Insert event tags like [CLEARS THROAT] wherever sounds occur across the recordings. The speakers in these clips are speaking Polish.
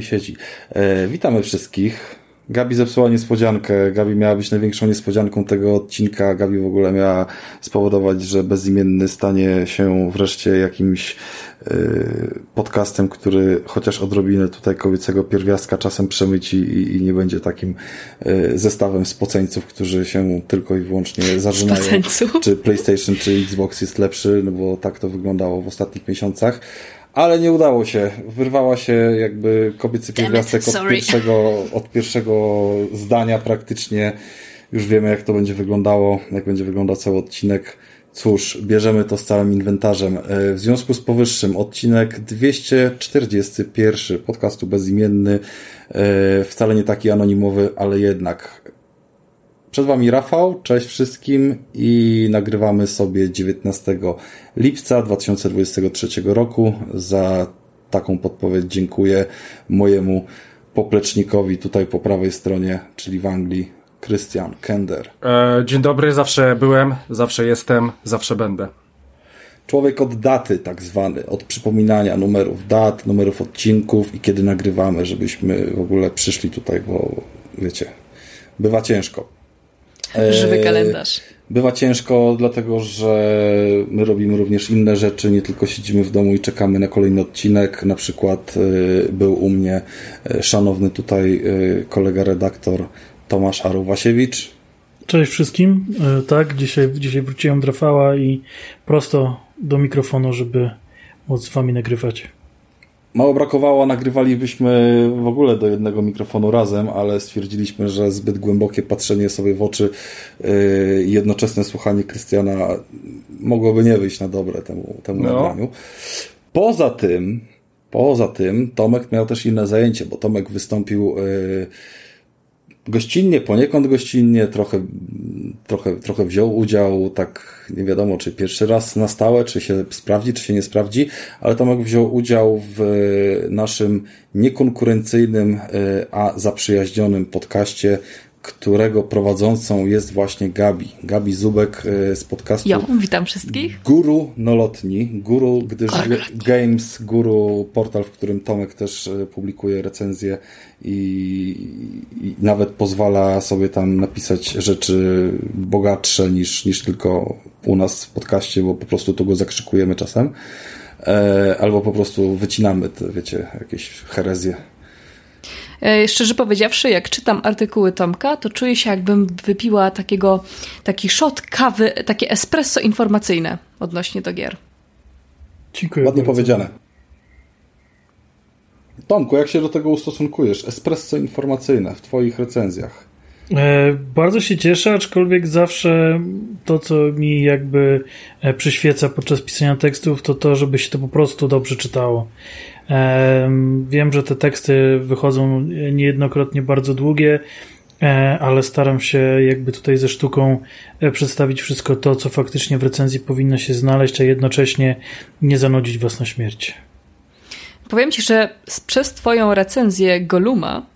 i siedzi. E, witamy wszystkich. Gabi zepsuła niespodziankę. Gabi miała być największą niespodzianką tego odcinka. Gabi w ogóle miała spowodować, że bezimienny stanie się wreszcie jakimś yy, podcastem, który chociaż odrobinę tutaj kobiecego pierwiastka czasem przemyci i, i nie będzie takim yy, zestawem spoceńców, którzy się tylko i wyłącznie zażynają, czy PlayStation, czy Xbox jest lepszy, no bo tak to wyglądało w ostatnich miesiącach ale nie udało się. Wyrwała się jakby kobiecy pierwiastek od pierwszego, od pierwszego zdania praktycznie. Już wiemy, jak to będzie wyglądało, jak będzie wyglądał cały odcinek. Cóż, bierzemy to z całym inwentarzem. E, w związku z powyższym odcinek 241 podcastu bezimienny, e, wcale nie taki anonimowy, ale jednak przed Wami Rafał, cześć wszystkim i nagrywamy sobie 19 lipca 2023 roku. Za taką podpowiedź dziękuję mojemu poplecznikowi tutaj po prawej stronie, czyli w Anglii, Christian Kender. E, dzień dobry, zawsze byłem, zawsze jestem, zawsze będę. Człowiek od daty tak zwany, od przypominania numerów dat, numerów odcinków i kiedy nagrywamy, żebyśmy w ogóle przyszli tutaj, bo wiecie, bywa ciężko. Żywy e, kalendarz. Bywa ciężko, dlatego że my robimy również inne rzeczy, nie tylko siedzimy w domu i czekamy na kolejny odcinek. Na przykład e, był u mnie e, szanowny tutaj kolega redaktor Tomasz Aruwasiewicz. Cześć wszystkim. Tak, dzisiaj, dzisiaj wróciłem do Rafała i prosto do mikrofonu, żeby móc z wami nagrywać. Mało brakowało, nagrywalibyśmy w ogóle do jednego mikrofonu razem, ale stwierdziliśmy, że zbyt głębokie patrzenie sobie w oczy yy, i jednoczesne słuchanie Krystiana mogłoby nie wyjść na dobre temu, temu no. nagraniu. Poza tym, poza tym, Tomek miał też inne zajęcie, bo Tomek wystąpił yy, gościnnie, poniekąd gościnnie, trochę, trochę, trochę wziął udział, tak nie wiadomo, czy pierwszy raz na stałe, czy się sprawdzi, czy się nie sprawdzi, ale Tomek wziął udział w naszym niekonkurencyjnym, e, a zaprzyjaźnionym podcaście którego prowadzącą jest właśnie Gabi. Gabi Zubek e, z podcastu. Jo, witam wszystkich. Guru Nolotni. Guru, gdyż Games, Guru, portal, w którym Tomek też e, publikuje recenzje i, i, nawet pozwala sobie tam napisać rzeczy bogatsze niż, niż tylko u nas w podcaście, bo po prostu to go zakrzykujemy czasem. E, albo po prostu wycinamy te, wiecie, jakieś herezje. E, szczerze powiedziawszy, jak czytam artykuły Tomka, to czuję się jakbym wypiła takiego, taki shot kawy, takie espresso informacyjne odnośnie do gier. Dziękuję Ładnie bardzo. powiedziane. Tomku, jak się do tego ustosunkujesz? Espresso informacyjne w Twoich recenzjach. E, bardzo się cieszę, aczkolwiek zawsze to, co mi jakby e, przyświeca podczas pisania tekstów, to to, żeby się to po prostu dobrze czytało. Wiem, że te teksty wychodzą niejednokrotnie bardzo długie, e, ale staram się jakby tutaj ze sztuką e, przedstawić wszystko to, co faktycznie w recenzji powinno się znaleźć, a jednocześnie nie zanudzić was na śmierć. Powiem ci, że przez twoją recenzję Goluma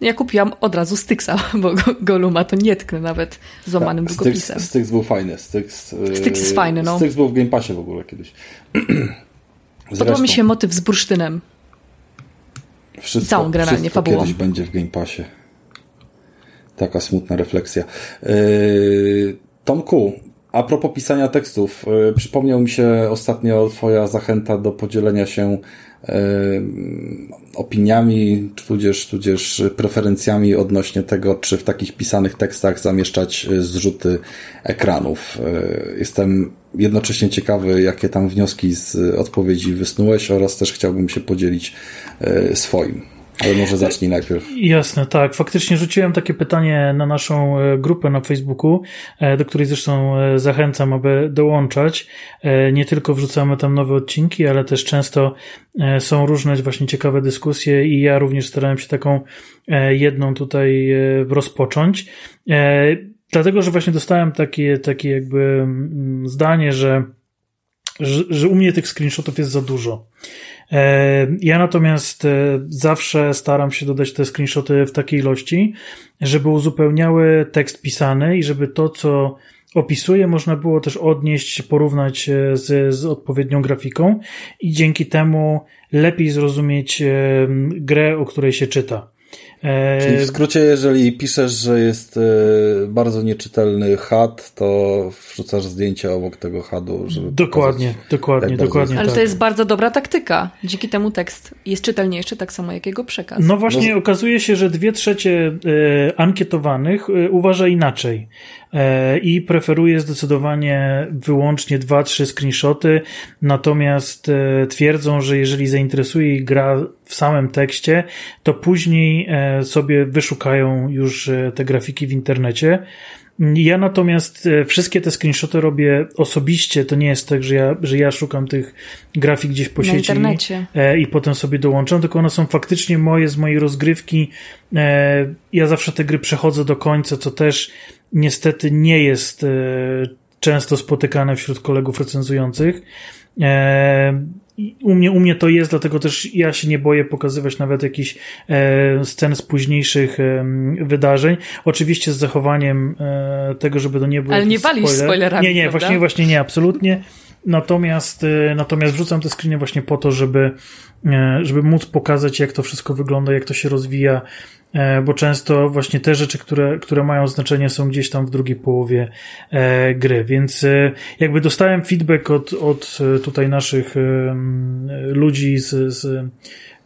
ja kupiłam od razu Styxa, [LAUGHS] bo Goluma to nie tknę nawet złamanym tak, długopisem. Styx, Styx był fajny. Styx, Styx jest fajny, no. Styx był w Game Passie w ogóle kiedyś. [CLEARS THROAT] Podoba mi się motyw z bursztynem. Wszystko, Całą grę wszystko fabułą. kiedyś będzie w Game Passie. Taka smutna refleksja. Yy, Tomku, a propos pisania tekstów, yy, przypomniał mi się ostatnio Twoja zachęta do podzielenia się opiniami, tudzież, tudzież preferencjami odnośnie tego, czy w takich pisanych tekstach zamieszczać zrzuty ekranów. Jestem jednocześnie ciekawy, jakie tam wnioski z odpowiedzi wysnułeś oraz też chciałbym się podzielić e, swoim. Ale może zacznij najpierw. Jasne, tak. Faktycznie rzuciłem takie pytanie na naszą e, grupę na Facebooku, e, do której zresztą zachęcam, aby dołączać. Nie tylko wrzucamy tam nowe odcinki, ale też często są różne właśnie ciekawe dyskusje i ja również starałem się taką jedną tutaj rozpocząć. Dlatego, że właśnie dostałem takie, takie jakby mm, zdanie, że, że, że u mnie tych screenshotów jest za dużo. E, ja natomiast e, zawsze staram się dodać te screenshoty w takiej ilości, żeby uzupełniały tekst pisany i żeby to, co opisuje, można było też odnieść, porównać e, z, z odpowiednią grafiką i dzięki temu lepiej zrozumieć grę, o której się czyta. E, Czyli w skrócie, jeżeli piszesz, że jest bardzo nieczytelny HUD, to wrzucasz zdjęcie obok tego HUDu, żeby Dokładnie, pokazać, dokładnie, dokładnie. Ale tak. to jest bardzo dobra taktyka. Dzięki temu tekst jest czytelniejszy, tak samo jak jego przekaz. No właśnie, no... okazuje się, że dwie trzecie ankietowanych uważa inaczej. E, i preferuje zdecydowanie wyłącznie dwa, trzy screenshoty, natomiast e, twierdzą, że jeżeli zainteresuje ich gra w samym tekście, to później e, sobie wyszukają już te grafiki w internecie. Ja natomiast wszystkie te screenshoty robię osobiście. To nie jest tak, że ja, że ja szukam tych grafik gdzieś po Na sieci internecie. i potem sobie dołączam, tylko one są faktycznie moje z mojej rozgrywki. Ja zawsze te gry przechodzę do końca, co też niestety nie jest e, często spotykane wśród kolegów recenzujących. E, u mnie, u mnie to jest, dlatego też ja się nie boję pokazywać nawet jakichś e, scen z późniejszych wydarzeń. Oczywiście z zachowaniem tego, żeby to nie było. Ale nie walisz spoiler. spoilerami. Nie, nie, prawda? właśnie, właśnie nie, absolutnie. [LAUGHS] Natomiast, natomiast wrzucam te screeny właśnie po to, żeby, żeby móc pokazać, jak to wszystko wygląda, jak to się rozwija, E, bo często właśnie te rzeczy, które, które mają znaczenie są gdzieś tam w drugiej połowie e, gry, więc e, jakby dostałem feedback od, od tutaj naszych ludzi z, z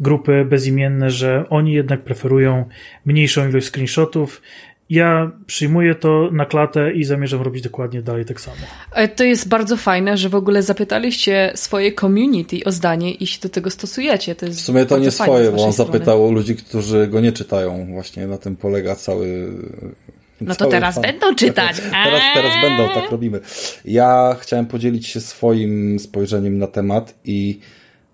grupy bezimienne, że oni jednak preferują mniejszą ilość screenshotów, ja przyjmuję to na klatę i zamierzam robić dokładnie dalej tak samo. E, to jest bardzo fajne, że w ogóle zapytaliście swoje community o zdanie i się do tego stosujecie. To jest w sumie to nie swoje, bo on zapytał ludzi, którzy go nie czytają. Właśnie na tym polega cały no to teraz fan. będą czytać. [LAUGHS] Teraz, teraz będą, tak robimy. Ja chciałem podzielić się swoim spojrzeniem na temat i,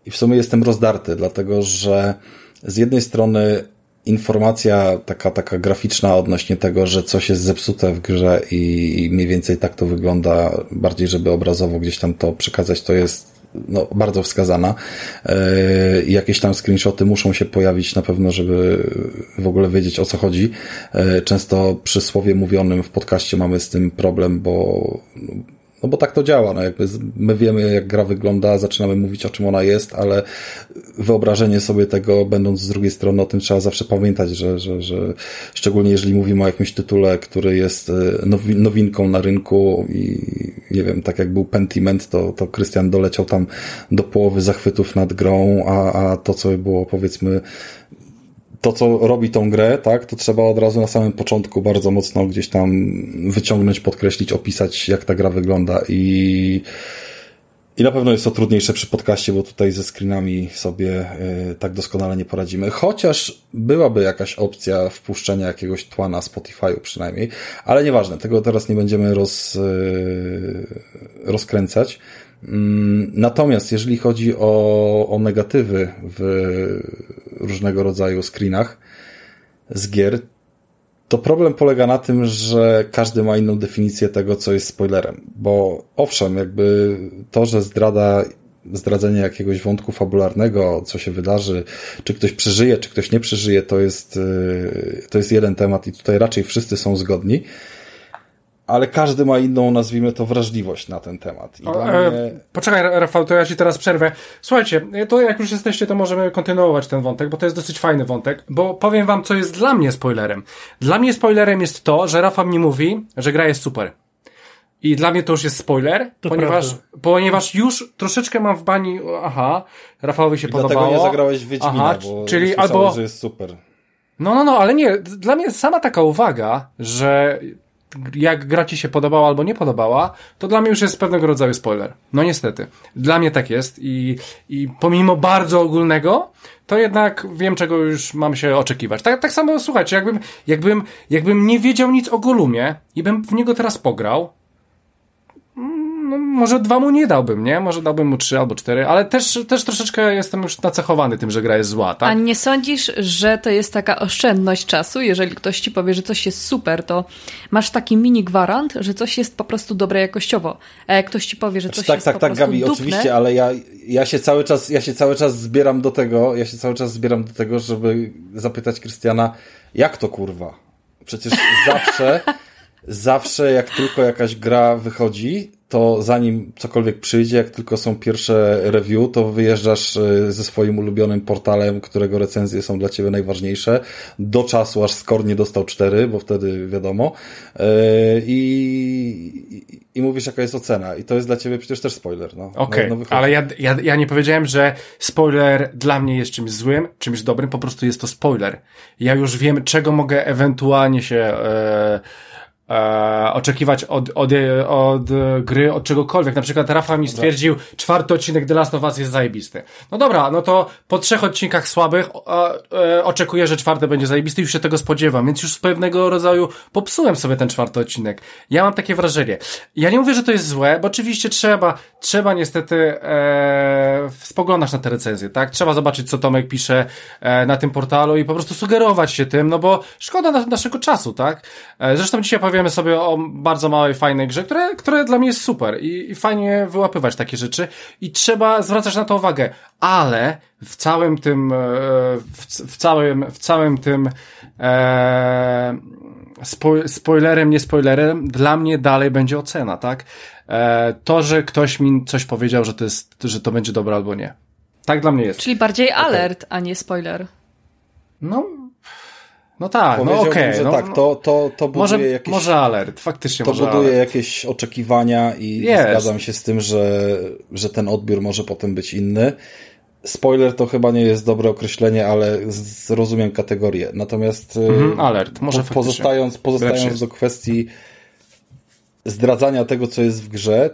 i w sumie jestem rozdarty, dlatego że z jednej strony informacja taka, taka graficzna odnośnie tego, że coś jest zepsute w grze i, i mniej więcej tak to wygląda, bardziej żeby obrazowo gdzieś tam to przekazać, to jest no, bardzo wskazana. Yy, jakieś tam screenshoty muszą się pojawić na pewno, żeby w ogóle wiedzieć o co chodzi. Yy, często przy słowie mówionym w podcaście mamy z tym problem, bo no bo tak to działa, no jakby my wiemy jak gra wygląda, zaczynamy mówić o czym ona jest, ale wyobrażenie sobie tego, będąc z drugiej strony o tym trzeba zawsze pamiętać, że, że, że szczególnie jeżeli mówimy o jakimś tytule, który jest e, nowinką na rynku i nie wiem, tak jak był Pentiment, to, to Krystian doleciał tam do połowy zachwytów nad grą, a, a to co było powiedzmy to, co robi tą grę, tak, to trzeba od razu na samym początku bardzo mocno gdzieś tam wyciągnąć, podkreślić, opisać, jak ta gra wygląda i i na pewno jest to trudniejsze przy podcaście, bo tutaj ze screenami sobie y, tak doskonale nie poradzimy. Chociaż byłaby jakaś opcja wpuszczenia jakiegoś tła na Spotify'u przynajmniej, ale nieważne, tego teraz nie będziemy roz, y, rozkręcać. Mm, natomiast jeżeli chodzi o, o negatywy w różnego rodzaju screenach z gier, to problem polega na tym, że każdy ma inną definicję tego, co jest spoilerem. Bo owszem, jakby to, że zdrada, zdradzenie jakiegoś wątku fabularnego, co się wydarzy, czy ktoś przeżyje, czy ktoś nie przeżyje, to jest, y, to jest jeden temat i tutaj raczej wszyscy są zgodni ale każdy ma inną, nazwijmy to, wrażliwość na ten temat. O, e, mnie... Poczekaj, Rafał, to ja ci teraz przerwę. Słuchajcie, to jak już jesteście, to możemy kontynuować ten wątek, bo to jest dosyć fajny wątek, bo powiem wam, co jest dla mnie spoilerem. Dla mnie spoilerem jest to, że Rafał mi mówi, że gra jest super. I dla mnie to już jest spoiler, to ponieważ, ponieważ już troszeczkę mam w bani, aha, Rafałowi się I podobało. Dlatego nie zagrałeś w Wiedźmina, aha, bo czyli albo że jest super. No, no, no, ale nie, dla mnie sama taka uwaga, że jak gra ci się podobała albo nie podobała, to dla mnie już jest pewnego rodzaju spoiler. No niestety. Dla mnie tak jest i, i pomimo bardzo ogólnego, to jednak wiem, czego już mam się oczekiwać. Tak, tak samo, słuchajcie, jakbym, jakbym, jakbym nie wiedział nic o Golumie i bym w niego teraz pograł, może dwa mu nie dałbym, nie? Może dałbym mu trzy albo cztery, ale też, też troszeczkę jestem już nacechowany tym, że gra jest zła, tak? A nie sądzisz, że to jest taka oszczędność czasu? Jeżeli ktoś ci powie, że coś jest super, to masz taki mini gwarant, że coś jest po prostu dobre jakościowo. A jak ktoś ci powie, że coś tak, jest tak, po tak, prostu Gabi, dupne, oczywiście, ale ja, ja się cały czas, ja się cały czas zbieram do tego, ja się cały czas zbieram do tego, żeby zapytać Krystiana, jak to kurwa? Przecież zawsze [LAUGHS] zawsze jak tylko jakaś gra wychodzi, to zanim cokolwiek przyjdzie, jak tylko są pierwsze review, to wyjeżdżasz e, ze swoim ulubionym portalem, którego recenzje są dla ciebie najważniejsze, do czasu aż Score nie dostał cztery, bo wtedy wiadomo, e, i, i, mówisz jaka jest ocena. I to jest dla ciebie przecież też spoiler. No. Okej, okay, no, ale ja, ja, ja nie powiedziałem, że spoiler dla mnie jest czymś złym, czymś dobrym, po prostu jest to spoiler. Ja już wiem, czego mogę ewentualnie się... E, e, oczekiwać od, od, od gry, od czegokolwiek. Na przykład Rafa mi stwierdził, czwarty odcinek The Last of Us jest zajebisty. No dobra, no to po trzech odcinkach słabych e, oczekuję, że czwarty będzie zajebisty, już się tego spodziewam, więc już z pewnego rodzaju popsułem sobie ten czwarty odcinek. Ja mam takie wrażenie. Ja nie mówię, że to jest złe, bo oczywiście trzeba, trzeba niestety e, spoglądać na te recenzje, tak? Trzeba zobaczyć, co Tomek pisze e, na tym portalu i po prostu sugerować się tym, no bo szkoda na, naszego czasu, tak? E, zresztą dzisiaj powiem powiemy sobie o bardzo małej, fajnej grze, które, które dla mnie jest super i, i fajnie wyłapywać takie rzeczy i trzeba zwracać na to uwagę, ale w całym tym, e, w, w całym, w całym tym e, spoilerem, nie spoilerem, dla mnie dalej będzie ocena, tak? E, to, że ktoś mi coś powiedział, że to jest, że to będzie dobre albo nie. Tak dla mnie jest. Czyli bardziej alert, okay. a nie spoiler. No, no tak, no okej. Okay, no, tak, to, to, to buduje może, jakieś... Może alert, faktycznie To buduje alert. jakieś oczekiwania i yes. zgadzam się z tym, że, że ten odbiór może potem być inny. Spoiler to chyba nie jest dobre określenie, ale zrozumiem kategorię. Natomiast mm, alert, może po, pozostając, pozostając do kwestii zdradzania tego, co jest w grze,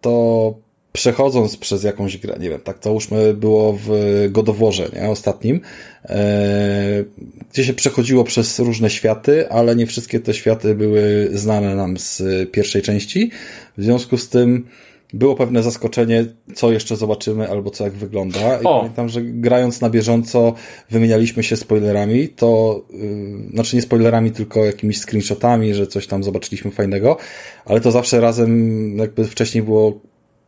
to przechodząc przez jakąś grę, nie wiem, tak załóżmy było w Godoworze, nie, ostatnim, e, gdzie się przechodziło przez różne światy, ale nie wszystkie te światy były znane nam z pierwszej części, w związku z tym było pewne zaskoczenie, co jeszcze zobaczymy, albo co jak wygląda. I o. pamiętam, że grając na bieżąco wymienialiśmy się spoilerami, to, yy, znaczy nie spoilerami, tylko jakimiś screenshotami, że coś tam zobaczyliśmy fajnego, ale to zawsze razem jakby wcześniej było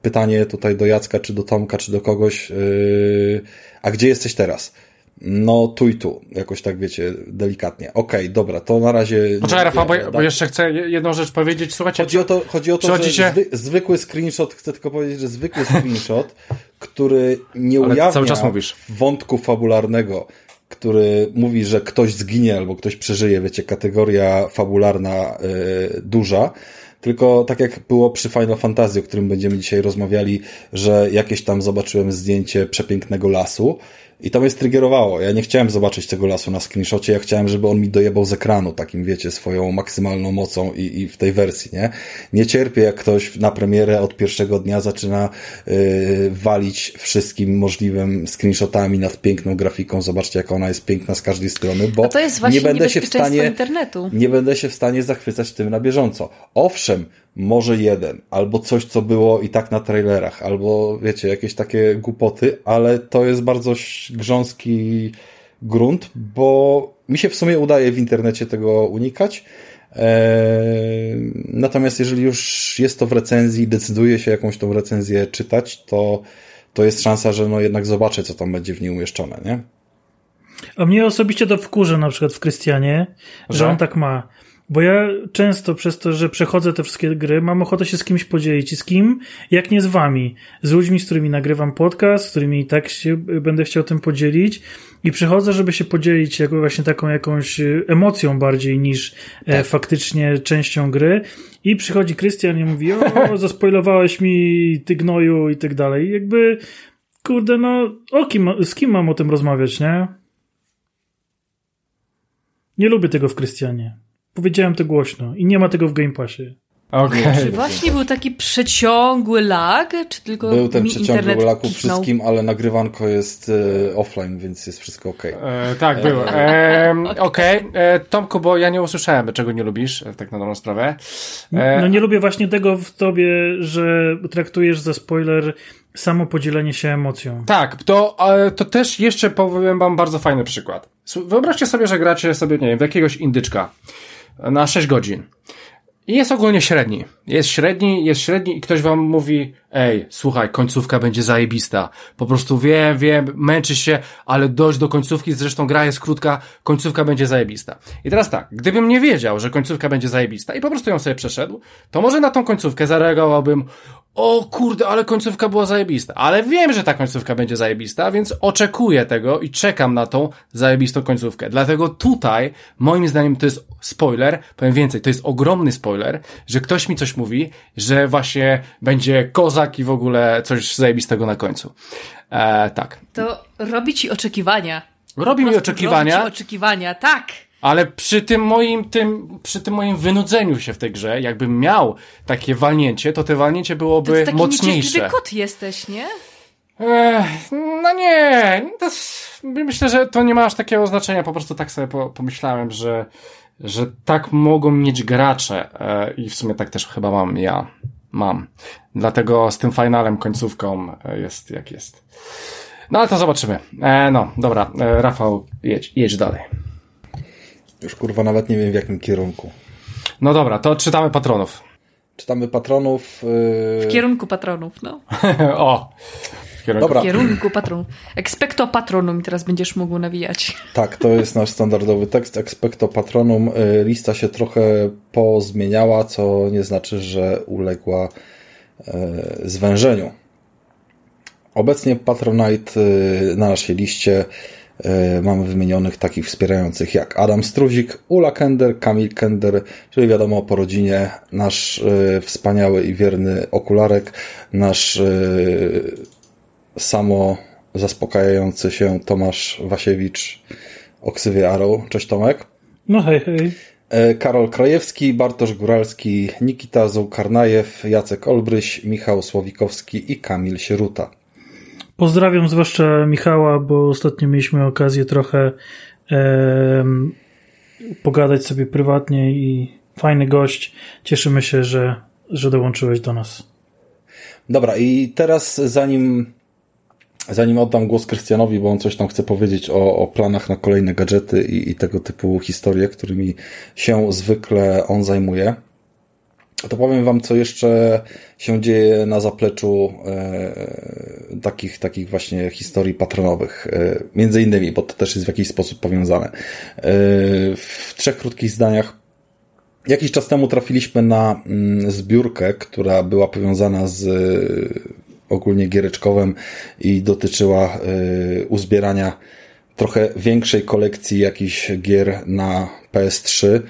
pytanie tutaj do Jacka, czy do Tomka, czy do kogoś, yy, a gdzie jesteś teraz? No, tu i tu, jakoś tak wiecie, delikatnie. Okej, okay, dobra, to na razie. Poczekaj, Rafał, bo, bo, jeszcze chcę jedną rzecz powiedzieć. Słuchajcie, chodzi o to, chodzi o to że zwy, zwykły screenshot, chcę tylko powiedzieć, że zwykły screenshot, który nie ujawnia cały czas mówisz. wątku fabularnego, który mówi, że ktoś zginie albo ktoś przeżyje, wiecie, kategoria fabularna yy, duża tylko tak jak było przy Final Fantasy, o którym będziemy dzisiaj rozmawiali, że jakieś tam zobaczyłem zdjęcie przepięknego lasu, i to mnie striggerowało. Ja nie chciałem zobaczyć tego lasu na screenshocie, ja chciałem, żeby on mi dojebał z ekranu, takim wiecie, swoją maksymalną mocą i, i w tej wersji, nie? Nie cierpię, jak ktoś na premierę od pierwszego dnia zaczyna yy, walić wszystkim możliwym screenshotami nad piękną grafiką. Zobaczcie, jak ona jest piękna z każdej strony, bo nie będę się w stanie, internetu. nie będę się w stanie zachwycać tym na bieżąco. Owszem, może jeden, albo coś, co było i tak na trailerach, albo wiecie, jakieś takie głupoty, ale to jest bardzo grząski grunt, bo mi się w sumie udaje w internecie tego unikać. Eee, natomiast jeżeli już jest to w recenzji, decyduje się jakąś tą recenzję czytać, to, to jest szansa, że no jednak zobaczę, co tam będzie w niej umieszczone, nie? A mnie osobiście to wkurza na przykład w Krystianie, że, że on tak ma. Bo ja często przez to, że przechodzę te wszystkie gry, mam ochotę się z kimś podzielić. I z kim? Jak nie z wami. Z ludźmi, z którymi nagrywam podcast, z którymi i tak się będę chciał tym podzielić. I przychodzę, żeby się podzielić jakby właśnie taką jakąś emocją bardziej niż e, tak. faktycznie częścią gry. I przychodzi Krystian i mówi, o, [LAUGHS] zaspoilowałeś mi ty gnoju i tak dalej. I jakby, kurde, no, o kim, z kim mam o tym rozmawiać, nie? Nie lubię tego w Krystianie. Powiedziałem to głośno i nie ma tego w Game Passie. Okay. Czy właśnie był taki przeciągły lag, czy tylko Był ten przeciągły lag u wszystkim, ale nagrywanko jest e, offline, więc jest wszystko ok. E, tak, było. E, Okej. Okay. E, Tomku, bo ja nie usłyszałem, czego nie lubisz, e, tak na dobrą sprawę. E, no nie lubię właśnie tego w tobie, że traktujesz za spoiler samo podzielenie się emocją. Tak, to, to też jeszcze powiem wam bardzo fajny przykład. Wyobraźcie sobie, że gracie sobie, nie wiem, w jakiegoś indyczka na 6 godzin. I jest ogólnie średni. Jest średni, jest średni i ktoś wam mówi, ej, słuchaj, końcówka będzie zajebista. Po prostu wiem, wiem, męczy się, ale dojść do końcówki, zresztą gra jest krótka, końcówka będzie zajebista. I teraz tak, gdybym nie wiedział, że końcówka będzie zajebista i po prostu ją sobie przeszedł, to może na tą końcówkę zareagowałbym, o kurde, ale końcówka była zajebista. Ale wiem, że ta końcówka będzie zajebista, więc oczekuję tego i czekam na tą zajebistą końcówkę. Dlatego tutaj, moim zdaniem, to jest spoiler, powiem więcej, to jest ogromny spoiler, że ktoś mi coś mówi, że właśnie będzie kozak i w ogóle coś zajebistego na końcu. E, tak. To robi ci oczekiwania. Robi mi oczekiwania. Robi ci oczekiwania, tak. Ale przy tym moim, tym, przy tym moim wynudzeniu się w tej grze, jakbym miał takie walnięcie, to te walnięcie byłoby to ty taki mocniejsze. kot jesteś, nie? Ech, no nie, myślę, że to nie ma aż takiego znaczenia, po prostu tak sobie po, pomyślałem, że, że tak mogą mieć gracze e, i w sumie tak też chyba mam ja. Mam. Dlatego z tym finalem, końcówką e, jest jak jest. No ale to zobaczymy. E, no, dobra, e, Rafał, jedź, jedź dalej. Już kurwa nawet nie wiem w jakim kierunku. No dobra, to czytamy patronów. Czytamy patronów. Yy... W kierunku patronów, no. [LAUGHS] o! W kierunku, Dobra. w kierunku patronów. Expecto patronum teraz będziesz mógł nawijać. Tak, to jest nasz standardowy tekst. Expecto patronum. Y, lista się trochę pozmieniała, co nie znaczy, że uległa y, zwężeniu. Obecnie Patronite y, na naszej liście mamy wymienionych takich wspierających jak Adam Struzik, Ula Kender, Kamil Kender, czyli wiadomo po rodzinie, nasz wspaniały i wierny okularek, nasz samo zaspokajający się Tomasz Wasiewicz o ksywie Arrow. Cześć Tomek. No hej, hej. Karol Krajewski, Bartosz Góralski, Nikita Zołkarnajew, Jacek Olbryś, Michał Słowikowski i Kamil Sieruta. Pozdrawiam zwłaszcza Michała, bo ostatnio mieliśmy okazję trochę e, pogadać sobie prywatnie i fajny gość. Cieszymy się, że, że dołączyłeś do nas. Dobra, i teraz zanim zanim oddam głos Krystianowi, bo on coś tam chce powiedzieć o, o planach na kolejne gadżety i, i tego typu historie, którymi się zwykle on zajmuje, to powiem Wam, co jeszcze się dzieje na zapleczu e, takich, takich właśnie historii patronowych. E, między innymi, bo to też jest w jakiś sposób powiązane. E, w trzech krótkich zdaniach. Jakiś czas temu trafiliśmy na mm, zbiórkę, która była powiązana z ogólnie giereczkowym i dotyczyła e, uzbierania trochę większej kolekcji jakichś gier na PS3,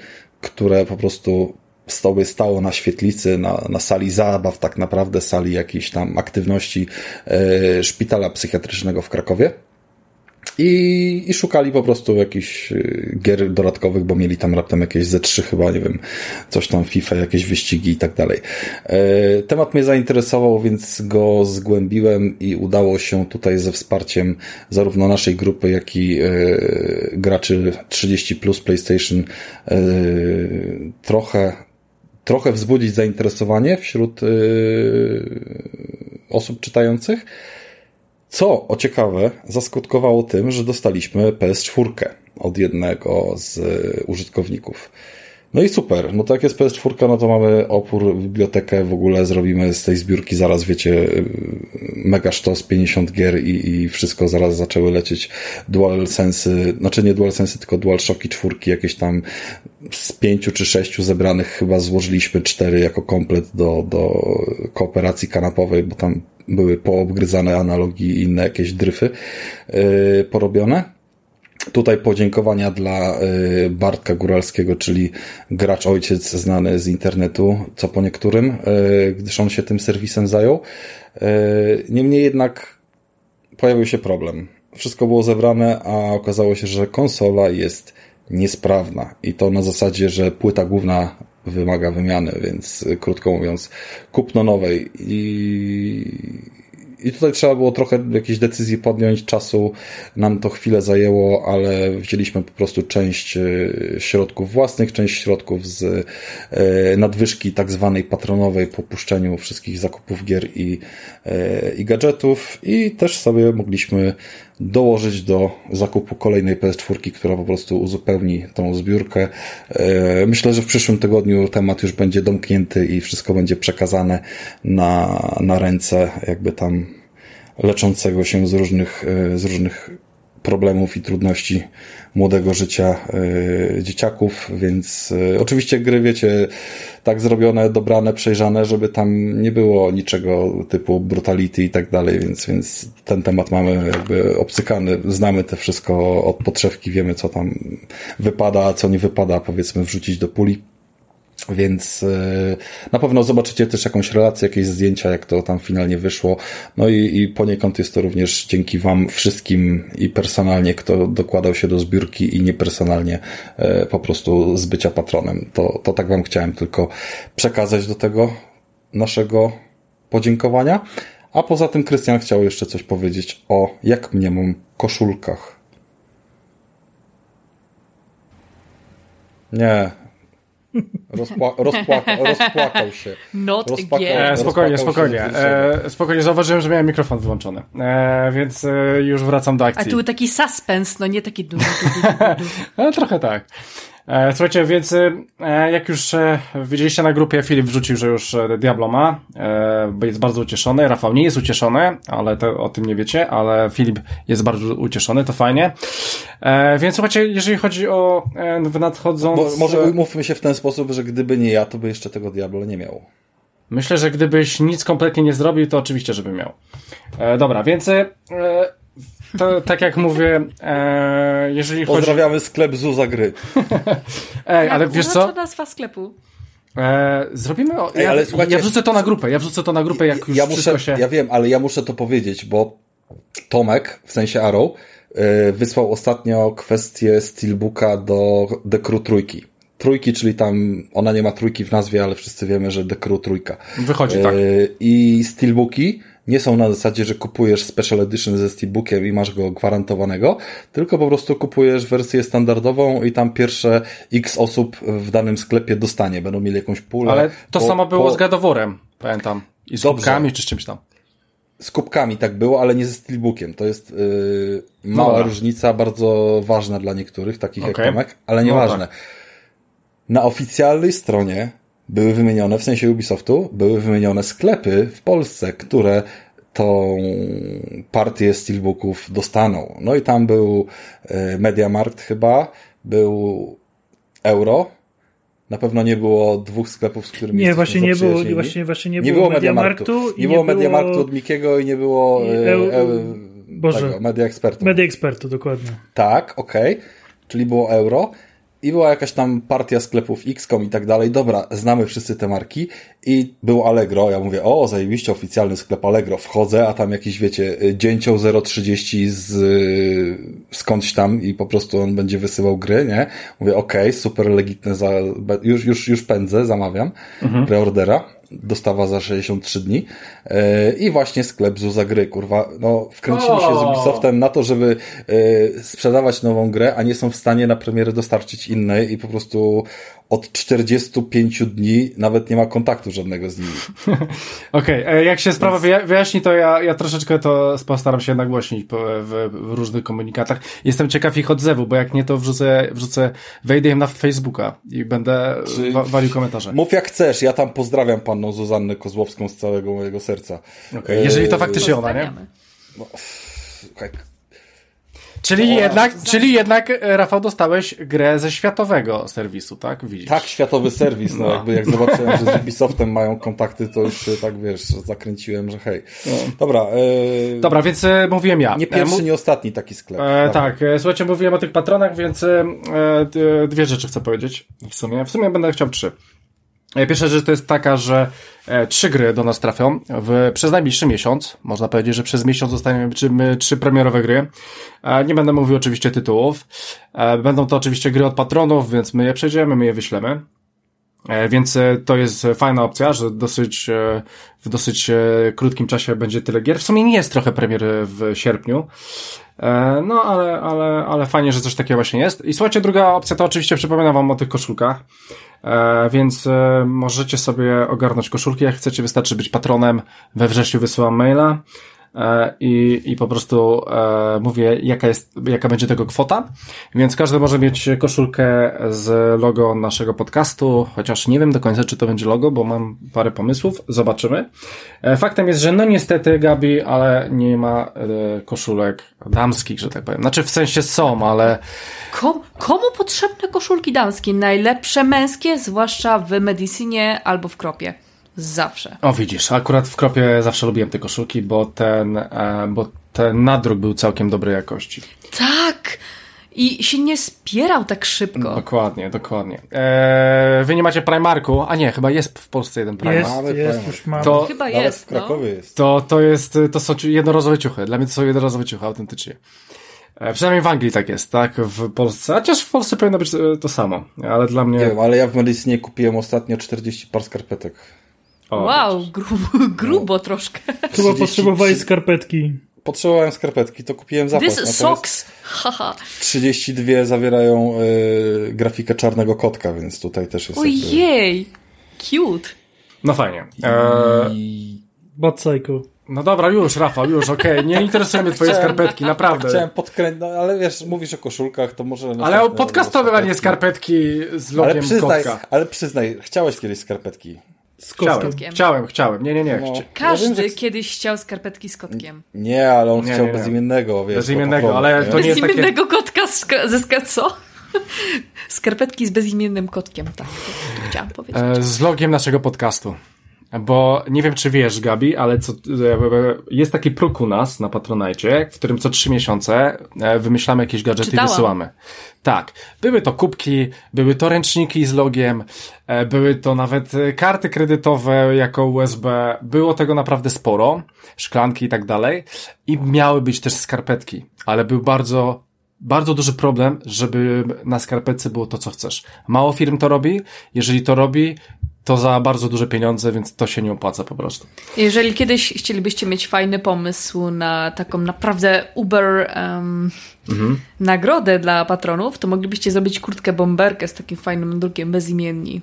które po prostu stoły stało na świetlicy, na, na sali zabaw, tak naprawdę sali jakiejś tam aktywności e, szpitala psychiatrycznego w Krakowie. I, I szukali po prostu jakichś e, gier dodatkowych, bo mieli tam raptem jakieś ze trzy chyba, nie wiem, coś tam FIFA, jakieś wyścigi i tak dalej. E, temat mnie zainteresował, więc go zgłębiłem i udało się tutaj ze wsparciem zarówno naszej grupy, jak i e, graczy 30 plus PlayStation e, trochę trochę wzbudzić zainteresowanie wśród osób czytających, co o ciekawe zaskutkowało tym, że dostaliśmy PS4 od jednego z użytkowników. No i super. No to jak jest PS4, no to mamy opór, bibliotekę, w ogóle zrobimy z tej zbiórki zaraz, wiecie, mega sztos, 50 gier i, i wszystko zaraz zaczęły lecieć dual sensy, znaczy nie dual sensy, tylko dual shocki czwórki, jakieś tam z pięciu czy sześciu zebranych chyba złożyliśmy cztery jako komplet do, do kooperacji kanapowej, bo tam były poobgryzane analogi i inne jakieś dryfy yy, porobione. Tutaj podziękowania dla y, Bartka Góralskiego, czyli gracz ojciec znany z internetu, co po niektórym, y, gdyż on się tym serwisem zajął. Y, niemniej jednak pojawił się problem. Wszystko było zebrane, a okazało się, że konsola jest niesprawna i to na zasadzie, że płyta główna wymaga wymiany, więc krótko mówiąc, kupno nowej. I i tutaj trzeba było trochę jakiejś decyzji podjąć, czasu nam to chwilę zajęło, ale wzięliśmy po prostu część e, środków własnych, część środków z e, nadwyżki tak zwanej patronowej po puszczeniu wszystkich zakupów gier i, i gadżetów. I też sobie mogliśmy dołożyć do zakupu kolejnej PS4, która po prostu uzupełni tą zbiórkę. E, myślę, że w przyszłym tygodniu temat już będzie domknięty i wszystko będzie przekazane na, na ręce jakby tam leczącego się z różnych, e, z różnych problemów i trudności młodego życia y, dzieciaków, więc y, oczywiście gry, wiecie, tak zrobione, dobrane, przejrzane, żeby tam nie było niczego typu brutality i tak dalej, więc, więc ten temat mamy jakby obcykany, znamy te wszystko od podszewki, wiemy co tam wypada, a co nie wypada, powiedzmy, wrzucić do puli. Więc e, na pewno zobaczycie też jakąś relację, jakieś zdjęcia, jak to tam finalnie wyszło. No i, i poniekąd jest to również dzięki Wam wszystkim i personalnie, kto dokładał się do zbiórki i niepersonalnie e, po prostu z bycia patronem. To, to tak Wam chciałem tylko przekazać do tego naszego podziękowania. A poza tym Krystian chciał jeszcze coś powiedzieć o jak mniemam koszulkach. Nie, Rozpła rozpłaka [LAUGHS] rozpłakał się. Not rozpłakał, again. E, spokojnie, spokojnie. E, spokojnie, zauważyłem, że miałem mikrofon wyłączony. E, więc e, już wracam do akcji. A tu był taki suspens, no nie taki... Du, du, du, no, [LAUGHS] trochę tak. E, słuchajcie, więc e, jak już e, widzieliście na grupie, Filip wrzucił, że już Diablo ma, jest bardzo ucieszony. Rafał nie jest ucieszony, ale to, o tym nie wiecie, ale Filip jest bardzo ucieszony, to fajnie. Więc słuchajcie, jeżeli chodzi o nadchodząc... Bo, może umówmy się w ten sposób, że gdyby nie ja, to by jeszcze tego Diablo nie miał. Myślę, że gdybyś nic kompletnie nie zrobił, to oczywiście, żeby miał. dobra, więc to tak jak mówię, e, jeżeli Pozdrawiamy chodzi... sklep Zuza Gry. [LAUGHS] Ej, ale wiesz co? nazwa sklepu. E, zrobimy. O, Ej, ale ja, ja wrzucę to na grupę. Ja wrzucę to na grupę, jak już ja muszę, się. Ja wiem, ale ja muszę to powiedzieć, bo Tomek, w sensie Arrow, e, wysłał ostatnio kwestię Steelbooka do The Crew trójki. Trójki, czyli tam ona nie ma trójki w nazwie, ale wszyscy wiemy, że The Crew trójka. Wychodzi, tak. E, I Steelbooki nie są na zasadzie, że kupujesz Special Edition ze Steelbookiem i masz go gwarantowanego, tylko po prostu kupujesz wersję standardową i tam pierwsze x osób w danym sklepie dostanie. Będą mieli jakąś pulę. Ale to po, samo było po... z gadoworem, pamiętam. I z Dobrze. kubkami czy z czymś tam. Z kubkami tak było, ale nie ze Steelbookiem. To jest yy, mała Dobra. różnica, bardzo ważna dla niektórych, takich okay. jak Tomek, ale nieważne. No, tak. Na oficjalnej stronie były wymienione, w sensie Ubisoftu, były wymienione sklepy w Polsce, które tą partię steelbooków dostaną. No i tam był e, Mediamarkt chyba, był Euro, na pewno nie było dwóch sklepów, z którymi Nie, właśnie nie było, właśnie, właśnie nie, nie było, było Mediamarktu. Nie, nie było Mediamarktu od Mikiego i nie było e, e, Boże, tego, Media Expertu. Media Expertu, dokładnie. Tak, okej. Okay. Czyli było euro i była jakaś tam partia sklepów XCOM i tak dalej. Dobra, znamy wszyscy te marki i był Allegro. Ja mówię, o, zajebiście oficjalny sklep Allegro. Wchodzę, a tam jakiś, wiecie, dzięcioł 030 z skądś tam i po prostu on będzie wysyłał gry, nie? Mówię, okej, okay, super legitne, za, już, już, już pędzę, zamawiam mhm. preordera dostawa za 63 dni. E, i właśnie sklep Zuza Gry, kurwa, no wkręcili się z Ubisoftem na to, żeby e, sprzedawać nową grę, a nie są w stanie na premierę dostarczyć innej i po prostu od 45 dni nawet nie ma kontaktu żadnego z nimi. [LAUGHS] Okej, okay. E, jak się sprawa wyjaśni, to ja, ja troszeczkę to postaram się nagłośnić w, w, różnych komunikatach. Jestem ciekaw ich odzewu, bo jak nie, to wrzucę, wrzucę wejdę im na Facebooka i będę Czy... wa walił komentarze. Mów jak chcesz, ja tam pozdrawiam panną Zuzannę Kozłowską z całego mojego serca. Okay. Jeżeli to faktycznie ona, nie? No, Czyli jednak, czyli jednak, e, Rafał, dostałeś grę ze światowego serwisu, tak? Widzisz? Tak, światowy serwis. No, no. jakby jak zobaczyłem, że z Ubisoftem mają kontakty, to już się tak, wiesz, zakręciłem, że hej. No. Dobra. E... Dobra, więc e, mówiłem ja. Nie pierwszy, e, nie ostatni taki sklep. E, tak, e, słuchajcie, mówiłem o tych patronach, więc e, dwie rzeczy chcę powiedzieć w sumie. W sumie będę chciał trzy. E, pierwsza rzecz to jest taka, że e, trzy gry do nas trafią w, przez najbliższy miesiąc. Można powiedzieć, że przez miesiąc dostaniemy trzy, premierowe gry. E, nie będę mówił oczywiście tytułów. Będą to oczywiście gry od patronów, więc my je przejdziemy, my je wyślemy. Więc to jest fajna opcja, że dosyć, w dosyć krótkim czasie będzie tyle gier. W sumie nie jest trochę premiery w sierpniu. No, ale, ale, ale fajnie, że coś takiego właśnie jest. I słuchajcie, druga opcja to oczywiście przypominam wam o tych koszulkach. E, więc e, możecie sobie ogarnąć koszulki, jak chcecie, wystarczy być patronem. We wrześniu wysyłam maila. E, i, i po prostu e, mówię, jaka jest, jaka będzie tego kwota. Więc każdy może mieć koszulkę z logo naszego podcastu, chociaż nie wiem do końca, czy to będzie logo, bo mam parę pomysłów. Zobaczymy. E, faktem jest, że no niestety, Gabi, ale nie ma koszulek damskich, że tak powiem. Znaczy w sensie są, ale Kom, komu potrzebne koszulki damskie? Najlepsze męskie, zwłaszcza w Medicinie albo w Kropie. Zawsze. O, widzisz, akurat w kropie zawsze lubiłem te koszulki, bo ten, e, bo ten nadruk był całkiem dobrej jakości. Tak! I się nie spierał tak szybko. Dokładnie, dokładnie. E, wy nie macie Primarku? A nie, chyba jest w Polsce jeden Primark. Jest, Mamy jest, Primark. już mamy. To- Chyba Nawet w jest, no. Krakowie jest. To, to jest, to są jednorazowe ciuchy. Dla mnie to są jednorazowe ciuchy, autentycznie. E, przynajmniej w Anglii tak jest, tak? W Polsce. Chociaż w Polsce powinno być e, to samo. Ale dla mnie... Nie wiem, ale ja w Medicinie kupiłem ostatnio 40 par skarpetek. O, Wow, grubo, [LAUGHS] grubo troszkę. Chyba 30 potrzebowałeś skarpetki. Potrzebowałem skarpetki, to kupiłem zapas. This socks! [LAUGHS] Haha. 32 zawierają y, grafikę czarnego kotka, więc tutaj też jest jakby... Ojej! Cute. No fajnie. E, I Bad Psycho. no dobra, już, Rafał, już, okej. Nie [LAUGHS] interesują mnie twoje Chciałem- skarpetki, naprawdę. chciałem podkręcić, no ale wiesz, mówisz o koszulkach, to może... Ale podcastowe, a nie skarpetki. skarpetki z logiem Ale przyznaj, kotka. ale przyznaj, chciałeś kiedyś skarpetki. Z Chciałem, chciałem, chciałem. Nie, nie, nie. No. Każdy Ja wiem, że- kiedyś chciał skarpetki z kotkiem. Nie, ale on Nie, chciał nie, nie. bezimiennego, wiesz. Bezimiennego, ale nie? to nie jest takie- Bezimiennego kotka z, ze? Skarpetki z bezimiennym kotkiem, tak. To, to chciałam powiedzieć. E, z logiem naszego podcastu. Bo nie wiem, czy wiesz, Gabi, ale co, e, jest taki próg u nas na Patronite, w którym co trzy miesiące e, wymyślamy jakieś gadżety Czytałam. i wysyłamy. Tak. Były to kubki, były to ręczniki z logiem, e, były to nawet e, karty kredytowe jako USB. Było tego naprawdę sporo. Szklanki i tak dalej. I miały być też skarpetki, ale był bardzo bardzo duży problem, żeby na skarpetce było to, co chcesz. Mało firm to robi. Jeżeli to robi, to za bardzo duże pieniądze, więc to się nie opłaca po prostu. Jeżeli kiedyś chcielibyście mieć fajny pomysł na taką naprawdę uber em, nagrodę dla patronów, to moglibyście zrobić kurtkę bomberkę z takim fajnym drukiem bezimienni.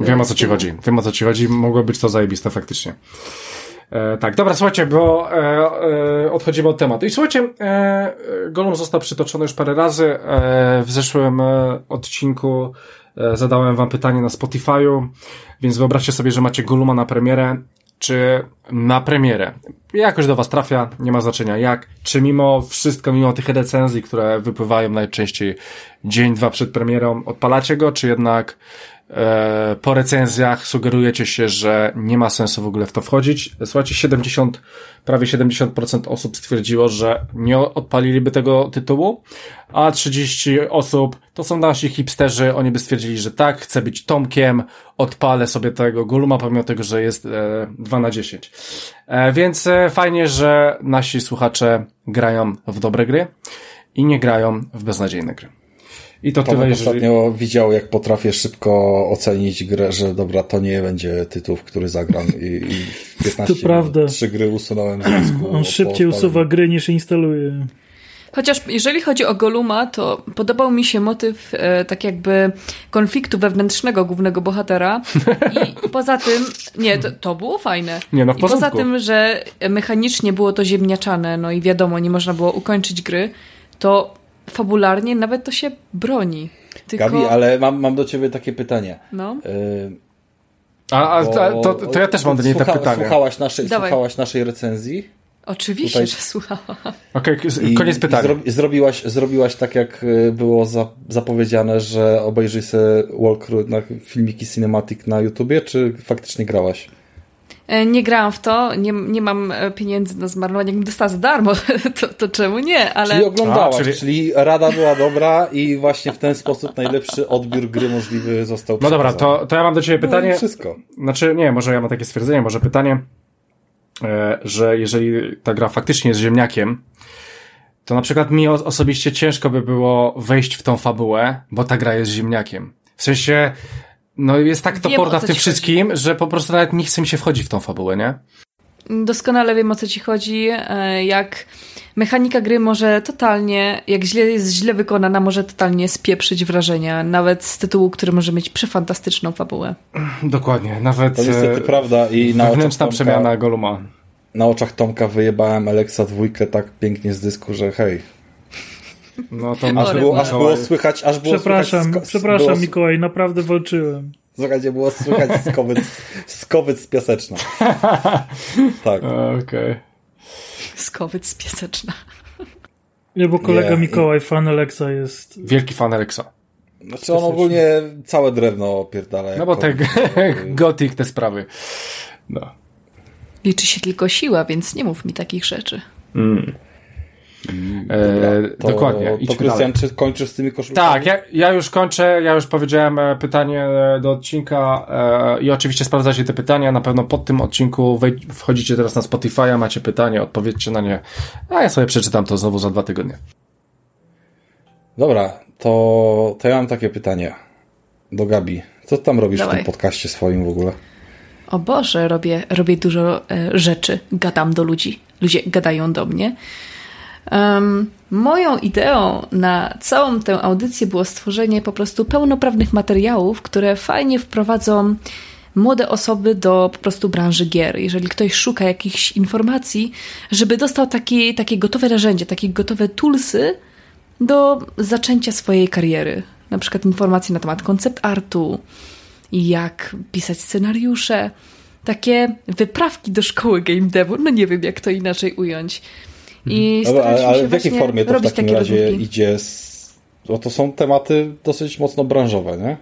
Wiem o co ci chodzi. Wiem o co ci chodzi. Mogło być to zajebiste faktycznie. E, tak, dobra, słuchajcie, bo e, e, odchodzimy od tematu. I słuchajcie, e, e, Golum został przytoczony już parę razy. E, w zeszłym e, odcinku zadałem wam pytanie na Spotify'u, więc wyobraźcie sobie, że macie Goluma na premierę, czy na premierę. Jakoś do was trafia, nie ma znaczenia jak. Czy mimo wszystko, mimo tych recenzji, które wypływają najczęściej dzień, dwa przed premierą, odpalacie go, czy jednak e, po recenzjach sugerujecie się, że nie ma sensu w ogóle w to wchodzić. Słuchajcie, 70, prawie 70% osób stwierdziło, że nie odpaliliby tego tytułu, a 30 osób to są nasi hipsterzy, oni by stwierdzili, że tak, chcę być Tomkiem, odpalę sobie tego Guluma, pomimo tego, że jest e, 2 na 10. E, więc e, fajnie, że nasi słuchacze grają w dobre gry i nie grają w beznadziejne gry. I to tyle, Tomek jeżeli... ostatnio widział, jak potrafię szybko ocenić grę, że dobra, to nie będzie tytuł, w który zagram i, i w 15 To prawda. trzy gry usunąłem z dysku. On szybciej usuwa gry niż instaluje. Chociaż jeżeli chodzi o Goluma, to podobał mi się motyw e, tak jakby konfliktu wewnętrznego głównego bohatera i [LAUGHS] poza tym, nie, to, to było fajne. Nie, no w I poza porządku. tym, że mechanicznie było to ziemniaczane, no i wiadomo, nie można było ukończyć gry, to fabularnie nawet to się broni. Tylko, Gabi, ale mam, mam do ciebie takie pytanie. no, Yy, A, a, bo- a to, to ja też mam do niej słucha- te pytanie. Słuchałaś naszej, Dawaj. słuchałaś naszej recenzji? oczywiście, Tutaj- że słuchałam. Okej, I, koniec i pytania. zro, zrobiłaś, zrobiłaś tak, jak y, było za, zapowiedziane, że obejrzyj sobie walkthrough na filmiki cinematic na YouTubie, czy faktycznie grałaś? E, Nie grałam w to, nie, nie mam e, pieniędzy na zmarnowanie, jakbym dostała za darmo, [LAUGHS] to, to czemu nie, ale... Czyli oglądałaś, A, czyli- czyli... rada była dobra i właśnie w ten sposób najlepszy odbiór gry możliwy został No dobra, to, to ja mam do ciebie No pytanie. wszystko. Znaczy, nie, może ja mam takie stwierdzenie, może pytanie, e, że jeżeli ta gra faktycznie jest ziemniakiem, to na przykład mi osobiście ciężko by było wejść w tą fabułę, bo ta gra jest ziemniakiem. W sensie, no jest tak toporna w tym wszystkim, że po prostu nawet nie chce mi się wchodzić w tą fabułę, nie? Doskonale wiem o co ci chodzi, e, jak mechanika gry może totalnie, jak źle jest źle wykonana, może totalnie spieprzyć wrażenia, nawet z tytułu, który może mieć przefantastyczną fabułę. Dokładnie, nawet To niestety e, prawda i na oczach wewnętrzna Tomka- przemiana Goluma. na oczach Tomka wyjebałem Alexa dwójkę tak pięknie z dysku, że hej. No to aż było, aż było słychać, aż było Przepraszam, słychać przepraszam było... Mikołaj, naprawdę walczyłem. Słuchajcie, było słychać skowyc, skowyc z piaseczna. [LAUGHS] tak. Okej. Okay. Skowyc z piaseczna. Nie, bo kolega Nie, Mikołaj, fan Alexa jest... Wielki fan Alexa. Znaczy on ogólnie całe drewno opierdala. No bo tak, [LAUGHS] gotik te sprawy. No. Liczy się tylko siła, więc nie mów mi takich rzeczy. Mm. E, to, dokładnie. To Krystian, czy kończysz z tymi koszulkami? Tak, ja, ja, już kończę, ja już powiedziałem e, pytanie e, do odcinka e, i oczywiście sprawdzacie te pytania, na pewno pod tym odcinku wchodzicie teraz na Spotify'a, macie pytanie, odpowiedzcie na nie, a ja sobie przeczytam to znowu za dwa tygodnie. Dobra, to, to ja mam takie pytanie do Gabi. Co tam robisz Dawaj. w tym podcaście swoim w ogóle? O Boże, robię, robię dużo e, rzeczy. Gadam do ludzi. Ludzie gadają do mnie. Um, moją ideą na całą tę audycję było stworzenie po prostu pełnoprawnych materiałów, które fajnie wprowadzą młode osoby do po prostu branży gier. Jeżeli ktoś szuka jakichś informacji, żeby dostał takie, takie gotowe narzędzie, takie gotowe toolsy do zaczęcia swojej kariery. Na przykład informacje na temat koncept artu, jak pisać scenariusze, takie wyprawki do szkoły game devu, no nie wiem jak to inaczej ująć. I mhm. ale, ale w jakiej formie to w takim razie rozmówki. idzie? Z... Bo to są tematy dosyć mocno branżowe, nie?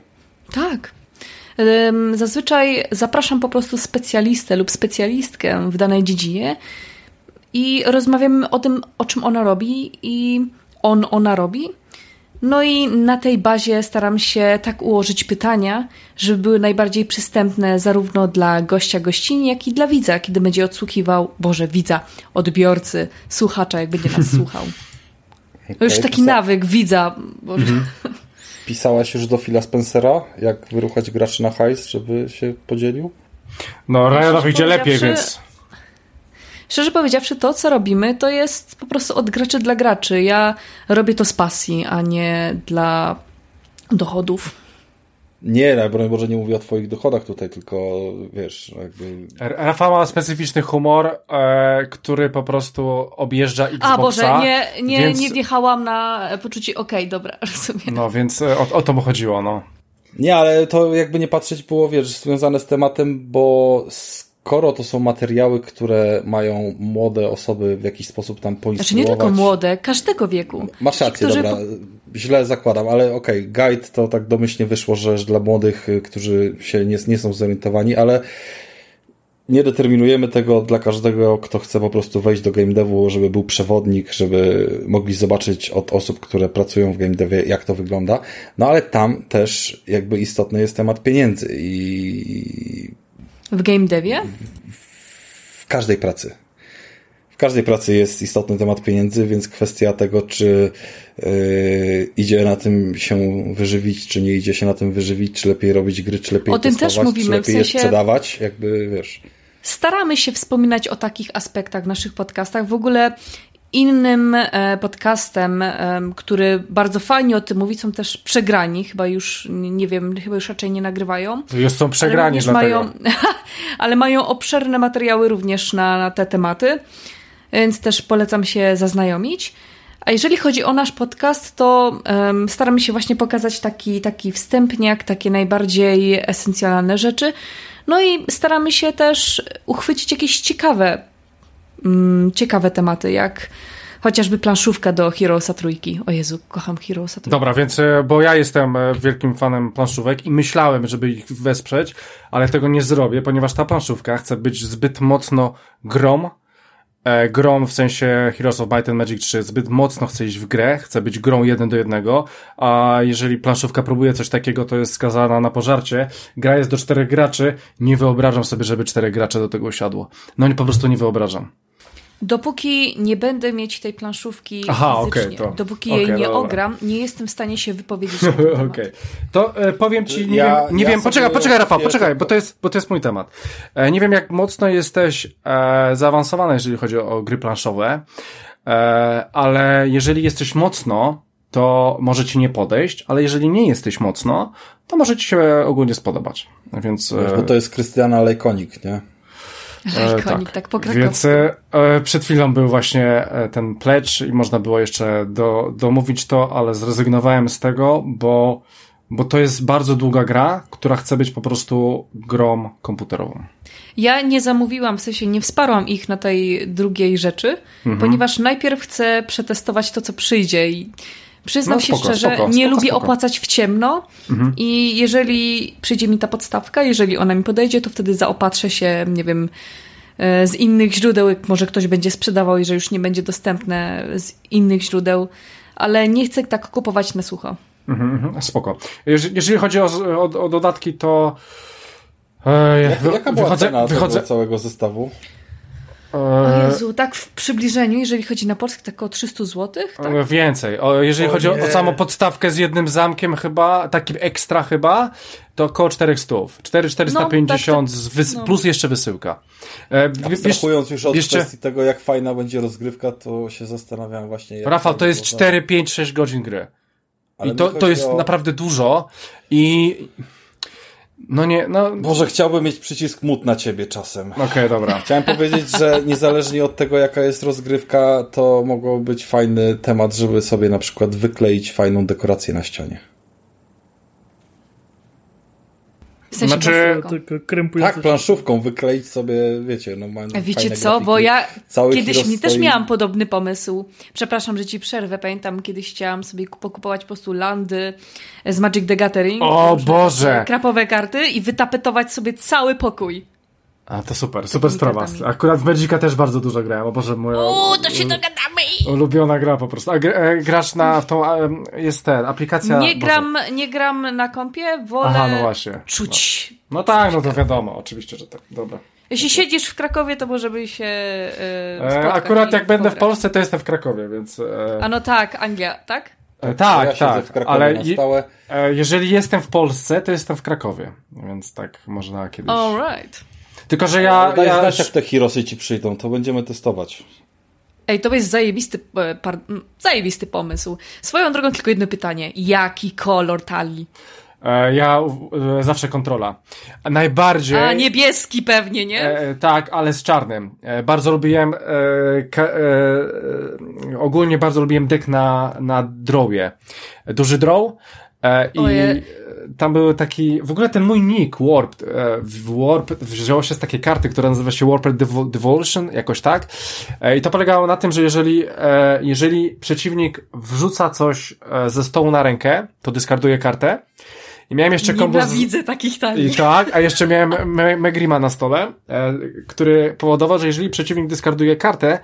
Tak. Zazwyczaj zapraszam po prostu specjalistę lub specjalistkę w danej dziedzinie i rozmawiamy o tym, o czym ona robi i on, ona robi. No i na tej bazie staram się tak ułożyć pytania, żeby były najbardziej przystępne zarówno dla gościa gościni, jak i dla widza, kiedy będzie odsłuchiwał, Boże, widza, odbiorcy, słuchacza, jak będzie nas [LAUGHS] słuchał. Okay, już taki pisa... nawyk widza. Boże. Mhm. Pisałaś już do Phila Spencera, jak wyruchać graczy na hajs, żeby się podzielił? No, Ryanowi idzie lepiej, więc... Szczerze powiedziawszy, to co robimy, to jest po prostu od graczy dla graczy. Ja robię to z pasji, a nie dla dochodów. Nie, no, broń Boże, nie mówię o twoich dochodach tutaj, tylko wiesz, jakby... Rafa ma specyficzny humor, e, który po prostu objeżdża Xboxa. A Boże, nie, nie, więc... nie wjechałam na poczucie, okej, okay, dobra, [LAUGHS] rozumiem. No, więc e, o, o to mu chodziło, no. Nie, ale to jakby nie patrzeć było, wiesz, związane z tematem, bo skoro to są materiały, które mają młode osoby w jakiś sposób tam poinstruować... Znaczy nie tylko młode, każdego wieku. Masz rację, Ci, dobra, źle zakładam, ale okej, okay, guide to tak domyślnie wyszło, że dla młodych, y, którzy się nie, nie są zorientowani, ale nie determinujemy tego dla każdego, kto chce po prostu wejść do game devu, żeby był przewodnik, żeby mogli zobaczyć od osób, które pracują w game devie, jak to wygląda. No ale tam też jakby istotny jest temat pieniędzy i w game devie? W, każdej pracy. W każdej pracy jest istotny temat pieniędzy, więc kwestia tego, czy yy, idzie na tym się wyżywić, czy nie idzie się na tym wyżywić, czy lepiej robić gry, czy lepiej o tym też mówimy, czy lepiej w sensie... je sprzedawać, jakby wiesz. Staramy się wspominać o takich aspektach w naszych podcastach. W ogóle Innym e, podcastem, który bardzo fajnie o tym mówi, są też przegrani, chyba już, nie wiem, chyba już raczej nie nagrywają. Już są przegrani, ale mają, [LAUGHS] ale mają obszerne materiały również na, na te tematy, więc też polecam się zaznajomić. A jeżeli chodzi o nasz podcast, to um, staramy się właśnie pokazać taki, taki wstępniak, takie najbardziej esencjalne rzeczy. No i staramy się też uchwycić jakieś ciekawe mm, ciekawe tematy, jak chociażby planszówka do Heroesa trójki. O Jezu, kocham Heroesa trójki. Dobra, więc, e, bo ja jestem e, wielkim fanem planszówek i myślałem, żeby ich wesprzeć, ale tego nie zrobię, ponieważ ta planszówka chce być zbyt mocno grom, e, grom w sensie Heroes of Might and Magic 3 zbyt mocno chce iść w grę, chce być grą jeden do jednego, a jeżeli planszówka próbuje coś takiego, to jest skazana na pożarcie. Gra jest do czterech graczy, nie wyobrażam sobie, żeby czterech graczy do tego usiadło. No nie, po prostu nie wyobrażam. Dopóki nie będę mieć tej planszówki Aha, fizycznie, okay, to, dopóki okay, jej nie dobra. ogram, nie jestem w stanie się wypowiedzieć [LAUGHS] na ten Okej. Okay. To e, powiem ci, nie ja, wiem, nie ja wiem poczekaj, poczekaj Rafał, poczekaj, bo to, jest, bo to jest mój temat. E, nie wiem jak mocno jesteś e, zaawansowany, jeżeli chodzi o, o gry planszowe, e, ale jeżeli jesteś mocno, to może ci nie podejść, ale jeżeli nie jesteś mocno, to może ci się ogólnie spodobać. Więc, Wiesz, bo to jest Krystiana Lejkonik, nie? Ikonik, tak, tak po krakowsku. Więc e, przed chwilą był właśnie e, ten pledge i można było jeszcze do, domówić to, ale zrezygnowałem z tego, bo, bo to jest bardzo długa gra, która chce być po prostu grą komputerową. Ja nie zamówiłam, w sensie nie wsparłam ich na tej drugiej rzeczy, mhm. ponieważ najpierw chcę przetestować to, co przyjdzie i Przyznam no, spoko, się szczerze, spoko, nie spoko, lubię opłacać w ciemno mhm. i jeżeli przyjdzie mi ta podstawka, jeżeli ona mi podejdzie, to wtedy zaopatrzę się, nie wiem, e, z innych źródeł, może ktoś będzie sprzedawał i że już nie będzie dostępne z innych źródeł, ale nie chcę tak kupować na sucho. Mhm, mhm spoko. Jeżeli, jeżeli chodzi o, o, o, dodatki, to e, Jak, jaka była wychodzę, cena wychodzę, całego zestawu? O e, Jezu, tak w przybliżeniu, jeżeli chodzi na polski, tak około 300 zł? Tak? Więcej. O, jeżeli o chodzi o, o samą podstawkę z jednym zamkiem chyba, takim ekstra chyba, to około 400. 4, 450 no, tak, no. plus jeszcze wysyłka. E, Abstrahując już od jeszcze... kwestii tego, jak fajna będzie rozgrywka, to się zastanawiam właśnie... Rafał, to jest 4, 5, 6 godzin gry. Ale I to, to jest o... naprawdę dużo i no nie, no... Może chciałbym mieć przycisk mut na ciebie czasem. Okej, okay, dobra. [LAUGHS] Chciałem powiedzieć, że niezależnie od tego, jaka jest rozgrywka, to mogło być fajny temat, żeby sobie na przykład wykleić fajną dekorację na ścianie. W sensie znaczy, tak, planszówką wykleić sobie, wiecie, no Wiecie co, bo ja kiedyś mi też miałam podobny pomysł. Przepraszam, że ci przerwę. Pamiętam, kiedyś chciałam sobie pokupować po prostu landy z Magic the Gathering. O Boże! Krapowe karty i wytapetować sobie cały pokój. A, to super, super sprawa. Akurat w Magica też bardzo dużo grałem, o Boże, moja... Uuu, to się dogadamy! Ulubiona gra po prostu. A e, grasz na w tą, jest ten, aplikacja... Nie gram, nie gram na kompie, wolę Aha, no właśnie. czuć. No. no tak, no to wiadomo, oczywiście, że tak, dobra. Jeśli siedzisz w Krakowie, to może by się e, e Akurat jak będę w Polsce, to jestem w Krakowie, więc... E... A no tak, Anglia, tak? E, tak, ja tak, ale je, e, jeżeli jestem w Polsce, to jestem w Krakowie, więc tak można kiedyś... Alright. Tylko, że ja... Daj ja... znać, jak te Hirosy ci przyjdą, to będziemy testować. Ej, to jest zajebisty, e, par, zajebisty pomysł. Swoją drogą tylko jedno pytanie. Jaki kolor talii? E, ja e, zawsze kontrola. Najbardziej. A niebieski pewnie, nie? E, tak, ale z czarnym. Bardzo lubiłem. Ka, ogólnie bardzo lubiłem deck na, na drawie. Duży draw. I Oje tam był taki, w ogóle ten mój nick, Warp, e, Warp wzięło się z takiej karty, która nazywa się Warped Devolution, jakoś tak. E, I to polegało na tym, że jeżeli, e, jeżeli przeciwnik wrzuca coś ze stołu na rękę, to dyskarduje kartę. I miałem jeszcze kombo. Nienawidzę z... takich talii. I tak, a jeszcze miałem Me Megrima na stole, który powodował, że jeżeli przeciwnik dyskarduje kartę,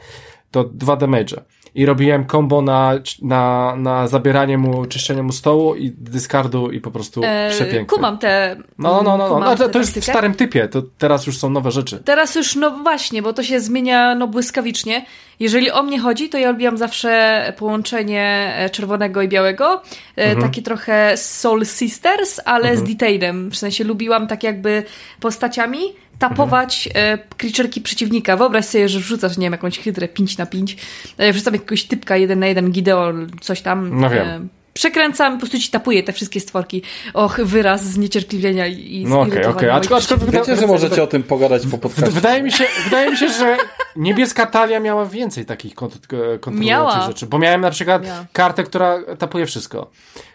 to dwa damage i robiłem combo na, na, na zabieranie mu, czyszczenie mu stołu i dyskardu i po prostu e, przepięknie. Kumam te... No, no, no, no. no to, to już w starym typie, to teraz już są nowe rzeczy. Teraz już, no właśnie, bo to się zmienia no błyskawicznie. Jeżeli o mnie chodzi, to ja lubiłam zawsze połączenie e, czerwonego i białego, e, mhm. takie trochę Soul Sisters, ale mhm. z detailem. W sensie lubiłam tak jakby postaciami, tapować mhm. creature'ki przeciwnika. Wyobraź sobie, że wrzucasz, nie wiem, jakąś hydrę 5 na 5, e, wrzucam jakiegoś typka 1 na 1, Gideon, coś tam. No wiem. E, przekręcam, po prostu ci tapuję te wszystkie stworki. Och, wyraz zniecierpliwienia i No okej, okej. Okay, Aczkolwiek wiecie, że możecie o tym pogadać po podcaście. Wydaje mi się, wydaje mi się, że niebieska talia miała więcej takich kont kontrolujących rzeczy. Bo miałem na przykład Miała. kartę, która tapuje wszystko.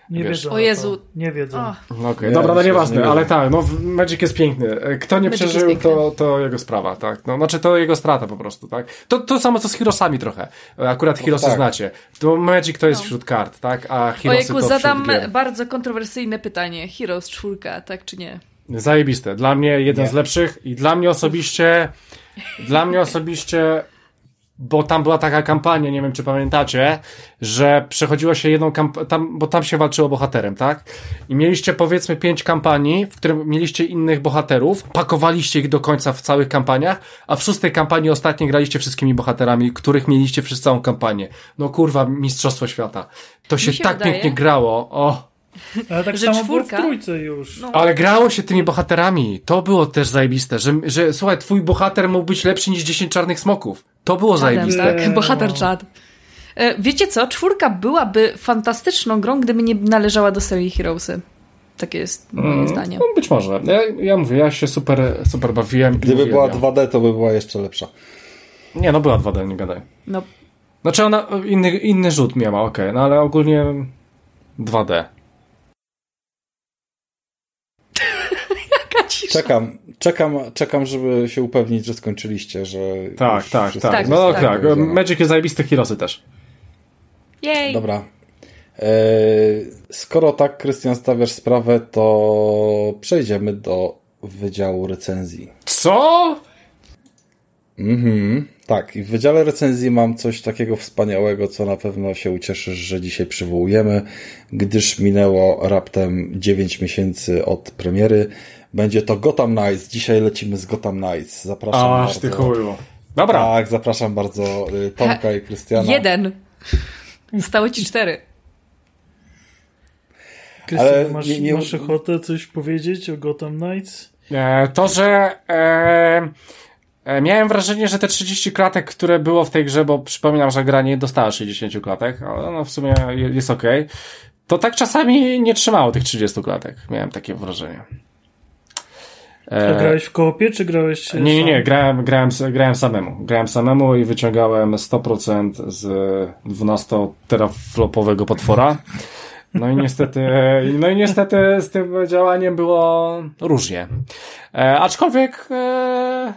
Nie wiedzą. O Jezu. Nie wiedzą. No okej, okay. dobra, no nieważne, nie ale tak, no Magic jest piękny. Kto nie Magic przeżył, to, to jego sprawa, tak. No, znaczy to jego strata po prostu, tak. To, to samo co z Heroesami trochę. Akurat no, Heroesy tak. znacie. To Magic to jest no. wśród kart, tak, a Heroesy Ojejku, to zadam bardzo kontrowersyjne pytanie. Heroes czwórka, tak czy nie? Zajebiste. Dla mnie jeden nie. z lepszych i dla mnie osobiście dla mnie osobiście bo tam była taka kampania, nie wiem czy pamiętacie, że przechodziło się jedną kampanię, tam, bo tam się walczyło bohaterem, tak? I mieliście powiedzmy pięć kampanii, w którym mieliście innych bohaterów, pakowaliście ich do końca w całych kampaniach, a w szóstej kampanii ostatniej graliście wszystkimi bohaterami, których mieliście przez całą kampanię. No kurwa, Mistrzostwo Świata. To się, się tak pięknie grało. O! Ale tak że samo czwórka? było w trójce już. No. Ale grało się tymi bohaterami. To było też zajebiste, że, że słuchaj, twój bohater mógł być lepszy niż 10 czarnych smoków. To było zajebiste. Tak, bohater no. Chad. E, wiecie co? Czwórka byłaby fantastyczną grą, gdyby nie należała do serii Heroesy. Takie jest moje mm, zdanie. No, być może. Ja, ja mówię, ja się super, super bawiłem. Gdyby była 2D, to by była jeszcze lepsza. Nie, no była 2D, nie gadaj. No. Znaczy ona inny, inny rzut miała, okej, okay, no ale ogólnie 2D. Jaka cisza. Czekam, czekam, czekam, żeby się upewnić, że skończyliście, że... Tak, tak, tak, tak. No tak, tak. Magic jest Heroesy też. Jej. Dobra. E, skoro tak, Krystian, stawiasz sprawę, to przejdziemy do Wydziału Recenzji. Co? Mhm. Tak, i w Wydziale Recenzji mam coś takiego wspaniałego, co na pewno się ucieszysz, że dzisiaj przywołujemy, gdyż minęło raptem 9 miesięcy od premiery. Będzie to Gotham Knights. Dzisiaj lecimy z Gotham Knights. Zapraszam Aż bardzo. ty chuju. Dobra. Tak, zapraszam bardzo y, Tomka i Krystiana. Jeden. Zostały ci cztery. Krystian, masz, nie, nie... masz ochotę coś powiedzieć o Gotham Knights? E, to, że e, e, miałem wrażenie, że te 30 klatek, które było w tej grze, bo przypominam, że gra nie dostała 60 klatek, ale no w sumie jest ok, to tak czasami nie trzymało tych 30 klatek. Miałem takie wrażenie. E, grałeś w koopie, czy grałeś Nie, nie, nie, grałem, grałem, grałem samemu. Grałem samemu i wyciągałem 100% z 12-teraflopowego potwora. No i niestety, [LAUGHS] no i niestety z tym działaniem było różnie. E, aczkolwiek, e,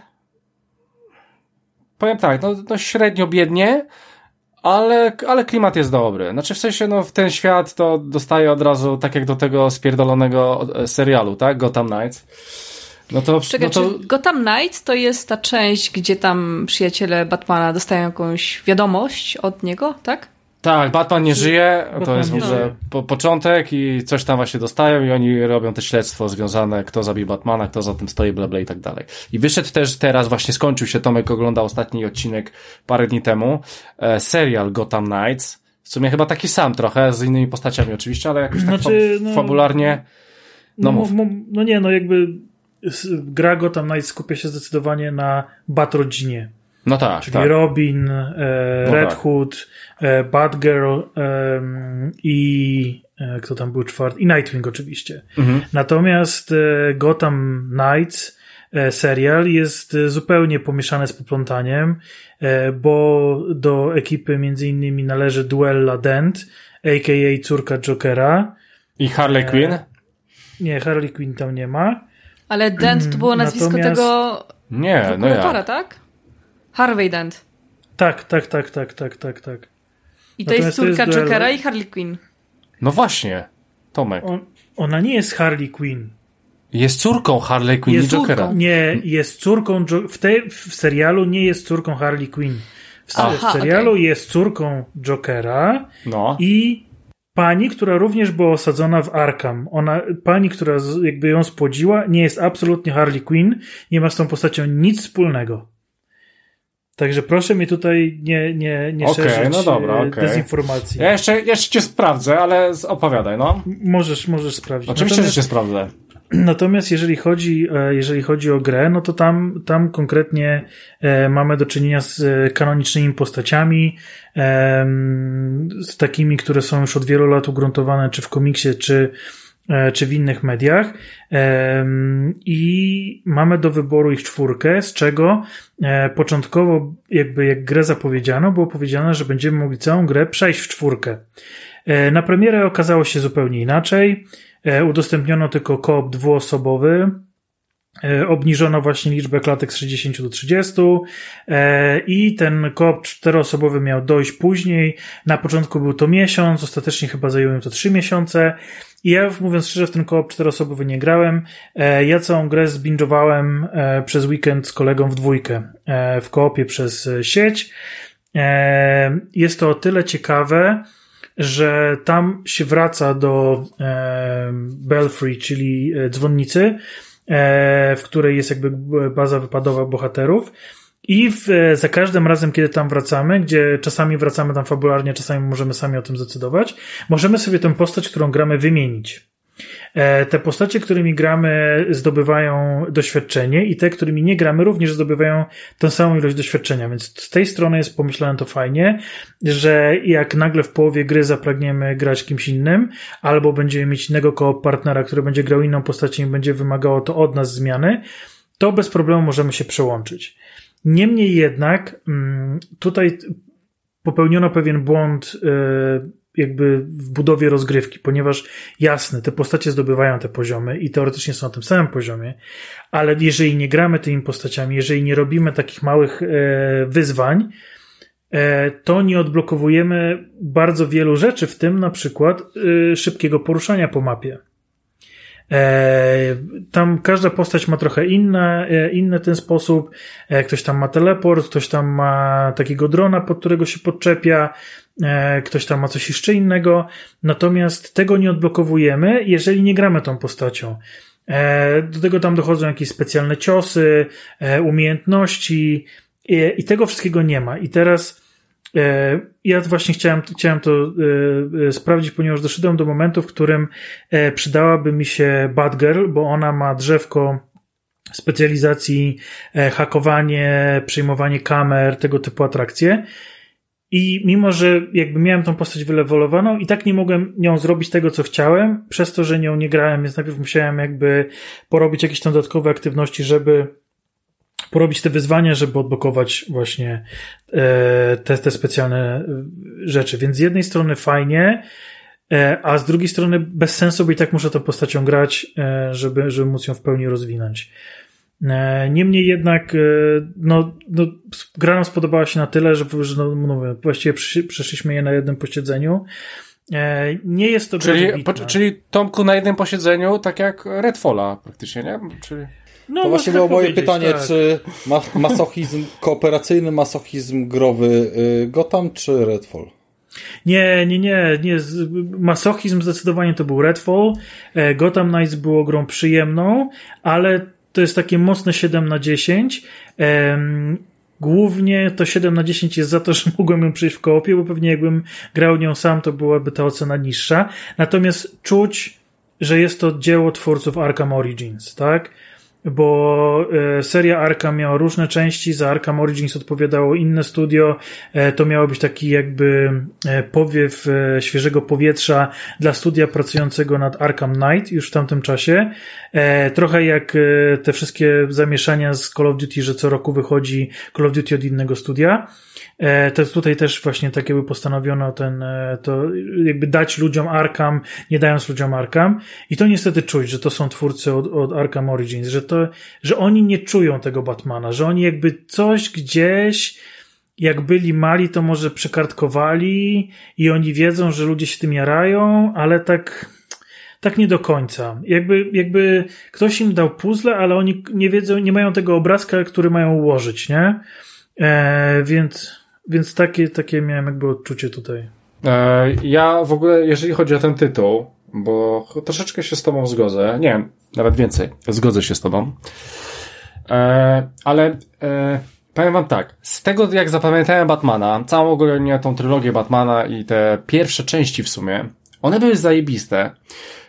powiem tak, no, no średnio biednie, ale, ale klimat jest dobry. Znaczy w sensie, no w ten świat to dostaje od razu, tak jak do tego spierdolonego serialu, tak? Gotham Knights. No to, Czekaj, no to... czy Gotham Knight to jest ta część, gdzie tam przyjaciele Batmana dostają jakąś wiadomość od niego, tak? Tak, Batman nie żyje, to jest może po, początek i coś tam właśnie dostają i oni robią te śledztwo związane, kto zabił Batmana, kto za tym stoi, bla, bla i tak dalej. I wyszedł też teraz, właśnie skończył się, Tomek oglądał ostatni odcinek parę dni temu, e, serial Gotham Knights, w sumie chyba taki sam trochę, z innymi postaciami oczywiście, ale jakoś tak znaczy, no, fabularnie, no, no, no, no nie, no jakby gra Gotham Knights skupia się zdecydowanie na Batrodzinie. No tak. Czyli tak. Robin, e, no Red tak. Hood, e, Batgirl e, i e, kto tam był czwarty? I Nightwing oczywiście. Mhm. Natomiast e, Gotham Knights e, serial jest zupełnie pomieszany z poplątaniem, bo do ekipy między innymi należy Duella Dent, a.k.a. córka Jokera. I Harley Quinn? Nie, Harley Quinn tam nie ma. Ale Dent to było nazwisko Natomiast... tego nie, no ja. tak? Harvey Dent. Tak, tak, tak, tak, tak, tak, tak. I to Natomiast jest córka to jest Jokera i Harley Quinn. No właśnie, Tomek. On, ona nie jest Harley Quinn. Jest córką Harley Quinn jest i Jokera. Córką. Nie, jest córką, w, tej, w serialu nie jest córką Harley Quinn. W, Aha, w serialu okay. jest córką Jokera no. i pani, która również była osadzona w Arkham. Ona, pani, która jakby ją spłodziła, nie jest absolutnie Harley Quinn, nie ma z tą postacią nic wspólnego. Także proszę mi tutaj nie, nie, nie okay, szerzyć no dobra, e, okay. dezinformacji. Ja jeszcze, jeszcze cię sprawdzę, ale opowiadaj, no. Możesz, możesz sprawdzić. Oczywiście, Natomiast... że cię sprawdzę. Natomiast jeżeli chodzi, e, jeżeli chodzi o grę, no to tam, tam konkretnie e, mamy do czynienia z e, kanonicznymi postaciami, z takimi, które są już od wielu lat ugruntowane, czy w komiksie, czy, czy w innych mediach. I mamy do wyboru ich czwórkę, z czego początkowo, jakby jak grę zapowiedziano, było powiedziane, że będziemy mogli całą grę przejść w czwórkę. Na premierę okazało się zupełnie inaczej. E, udostępniono tylko koop dwuosobowy. E, obniżono właśnie liczbę klatek z 60 do 30 e, i ten koop czteroosobowy miał dojść później. Na początku był to miesiąc, ostatecznie chyba zajęło to 3 miesiące. I ja, mówiąc szczerze, w ten koop czteroosobowy nie grałem. Ja całą grę zbingowałem przez weekend z kolegą w dwójkę w koopie przez sieć. Jest to o tyle ciekawe, że tam się wraca do e, Belfry, czyli e, dzwonnicy, e, w której jest jakby baza wypadowa bohaterów. I w, e, za każdym razem, kiedy tam wracamy, gdzie czasami wracamy tam fabularnie, czasami możemy sami o tym zdecydować, możemy sobie tę postać, którą gramy, wymienić. E, te postacie, którymi gramy, zdobywają doświadczenie i te, którymi nie gramy, również zdobywają tę samą ilość doświadczenia. Więc z tej strony jest pomyślane to fajnie, że jak nagle w połowie gry zapragniemy grać kimś innym, albo będziemy mieć innego koło partnera, który będzie grał inną postacią i będzie wymagało to od nas zmiany, to bez problemu możemy się przełączyć. Niemniej jednak, mm, tutaj popełniono pewien błąd e, jakby w budowie rozgrywki, ponieważ jasne, te postacie zdobywają te poziomy i teoretycznie są na tym samym poziomie, ale jeżeli nie gramy tymi postaciami, jeżeli nie robimy takich małych e, wyzwań, e, to nie odblokowujemy bardzo wielu rzeczy, w tym na przykład e, szybkiego poruszania po mapie. Tam każda postać ma trochę inne, inny ten sposób. Ktoś tam ma teleport, ktoś tam ma takiego drona, pod którego się podczepia, E, ktoś tam ma coś jeszcze innego, natomiast tego nie odblokowujemy, jeżeli nie gramy tą postacią. E, do tego tam dochodzą jakieś specjalne ciosy, e, umiejętności i tego wszystkiego nie ma. I teraz ja właśnie chciałem, chciałem to sprawdzić, ponieważ doszedłem do momentu, w którym przydałaby mi się Batgirl, bo ona ma drzewko specjalizacji hakowanie, przyjmowanie kamer, tego typu atrakcje. I mimo, że jakby miałem tą postać wylewolowaną i tak nie mogłem nią zrobić tego, co chciałem, przez to, że nią nie grałem, więc najpierw musiałem jakby porobić jakieś tam dodatkowe aktywności, żeby porobić te wyzwania, żeby odblokować właśnie e, te, te specjalne e, rzeczy. Więc z jednej strony fajnie, e, a z drugiej strony bez sensu, bo i tak muszę tą postacią grać, żeby, żeby móc ją w pełni rozwinąć. Niemniej jednak, no, no, gra nam spodobała się na tyle, że, że no, mówię, właściwie przeszliśmy je na jednym posiedzeniu. Nie jest to czyli, po, czyli Tomku na jednym posiedzeniu, tak jak Redfalla praktycznie, nie? Czyli... No, to właśnie było moje pytanie, tak. czy masochizm kooperacyjny, masochizm growy y, Gotham czy Redfall? Nie, nie, nie, nie. Masochizm zdecydowanie to był Redfall. Gotham Knights było grą przyjemną, ale to jest takie mocne 7 na 10. Głównie to 7 na 10 jest za to, że [LAUGHS] mogłem ją przejść w koopie, bo pewnie jakbym grał nią sam, to byłaby ta ocena niższa. Natomiast czuć, że jest to dzieło twórców Arkham Origins, tak? Bo e, seria Arkham miała różne części, za Arkham Origins odpowiadało inne studio, e, to miało być taki jakby e, powiew świeżego powietrza dla studia pracującego nad Arkham Knight już w tamtym czasie. Trochę jak te wszystkie zamieszania z Call of Duty, że co roku wychodzi Call of Duty od innego studia. E, to tutaj też właśnie tak jakby postanowiono ten, e, to jakby dać ludziom Arkham, nie dając ludziom Arkham. I to niestety czuć, że to są twórcy od, od Arkham Origins, że to, że oni nie czują tego Batmana, że oni jakby coś gdzieś, jak byli mali, to może przekartkowali i oni wiedzą, że ludzie się tym jarają, ale tak, tak nie do końca. Jakby, jakby ktoś im dał puzzle, ale oni nie wiedzą, nie mają tego obrazka, który mają ułożyć, nie? E, więc, więc takie, takie miałem jakby odczucie tutaj. E, ja w ogóle, jeżeli chodzi o ten tytuł, bo troszeczkę się z tobą zgodzę, nie wiem, nawet więcej, zgodzę się z tobą, e, ale e, powiem wam tak, z tego jak zapamiętałem Batmana, całą ogólnie tą trylogię Batmana i te pierwsze części w sumie, one były zajebiste,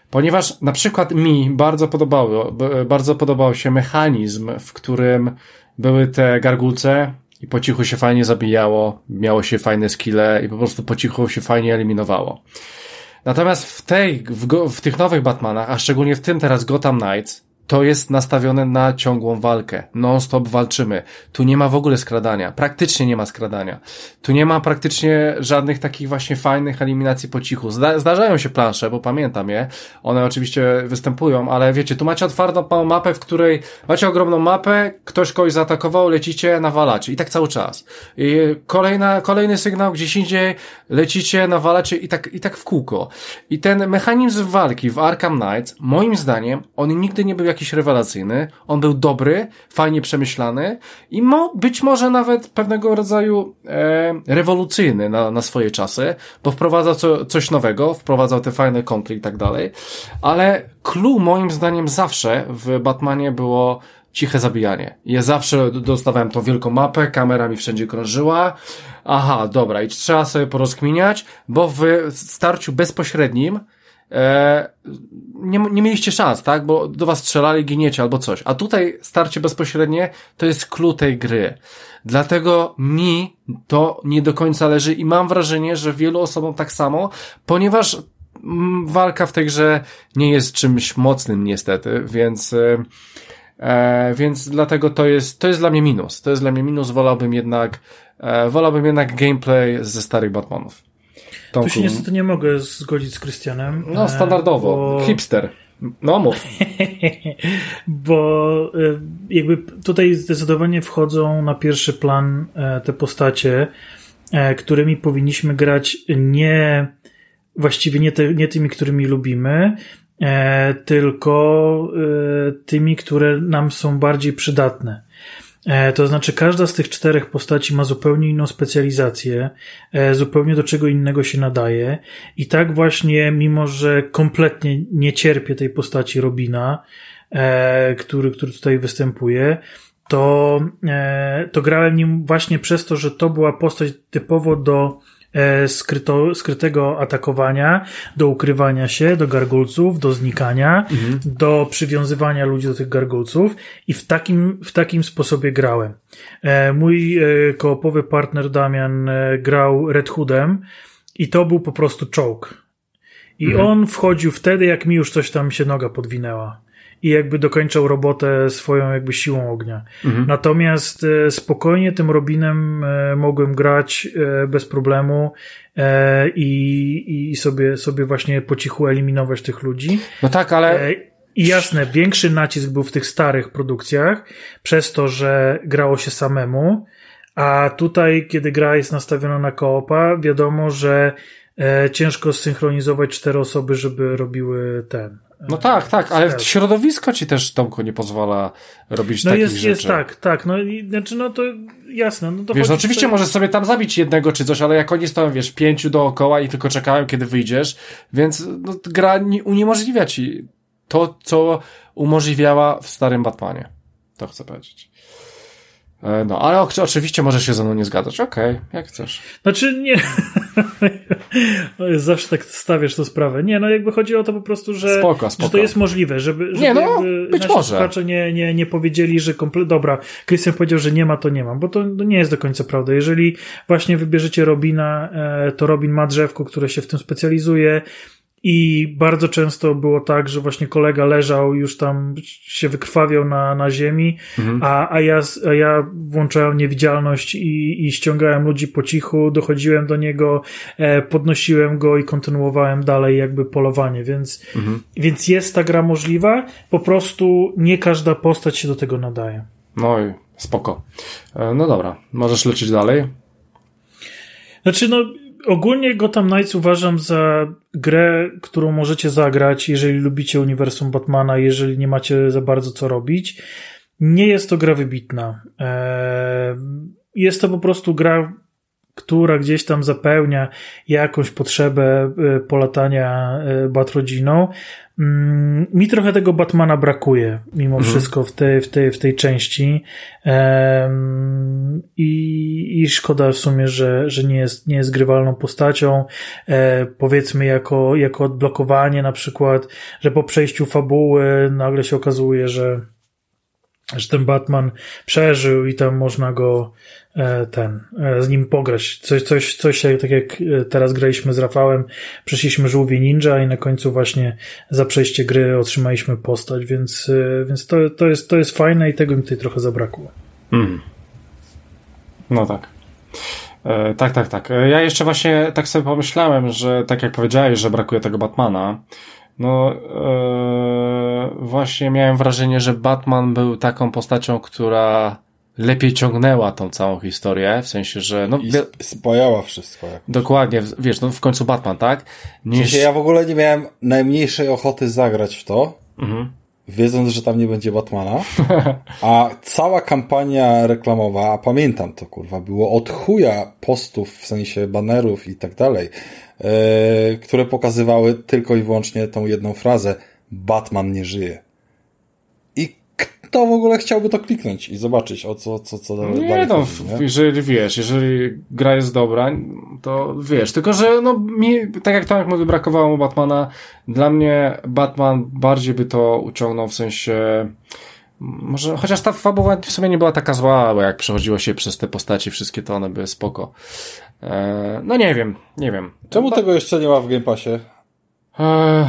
ponieważ na przykład mi bardzo podobało, bardzo podobał się mechanizm, w którym były te gargulce, i po cichu się fajnie zabijało, miało się fajne skille i po prostu po cichu się fajnie eliminowało. Natomiast w tej, w, w tych nowych Batmanach, a szczególnie w tym teraz Gotham Knights, to jest nastawione na ciągłą walkę. Non-stop walczymy. Tu nie ma w ogóle skradania. Praktycznie nie ma skradania. Tu nie ma praktycznie żadnych takich właśnie fajnych eliminacji po cichu. Zda zdarzają się plansze, bo pamiętam je. One oczywiście występują, ale wiecie, tu macie otwartą mapę, w której macie ogromną mapę, ktoś kogoś zaatakował, lecicie, nawalacie. I tak cały czas. I kolejna, kolejny sygnał gdzieś indziej, lecicie, nawalacie i tak, i tak w kółko. I ten mechanizm walki w Arkham Knights, moim zdaniem, on nigdy nie był jak jakiś rewelacyjny, on był dobry, fajnie przemyślany i mo, być może nawet pewnego rodzaju e, rewolucyjny na, na swoje czasy, bo wprowadzał co, coś nowego, wprowadzał te fajne kąty i tak dalej, ale clue moim zdaniem zawsze w Batmanie było ciche zabijanie. Ja zawsze dostawałem tą wielką mapę, kamera mi wszędzie krążyła. Aha, dobra, i trzeba sobie porozkminiać, bo w starciu bezpośrednim e, nie, nie mieliście szans, tak? Bo do was strzelali, giniecie albo coś. A tutaj starcie bezpośrednie to jest clue tej gry. Dlatego mi to nie do końca leży i mam wrażenie, że wielu osobom tak samo, ponieważ mm, walka w tej grze nie jest czymś mocnym niestety, więc e, e, więc dlatego to jest to jest dla mnie minus. To jest dla mnie minus, wolałbym jednak e, wolałbym jednak gameplay ze starych Batmanów. Tomku. Tu się niestety nie mogę zgodzić z Krystianem. No, standardowo. Bo... Hipster. No mów. [LAUGHS] Bo e, jakby tutaj zdecydowanie wchodzą na pierwszy plan e, te postacie, e, którymi powinniśmy grać nie właściwie nie, te, nie tymi, którymi lubimy, tylko tymi, które nam są bardziej przydatne. E, to znaczy, każda z tych czterech postaci ma zupełnie inną specjalizację, e, zupełnie do czego innego się nadaje. I tak właśnie, mimo że kompletnie nie cierpię tej postaci Robina, e, który, który tutaj występuje, to, to grałem nim właśnie przez to, że to była postać typowo do skryto, skrytego atakowania, do ukrywania się, do gargulców, do znikania, mhm. do przywiązywania ludzi do tych gargulców i w takim, w takim sposobie grałem. E, mój e, koopowy partner Damian grał Red Hoodem i to był po prostu czołg. I mhm. on wchodził wtedy, jak mi już coś tam się noga podwinęła i jakby dokończał robotę swoją jakby siłą ognia. Mhm. Natomiast e, spokojnie tym Robinem e, mogłem grać e, bez problemu i, i sobie, sobie właśnie po cichu eliminować tych ludzi. No tak, ale... I jasne, większy nacisk był w tych starych produkcjach, przez to, że grało się samemu, a tutaj, kiedy gra jest nastawiona na koopa, wiadomo, że ciężko zsynchronizować cztery osoby, żeby robiły ten, no tak, tak, ale środowisko ci też, Tomku, nie pozwala robić no takich jest, rzeczy. Jest, tak, tak, no i znaczy, no to jasne. No to wiesz, no oczywiście możesz sobie tam zabić jednego czy coś, ale jak oni stoją, wiesz, pięciu dookoła i tylko czekają, kiedy wyjdziesz, więc no, gra uniemożliwia ci to, co umożliwiała w starym Batmanie. To chcę powiedzieć. E, no, ale oczywiście możesz się ze mną nie zgadzać. Okej, okay, jak chcesz. Znaczy, nie. [LAUGHS] Zawsze tak stawiasz tę sprawę. Nie, no jakby chodzi o to po prostu, że, spoko, spoko. że to jest możliwe, żeby, żeby nie, no, być może. nie, nie, nie powiedzieli, że kompletnie, dobra, Christian powiedział, że nie ma, to nie ma, bo to, to nie jest do końca prawda. Jeżeli właśnie wybierzecie Robina, e, to Robin ma drzewko, które się w tym specjalizuje, i bardzo często było tak, że właśnie kolega leżał, już tam się wykrwawiał na, na ziemi, mhm. a, a, ja, a ja włączałem niewidzialność i, i ściągałem ludzi po cichu, dochodziłem do niego, e, podnosiłem go i kontynuowałem dalej jakby polowanie, więc, mhm. więc jest ta gra możliwa, po prostu nie każda postać się do tego nadaje. No i spoko. E, no dobra, możesz lecieć dalej. Znaczy, no, ogólnie Gotham Knights uważam za grę, którą możecie zagrać, jeżeli lubicie uniwersum Batmana, jeżeli nie macie za bardzo co robić. Nie jest to gra wybitna. Eee, jest to po prostu gra, która gdzieś tam zapełnia jakąś potrzebę e, polatania e, Batrodziną. Mm, mi trochę tego Batmana brakuje, mimo mhm. wszystko w tej, w tej, w tej części. I, I szkoda w sumie, że, że nie jest, nie jest grywalną postacią. E, powiedzmy jako, jako odblokowanie na przykład, że po przejściu fabuły nagle się okazuje, że że ten Batman przeżył i tam można go ten, e, z nim pograć. Coś, coś, coś tak jak e, teraz graliśmy z Rafałem, przeszliśmy żółwie ninja i na końcu właśnie za przejście gry otrzymaliśmy postać, więc, więc to, to, jest, to jest fajne i tego mi tutaj trochę zabrakło. Mm. No tak. E, tak, tak, tak. Ja jeszcze właśnie tak sobie pomyślałem, że tak jak powiedziałeś, że brakuje tego Batmana, no, e, właśnie miałem wrażenie, że Batman był taką postacią, która lepiej ciągnęła tą całą historię, w sensie, że no... I spojała wszystko. Jakoś. Dokładnie, wiesz, no w końcu Batman, tak? Niż... W sensie ja w ogóle nie miałem najmniejszej ochoty zagrać w to, mhm. wiedząc, że tam nie będzie Batmana, [LAUGHS] a cała kampania reklamowa, a pamiętam to, kurwa, było od chuja postów, w sensie banerów i tak dalej, E, które pokazywały tylko i wyłącznie tą jedną frazę Batman nie żyje. Kto w ogóle chciałby to kliknąć i zobaczyć, o co, co, co dalej Nie no, chodzi, nie? jeżeli wiesz, jeżeli gra jest dobra, to wiesz, tylko że no mi, tak jak Tomek mówi, brakowało mu Batmana, dla mnie Batman bardziej by to uciągnął w sensie może, chociaż ta fabuła w sumie nie była taka zła, bo jak przechodziło się przez te postaci wszystkie, to one były spoko. Eee, no nie wiem, nie wiem. Czemu tego jeszcze nie ma w Game Passie?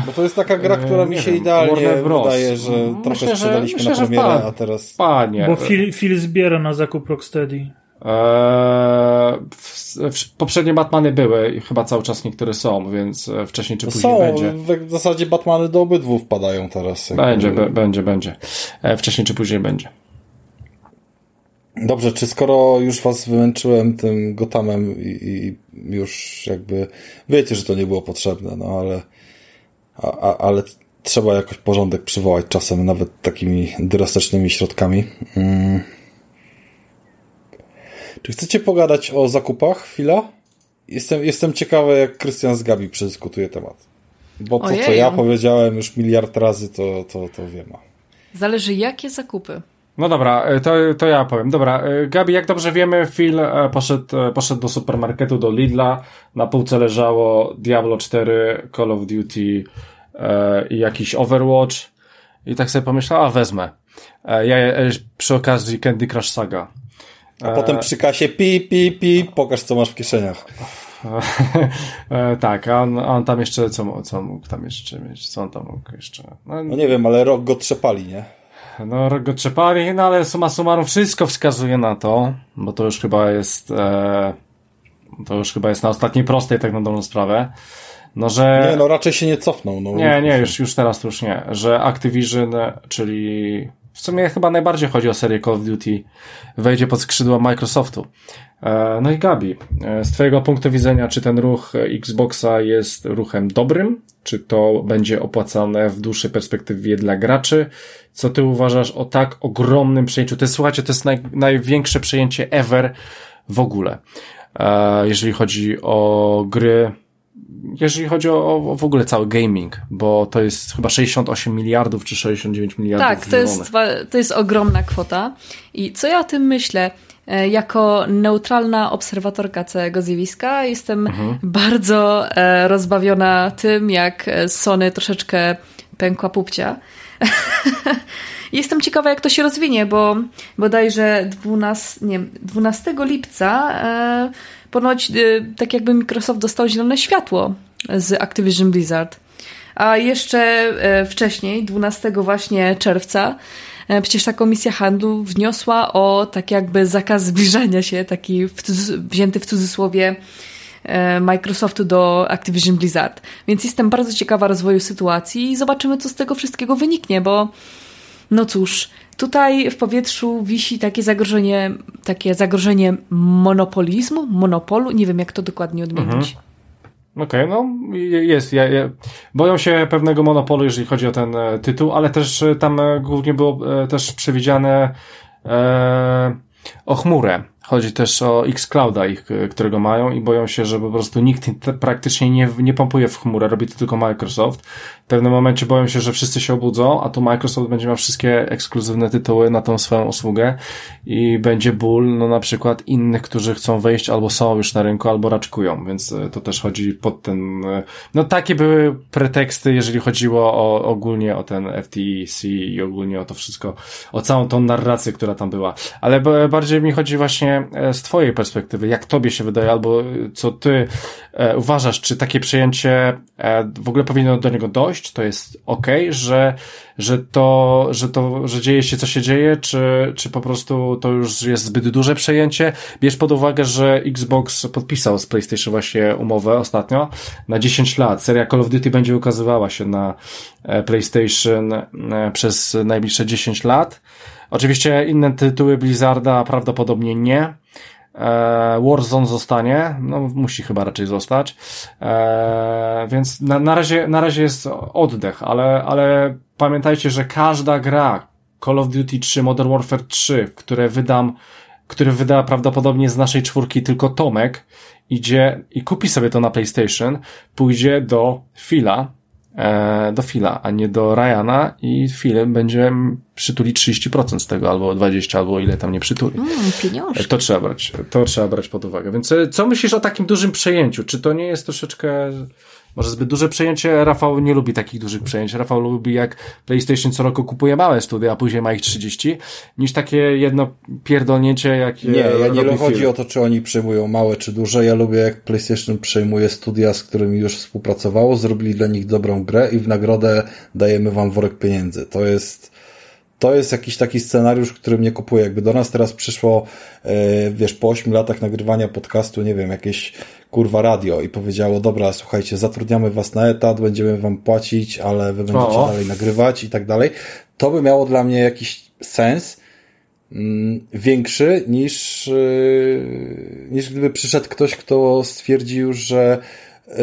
Bo to jest taka gra, która mi się wiem, idealnie wydaje, że myślę, trochę sprzedaliśmy myślę, na premierę, a teraz... Panie. Bo Phil, Phil zbiera na zakup Rocksteady. Eee, poprzednie Batmany były i chyba cały czas niektóre są, więc e, wcześniej czy później są, będzie. W zasadzie Batmany do obydwu wpadają teraz. Będzie, będzie, będzie. E, wcześniej czy później będzie. Dobrze, czy skoro już was wymęczyłem tym Gotamem i, i już jakby wiecie, że to nie było potrzebne, no ale a, a, ale trzeba jakoś porządek przywołać czasem, nawet takimi drastycznymi środkami. Hmm. Czy chcecie pogadać o zakupach chwila? Jestem, jestem ciekawy, jak Krystian z Gabi przedyskutuje temat. Bo to, co ja powiedziałem już miliard razy, to, to, to wiem. Zależy, jakie zakupy. No dobra, e, to, to ja powiem. Dobra, e, Gabi, jak dobrze wiemy, Phil e, poszedł, poszedł do supermarketu, do Lidla. Na półce leżało Diablo 4, Call of Duty i jakiś Overwatch. I tak sobie pomyślał, a wezmę. Ja przy okazji Candy Crush Saga. A potem przy kasie pi, pi, pi, pokaż co masz w kieszeniach. [LAUGHS] tak, a on, a on tam jeszcze, co, co mógł tam jeszcze mieć? Co on tam mógł jeszcze? No, no nie wiem, ale rok go trzepali, nie? No, go trzepali, no ale suma summarum wszystko wskazuje na to, bo to już chyba jest, e, to już chyba jest na ostatniej prostej, tak na dobrą sprawę. No, że... Nie, no raczej się nie cofną. No, nie, nie, już, już teraz to już nie. Że Activision, czyli w sumie chyba najbardziej chodzi o serię Call of Duty, wejdzie pod skrzydła Microsoftu. E, no i Gabi, e, z Twojego punktu widzenia, czy ten ruch Xboxa jest ruchem dobrym? Czy to będzie opłacalne w dłuższej perspektywie dla graczy? Co Ty uważasz o tak ogromnym przejęciu? To jest, słuchajcie, to jest naj, największe przejęcie ever w ogóle. E, jeżeli chodzi o gry, jeżeli chodzi o, o, w ogóle cały gaming, bo to jest chyba 68 miliardów czy 69 miliardów. Tak, to jest, to jest ogromna kwota. I co ja o tym myślę? E, jako neutralna obserwatorka całego zjawiska jestem mhm. bardzo e, rozbawiona tym, jak Sony troszeczkę pękła pupcia. [LAUGHS] Jestem ciekawa, jak to się rozwinie, bo bodajże 12, nie, 12 lipca e, ponoć y, tak jakby Microsoft dostał zielone światło z Activision Blizzard. A jeszcze e, wcześniej, 12 właśnie czerwca, e, przecież ta komisja handlu wniosła o tak jakby zakaz zbliżania się, taki w wzięty w cudzysłowie e, Microsoftu do Activision Blizzard. Więc jestem bardzo ciekawa rozwoju sytuacji i zobaczymy, co z tego wszystkiego wyniknie, bo no cóż, Tutaj w powietrzu wisi takie zagrożenie, takie zagrożenie monopolizmu, monopolu. Nie wiem, jak to dokładnie odmienić. Mhm. Okej, okay, no jest. Ja, ja, boją się pewnego monopolu, jeżeli chodzi o ten e, tytuł, ale też e, tam e, głównie było też przewidziane e, o chmurę. Chodzi też o Xclouda, ich, którego mają i boją się, że po prostu nikt praktycznie nie, nie pompuje w chmurę, robi to tylko Microsoft w pewnym momencie boją się, że wszyscy się obudzą, a tu Microsoft będzie miał wszystkie ekskluzywne tytuły na tą swoją usługę i będzie ból, no na przykład innych, którzy chcą wejść albo są już na rynku, albo raczkują, więc e, to też chodzi pod ten, e, no takie były preteksty, jeżeli chodziło o, ogólnie o ten FTC i ogólnie o to wszystko, o całą tą narrację, która tam była. Ale bardziej mi chodzi właśnie e, z twojej perspektywy, jak tobie się wydaje, albo co ty uważasz, czy takie przejęcie w ogóle powinno do niego dojść, to jest ok, że, że to, że to, że dzieje się co się dzieje, czy, czy po prostu to już jest zbyt duże przejęcie. Bierz pod uwagę, że Xbox podpisał z PlayStation właśnie umowę ostatnio na 10 lat. Seria Call of Duty będzie ukazywała się na e, PlayStation e, przez najbliższe 10 lat. Oczywiście inne tytuły Blizzarda prawdopodobnie nie. E, Warzone zostanie, no musi chyba raczej zostać, e, więc na, na, razie, na razie jest oddech, ale, ale pamiętajcie, że każda gra Call of Duty 3, Modern Warfare 3, które wydam, które wyda prawdopodobnie z naszej czwórki tylko Tomek, idzie i kupi sobie to na PlayStation, pójdzie do Fila, do Phila, a nie do Ryana i Phil będzie przytuli 30% z tego, albo 20, albo ile tam nie przytuli. Mm, pieniążki. To trzeba brać, to trzeba brać pod uwagę. Więc e, co myślisz o takim dużym przejęciu? Czy to nie jest troszeczkę może zbyt duże przejęcie? Rafał nie lubi takich dużych przejęć. Rafał lubi jak PlayStation co roku kupuje małe studia, a później ma ich 30, niż takie jedno pierdolnięcie, jak Nie, ja nie chodzi o to, czy oni przejmują małe czy duże. Ja lubię jak PlayStation przejmuje studia, z którymi już współpracowało, zrobili dla nich dobrą grę i w nagrodę dajemy wam worek pieniędzy. To jest to jest jakiś taki scenariusz, który mnie kupuje. Jakby do nas teraz przyszło, e, wiesz, po 8 latach nagrywania podcastu, nie wiem, jakieś kurwa radio i powiedziało, dobra, słuchajcie, zatrudniamy was na etat, będziemy wam płacić, ale wy będziecie o. dalej nagrywać i tak dalej. To by miało dla mnie jakiś sens mm, większy niż, yy, niż gdyby przyszedł ktoś, kto stwierdził, że E,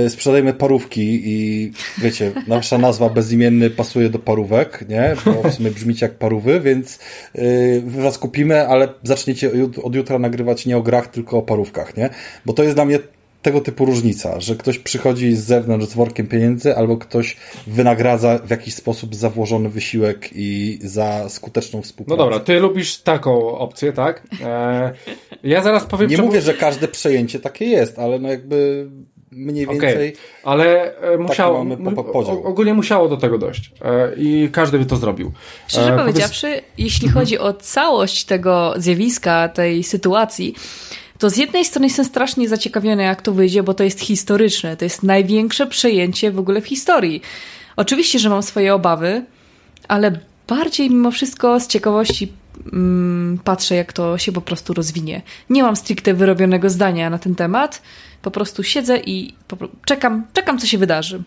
sprzedajmy parówki i wiecie, nasza nazwa bezimienny pasuje do parówek, nie? Bo w sumie brzmicie jak parówy, więc yy, was kupimy, ale zaczniecie od jutra nagrywać nie o grach, tylko o parówkach, nie? Bo to jest dla mnie tego typu różnica, że ktoś przychodzi z zewnątrz z workiem pieniędzy, albo ktoś wynagradza w jakiś sposób za włożony wysiłek i za skuteczną współpracę. No dobra, ty lubisz taką opcję, tak? Eee, ja zaraz powiem... Nie czemu... mówię, że każde przejęcie takie jest, ale no jakby mniej więcej. Okay. Ale e, musiało, ogólnie musiało do tego dojść e, i każdy by to zrobił. Szczerze e, powiedziawszy, powiedz... jeśli mhm. chodzi o całość tego zjawiska, tej sytuacji, to z jednej strony jestem strasznie zaciekawiony, jak to wyjdzie, bo to jest historyczne. To jest największe przejęcie w ogóle w historii. Oczywiście, że mam swoje obawy, ale bardziej mimo wszystko z ciekawości mm, patrzę, jak to się po prostu rozwinie. Nie mam stricte wyrobionego zdania na ten temat. Po prostu siedzę i czekam, czekam, co się wydarzy.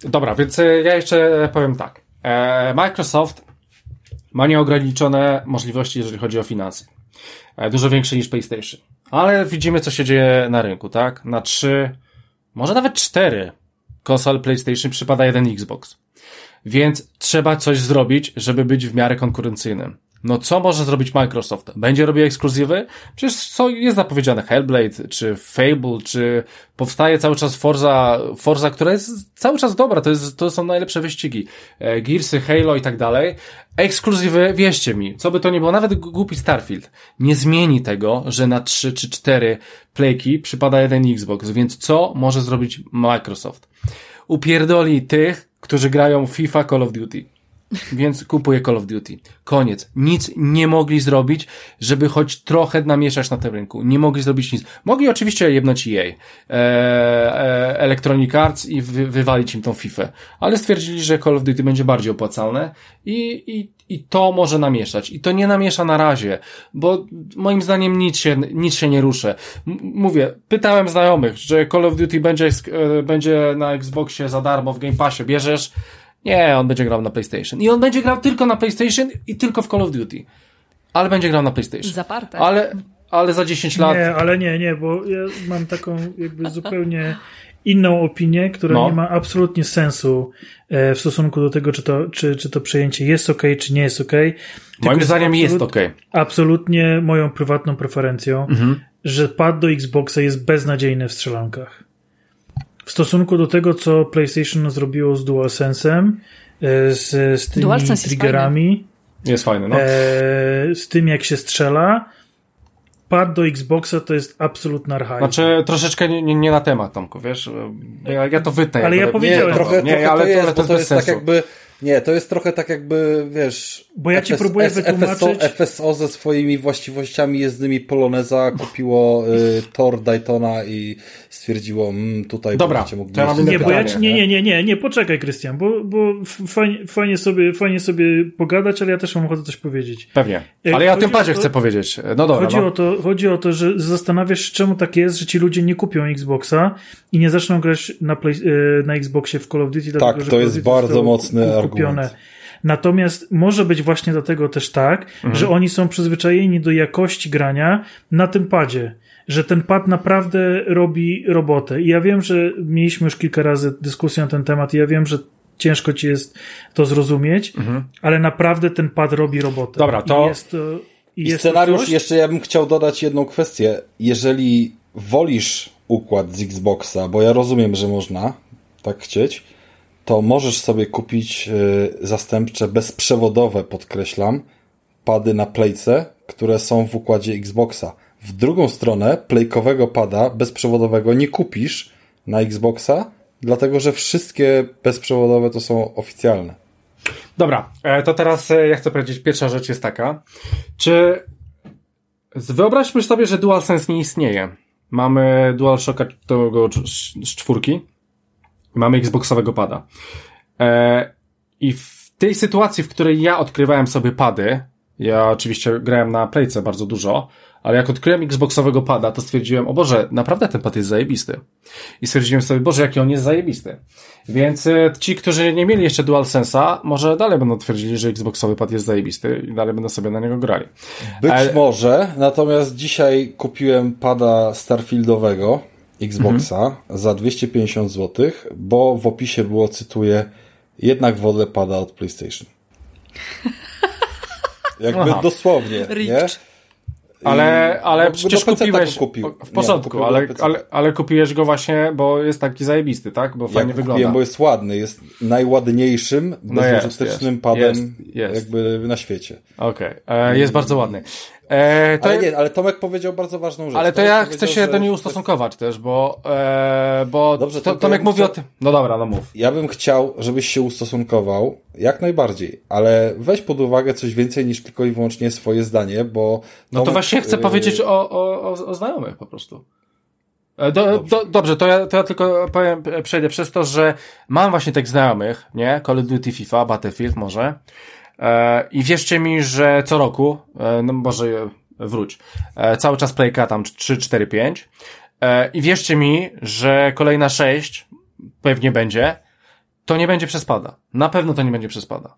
Dobra, więc e, ja jeszcze powiem tak. E, Microsoft ma nieograniczone możliwości, jeżeli chodzi o finanse. E, dużo większe niż PlayStation. Ale widzimy, co się dzieje na rynku, tak? Na trzy, może nawet cztery konsol PlayStation przypada jeden Xbox. Więc trzeba coś zrobić, żeby być w miarę konkurencyjnym. No co może zrobić Microsoft? Będzie robił ekskluzywy? Przecież co jest zapowiedziane Hellblade, czy Fable, czy powstaje cały czas Forza, Forza, która jest cały czas dobra, to, jest, to są najlepsze wyścigi. E, Gearsy, Halo i tak dalej. Ekskluzywy, wierzcie mi, co by to nie było, nawet głupi Starfield, nie zmieni tego, że na 3 czy 4 playki przypada jeden Xbox, więc co może zrobić Microsoft? Upierdoli tych, którzy grają FIFA Call of Duty więc kupuję Call of Duty. Koniec. Nic nie mogli zrobić, żeby choć trochę namieszać na tym rynku. Nie mogli zrobić nic. Mogli oczywiście jebnąć EA, e, e, Electronic Arts i wy, wywalić im tą FIFA, ale stwierdzili, że Call of Duty będzie bardziej opłacalne i, i, i to może namieszać. I to nie namiesza na razie, bo moim zdaniem nic się, nic się nie ruszy. M mówię, pytałem znajomych, że Call of Duty będzie, e, będzie na Xboxie za darmo w Game Passie. Bierzesz? Nie, on będzie grał na PlayStation. I on będzie grał tylko na PlayStation i tylko w Call of Duty. Ale będzie grał na PlayStation. Zaparte. Ale, ale za 10 lat. Nie, ale nie, nie, bo ja mam taką jakby zupełnie inną opinię, która no. nie ma absolutnie sensu e, w stosunku do tego, czy to, czy, czy to przejęcie jest ok, czy nie jest ok. Moim zdaniem jest, jest ok. Absolutnie moją prywatną preferencją, mhm. że pad do Xboxa jest beznadziejny w strzelankach w stosunku do tego, co PlayStation zrobiło z DualSense'em, e, z, z tymi DualSense triggerami. Jest fajny, jest fajny no. E, z tym, jak się strzela. Pad do Xboxa to jest absolutna archaizm. Znaczy, troszeczkę nie, nie, na temat, Tomku, wiesz? Ja, ja to wytnę. Ale ja powiedziałem... Nie, trochę, nie, trochę ale to jest, to, to jest tak jakby nie, to jest trochę tak jakby, wiesz... Bo ja ci FS, próbuję wytłumaczyć... FSO, FSO ze swoimi właściwościami jezdnymi Poloneza kupiło y, Tor Daytona i stwierdziło, mm, tutaj Dobra, będziecie mogli... Ja nie, bo ja ci, nie, nie, nie, nie, nie, poczekaj Krystian, bo, bo fajnie, fajnie, sobie, fajnie sobie pogadać, ale ja też mam ochotę coś powiedzieć. Pewnie, e, ale ja o tym padzie chcę powiedzieć. No dobra. Chodzi, no. O to, chodzi o to, że zastanawiasz czemu tak jest, że ci ludzie nie kupią Xboxa i nie zaczną grać na, play, e, na Xboxie w Call of Duty, dlatego, tak, to jest bardzo mocny kupione. Natomiast może być właśnie dlatego też tak, mhm. że oni są przyzwyczajeni do jakości grania na tym padzie że ten pad naprawdę robi robotę. I ja wiem, że mieliśmy już kilka razy dyskusję na ten temat i ja wiem, że ciężko ci jest to zrozumieć, mhm. ale naprawdę ten pad robi robotę. Dobra, to... I, jest to, i, scenariusz, coś... jeszcze ja bym chciał dodać jedną kwestię. Jeżeli wolisz układ z Xboxa, bo ja rozumiem, że można tak chcieć, to możesz sobie kupić y, zastępcze bezprzewodowe, podkreślam, pady na playce, które są w układzie Xboxa. W drugą stronę playkowego pada bezprzewodowego nie kupisz na Xboxa, dlatego że wszystkie bezprzewodowe to są oficjalne. Dobra, e, to teraz e, ja chcę powiedzieć, pierwsza rzecz jest taka. Czy wyobraźmy sobie, że DualSense nie istnieje. Mamy DualShocka tego z czwórki, mamy Xboxowego pada. E, I w tej sytuacji, w której ja odkrywałem sobie pady, ja oczywiście grałem na Playce bardzo dużo, ale jak odkryłem Xboxowego pada, to stwierdziłem, o Boże, naprawdę ten pad jest zajebisty. I stwierdziłem sobie, Boże, jaki on jest zajebisty. Więc e, ci, którzy nie mieli jeszcze DualSense'a, może dalej będą twierdzili, że Xboxowy pad jest zajebisty i dalej będą sobie na niego grali. Być ale... może, natomiast dzisiaj kupiłem pada Starfieldowego Xboxa mhm. za 250 zł, bo w opisie było, cytuję, jednak wolę pada od PlayStation. [LAUGHS] Jakby Aha. dosłownie, Rich. nie? Ale, ale przecież kupiłeś. Kupił. W porządku, nie, ale, ale, ale kupiłeś go właśnie, bo jest taki zajebisty, tak? Bo fajnie ja wygląda. Kupiłem, bo jest ładny, jest najładniejszym, no bezużytecznym jest, padem jest, jest. jakby na świecie. Okej, okay. E, jest bardzo ładny. E, ale, nie, ale Tomek powiedział bardzo ważną rzecz. Ale to ja chcę się do niej ustosunkować też, bo, e, bo Dobrze, to, Tomek ja mówi o tym. No dobra, no mów. Ja bym chciał, żebyś się ustosunkował, jak najbardziej, ale weź pod uwagę coś więcej niż tylko i wyłącznie swoje zdanie, bo. Tomek, no to właśnie chcę y powiedzieć o, o, o, o znajomych po prostu. E, do, dobrze. Do, dobrze, to ja, to ja tylko powiem, przejdę przez to, że mam właśnie tych znajomych, nie? Call of Duty, FIFA, Battlefield może. E, I wierzcie mi, że co roku, e, no może wróć, e, cały czas playka tam 3, 4, 5. I wierzcie mi, że kolejna 6 pewnie będzie, to nie będzie przez pada. Na pewno to nie będzie przez pada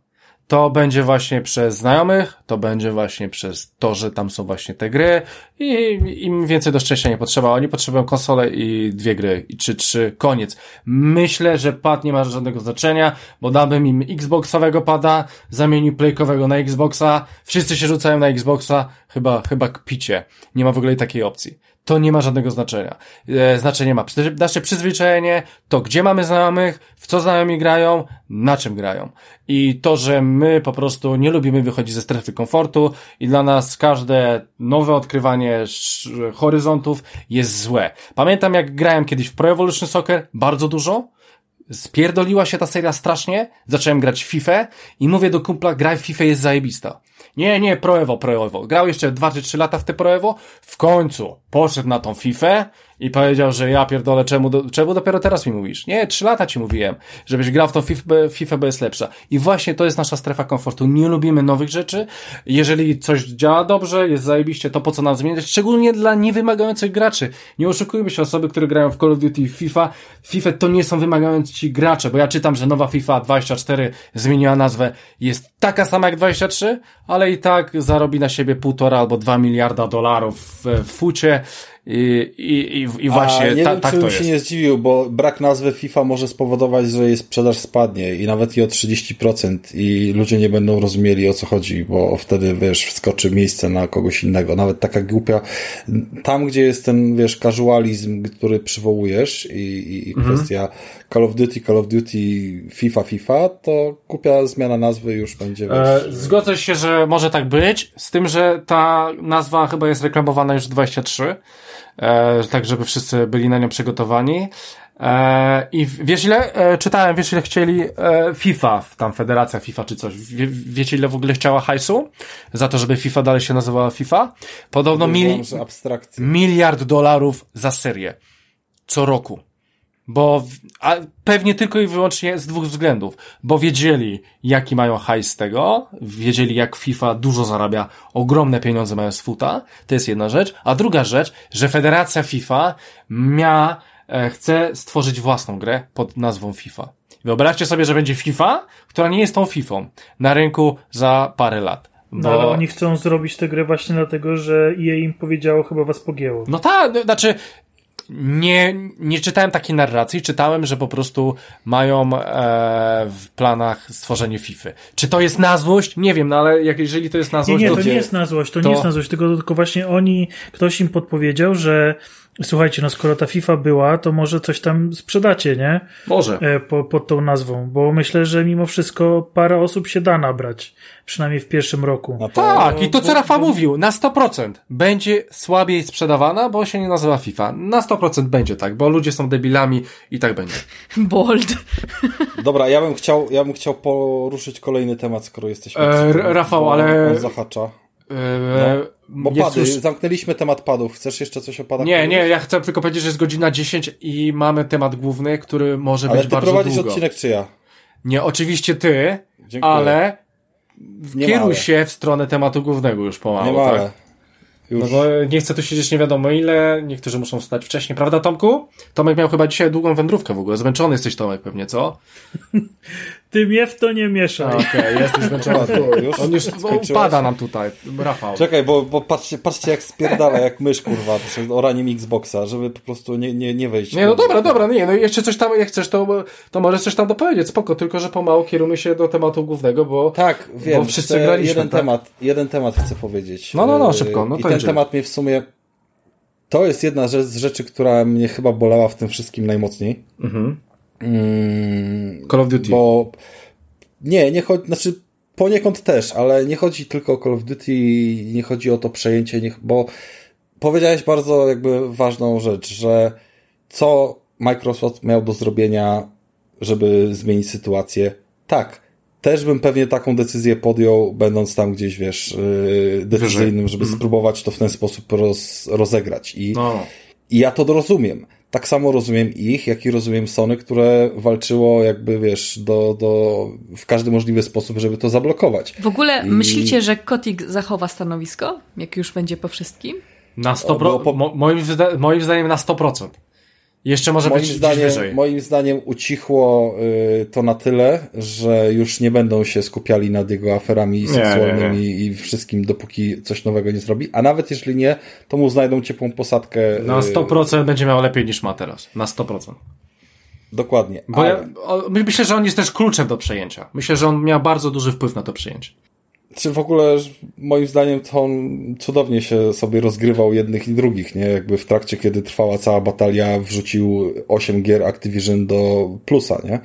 to będzie właśnie przez znajomych, to będzie właśnie przez to, że tam są właśnie te gry i im więcej do szczęścia nie potrzeba. Oni potrzebują konsolę i dwie gry, i trzy, trzy, koniec. Myślę, że pad nie ma żadnego znaczenia, bo dałbym im Xboxowego pada, zamienił playkowego na Xboxa, wszyscy się rzucają na Xboxa, chyba, chyba kpicie. Nie ma w ogóle takiej opcji to nie ma żadnego znaczenia. E, znaczenie ma nasze przyzwyczajenie, to gdzie mamy znajomych, w co znajomi grają, na czym grają. I to, że my po prostu nie lubimy wychodzić ze strefy komfortu i dla nas każde nowe odkrywanie horyzontów jest złe. Pamiętam jak grałem kiedyś w Pro Evolution Soccer, bardzo dużo, spierdoliła się ta seria strasznie, zacząłem grać w FIFA i mówię do kumpla, graj w FIFA jest zajebista. Nie, nie, Pro Evo, Pro Evo. Grał jeszcze 2 czy 3 lata w te Pro Evo. W końcu poszedł na tą FIFA i powiedział, że ja pierdolę, czemu, do, czemu dopiero teraz mi mówisz? Nie, 3 lata ci mówiłem, żebyś grał w tą FIFA, FIFA, bo jest lepsza. I właśnie to jest nasza strefa komfortu. Nie lubimy nowych rzeczy. Jeżeli coś działa dobrze, jest zajebiście, to po co nam zmieniać? Szczególnie dla niewymagających graczy. Nie oszukujmy się, osoby, które grają w Call of Duty FIFA. FIFA to nie są wymagający gracze, bo ja czytam, że nowa FIFA 24 zmieniła nazwę. Jest taka sama jak 23, ale i tak zarobi na siebie półtora albo dwa miliarda dolarów w fucie i, i, i właśnie A nie ta, wiem, tak czy to bym jest. się nie zdziwił, bo brak nazwy FIFA może spowodować, że jej sprzedaż spadnie i nawet i o 30% i ludzie nie będą rozumieli o co chodzi, bo wtedy, wiesz, wskoczy miejsce na kogoś innego. Nawet taka głupia, tam gdzie jest ten, wiesz, casualizm, który przywołujesz i, i mhm. kwestia Call of Duty, Call of Duty, FIFA, FIFA, to głupia zmiana nazwy już będzie, wiesz... E, zgodzę się, że może tak być, z tym, że ta nazwa chyba jest reklamowana już 23, e, tak żeby wszyscy byli na nią przygotowani. E, I wiesz ile, e, czytałem, wiesz ile chcieli e, FIFA, tam federacja FIFA czy coś, wie, wiecie ile w ogóle chciała hajsu za to, żeby FIFA dalej się nazywała FIFA? Podobno mili miliard dolarów za serię. Co roku. Bo, a pewnie tylko i wyłącznie z dwóch względów. Bo wiedzieli, jaki mają hajs z tego, wiedzieli, jak FIFA dużo zarabia, ogromne pieniądze mają z futa, to jest jedna rzecz. A druga rzecz, że Federacja FIFA miała, e, chce stworzyć własną grę pod nazwą FIFA. Wyobraźcie sobie, że będzie FIFA, która nie jest tą FIFA na rynku za parę lat. Bo... No ale oni chcą zrobić tę grę właśnie dlatego, że EA im powiedziało, chyba was pogięło. No tak, no, znaczy Nie, nie czytałem takiej narracji, czytałem, że po prostu mają e, w planach stworzenie FIFA. Czy to jest na złość? Nie wiem, no ale jak, jeżeli to jest na Nie, złość, nie, to, to nie jest na złość, to, nie jest na złość, tylko, tylko właśnie oni, ktoś im podpowiedział, że słuchajcie, no skoro ta FIFA była, to może coś tam sprzedacie, nie? Może. E, po, pod tą nazwą, bo myślę, że mimo wszystko parę osób się da nabrać, przynajmniej w pierwszym roku. No to, Tak, i to co Rafa bo- mówił, na 100% będzie słabiej sprzedawana, bo się nie nazywa FIFA. Na 100% będzie tak, bo ludzie są debilami i tak będzie. [LAUGHS] Bold. Dobra, ja bym chciał, ja bym chciał poruszyć kolejny temat, skoro jesteśmy. E, Rafał, ale- On zahacza. Eee, Bo jest pady, już- zamknęliśmy temat padów. Chcesz jeszcze coś o padach Nie, powiedzieć? nie, ja chcę tylko powiedzieć, że jest godzina 10 i mamy temat główny, który może Ale być ty bardzo prowadzisz długo. odcinek czy ja? Nie, oczywiście ty, Dziękuję. ale Nie kieruj ale. się w stronę tematu głównego już pomału, Nie ma tak? ale. Już. No bo nie chcę tu siedzieć nie wiadomo ile, niektórzy muszą wstać wcześniej, prawda Tomku? Tomek miał chyba dzisiaj długą wędrówkę w ogóle, zmęczony jesteś Tomek pewnie, co? [LAUGHS] Ty mnie w to nie mieszaj. Okej, [LAUGHS] jesteś zmęczony. Już? On już Skończyłeś? upada nam tutaj, Rafał. Czekaj, bo, bo patrzcie, patrzcie jak spierdala, jak mysz, kurwa, przed oraniem Xboxa, żeby po prostu nie, nie, nie wejść. Nie, no dobra, dobra, no nie, no jeszcze coś tam, jak chcesz, to, to możesz coś tam dopowiedzieć, spoko, tylko że pomału kierujmy się do tematu głównego, bo... Tak, wiem, Bo wszyscy graliśmy, jeden tak? temat, jeden temat chcę powiedzieć. No, no, no, Yy, szybko, no I to ten temat mnie w sumie, to jest jedna z rzeczy, która mnie chyba bolała w tym wszystkim najmocniej. Mhm. Mm, Call of Duty. Bo nie, nie chodzi, znaczy poniekąd też, ale nie chodzi tylko o Call of Duty, nie chodzi o to przejęcie, nie, bo powiedziałeś bardzo jakby ważną rzecz, że co Microsoft miał do zrobienia, żeby zmienić sytuację. Tak, też bym pewnie taką decyzję podjął, będąc tam gdzieś, wiesz, yy, decyzyjnym, żeby spróbować to w ten sposób roz, rozegrać. I, No. i ja to rozumiem. Tak samo rozumiem ich, jak i rozumiem Sony, które walczyło jakby, wiesz, do, do, w każdy możliwy sposób, żeby to zablokować. W ogóle I- myślicie, że Kotik zachowa stanowisko, jak już będzie po wszystkim? Na 100%, O, bo po- mo, moim, zda- moim zdaniem na 100%. Jeszcze może Moim być zdaniem, wyżej. moim zdaniem ucichło y, to na tyle, że już nie będą się skupiali nad jego aferami nie, seksualnymi i wszystkim, dopóki coś nowego nie zrobi. A nawet jeśli nie, to mu znajdą ciepłą posadkę. Na y, 100% będzie miał lepiej niż ma teraz. Na 100%. Dokładnie. Bo Ale, ja, o, myślę, że on jest też kluczem do przejęcia. Myślę, że on miał bardzo duży wpływ na to przejęcie. Czy w ogóle, moim zdaniem, to on cudownie się sobie rozgrywał jednych i drugich, nie? Jakby w trakcie, kiedy trwała cała batalia, wrzucił 8 gier Activision do plusa, nie?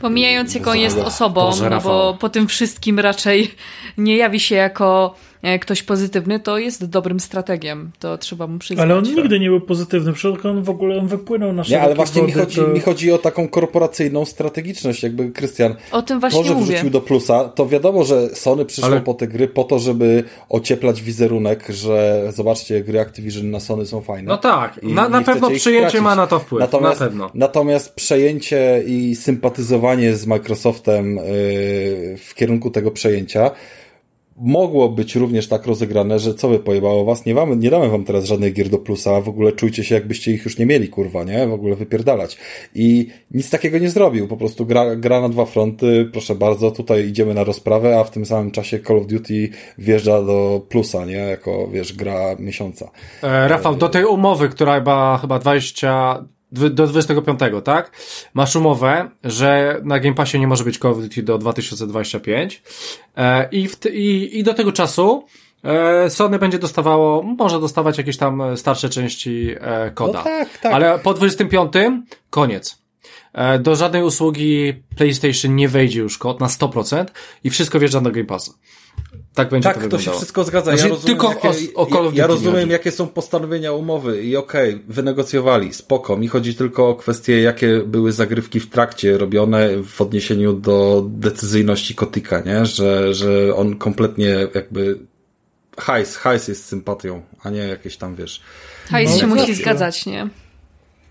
Pomijając, jaką jest osobą, Boże, no bo po tym wszystkim raczej nie jawi się jako ktoś pozytywny, to jest dobrym strategiem. To trzeba mu przyznać. Ale on nigdy nie był pozytywny, przecież on w ogóle on wypłynął na Nie, ale właśnie mi wody, chodzi, to- mi chodzi o taką korporacyjną strategiczność, jakby Krystian. O tym To, właśnie że mówię. wrzucił do plusa, to wiadomo, że Sony przyszło Ale- po te gry po to, żeby ocieplać wizerunek, że zobaczcie, gry Activision na Sony są fajne. No tak, I na, na pewno przyjęcie ma na to wpływ. Natomiast, na pewno. natomiast przejęcie i sympatyzowanie z Microsoftem yy, w kierunku tego przejęcia mogło być również tak rozegrane, że co by pojebało was, nie, wam, nie damy wam teraz żadnych gier do plusa, w ogóle czujcie się jakbyście ich już nie mieli, kurwa, nie? W ogóle wypierdalać. I nic takiego nie zrobił, po prostu gra, gra na dwa fronty, proszę bardzo, tutaj idziemy na rozprawę, a w tym samym czasie Call of Duty wjeżdża do plusa, nie? Jako, wiesz, gra miesiąca. E, Rafał, do tej umowy, która chyba, chyba 20, dwy- do 25, tak? Masz umowę, że na Game Passie nie może być Call of Duty do 2025 e, i, w, i, i do tego czasu e, Sony będzie dostawało, może dostawać jakieś tam starsze części e, koda. No tak, tak. Ale po 25 koniec. E, Do żadnej usługi PlayStation nie wejdzie już kod na 100% i wszystko wjeżdża do Game Passa. Tak będzie to Tak, to się wyglądało. wszystko zgadza. Znaczy, ja rozumiem, tylko jakie, o- o ja, rozumiem, jakie są postanowienia umowy i okej, wynegocjowali, spoko. Mi chodzi tylko o kwestie, jakie były zagrywki w trakcie robione w odniesieniu do decyzyjności Kotika, nie? Że, że on kompletnie jakby hajs, hajs jest sympatią, a nie jakieś tam, wiesz, Hajs No, się musi zawsze. zgadzać, nie?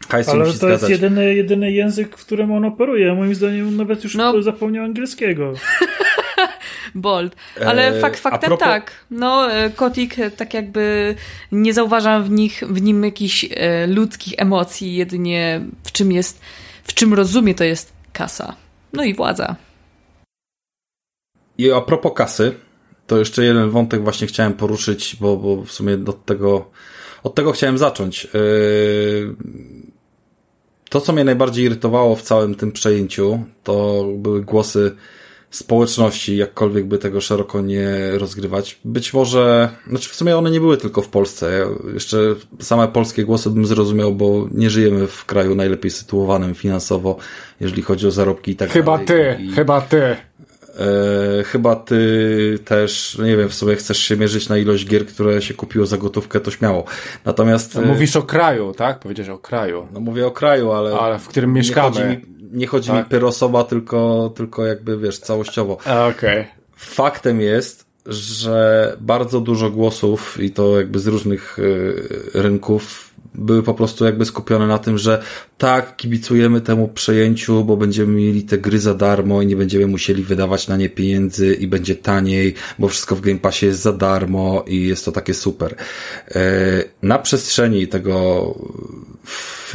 hajs się Ale musi to jest zgadzać. jedyny, jedyny język, w którym on operuje. Moim zdaniem on nawet już No. zapomniał angielskiego. [LAUGHS] [LAUGHS] Bold. Ale E, fakt faktem propos- tak. No, e, Kotik e, tak jakby nie zauważam w nich, w nim jakichś ludzkich emocji, jedynie w czym jest, w czym rozumie to jest kasa. No i władza. I a propos kasy, to jeszcze jeden wątek właśnie chciałem poruszyć, bo, bo w sumie od tego, od tego chciałem zacząć. Yy, to, co mnie najbardziej irytowało w całym tym przejęciu, to były głosy społeczności, jakkolwiek by tego szeroko nie rozgrywać. Być może, znaczy w sumie one nie były tylko w Polsce. Jeszcze same polskie głosy bym zrozumiał, bo nie żyjemy w kraju najlepiej sytuowanym finansowo, jeżeli chodzi o zarobki i tak Chyba dalej. ty, I, chyba ty. e, chyba ty też, nie wiem, w sobie chcesz się mierzyć na ilość gier, które się kupiło za gotówkę, to śmiało. Natomiast... No, mówisz o kraju, tak? Powiedziałeś o kraju. No mówię o kraju, ale... Ale w którym mieszkamy. Nie chodzi Tak. mi per osoba, tylko, tylko jakby, wiesz, całościowo. Okej. Faktem jest, że bardzo dużo głosów i to jakby z różnych y, rynków były po prostu jakby skupione na tym, że tak, kibicujemy temu przejęciu, bo będziemy mieli te gry za darmo i nie będziemy musieli wydawać na nie pieniędzy i będzie taniej, bo wszystko w Game Passie jest za darmo i jest to takie super. E, Na przestrzeni tego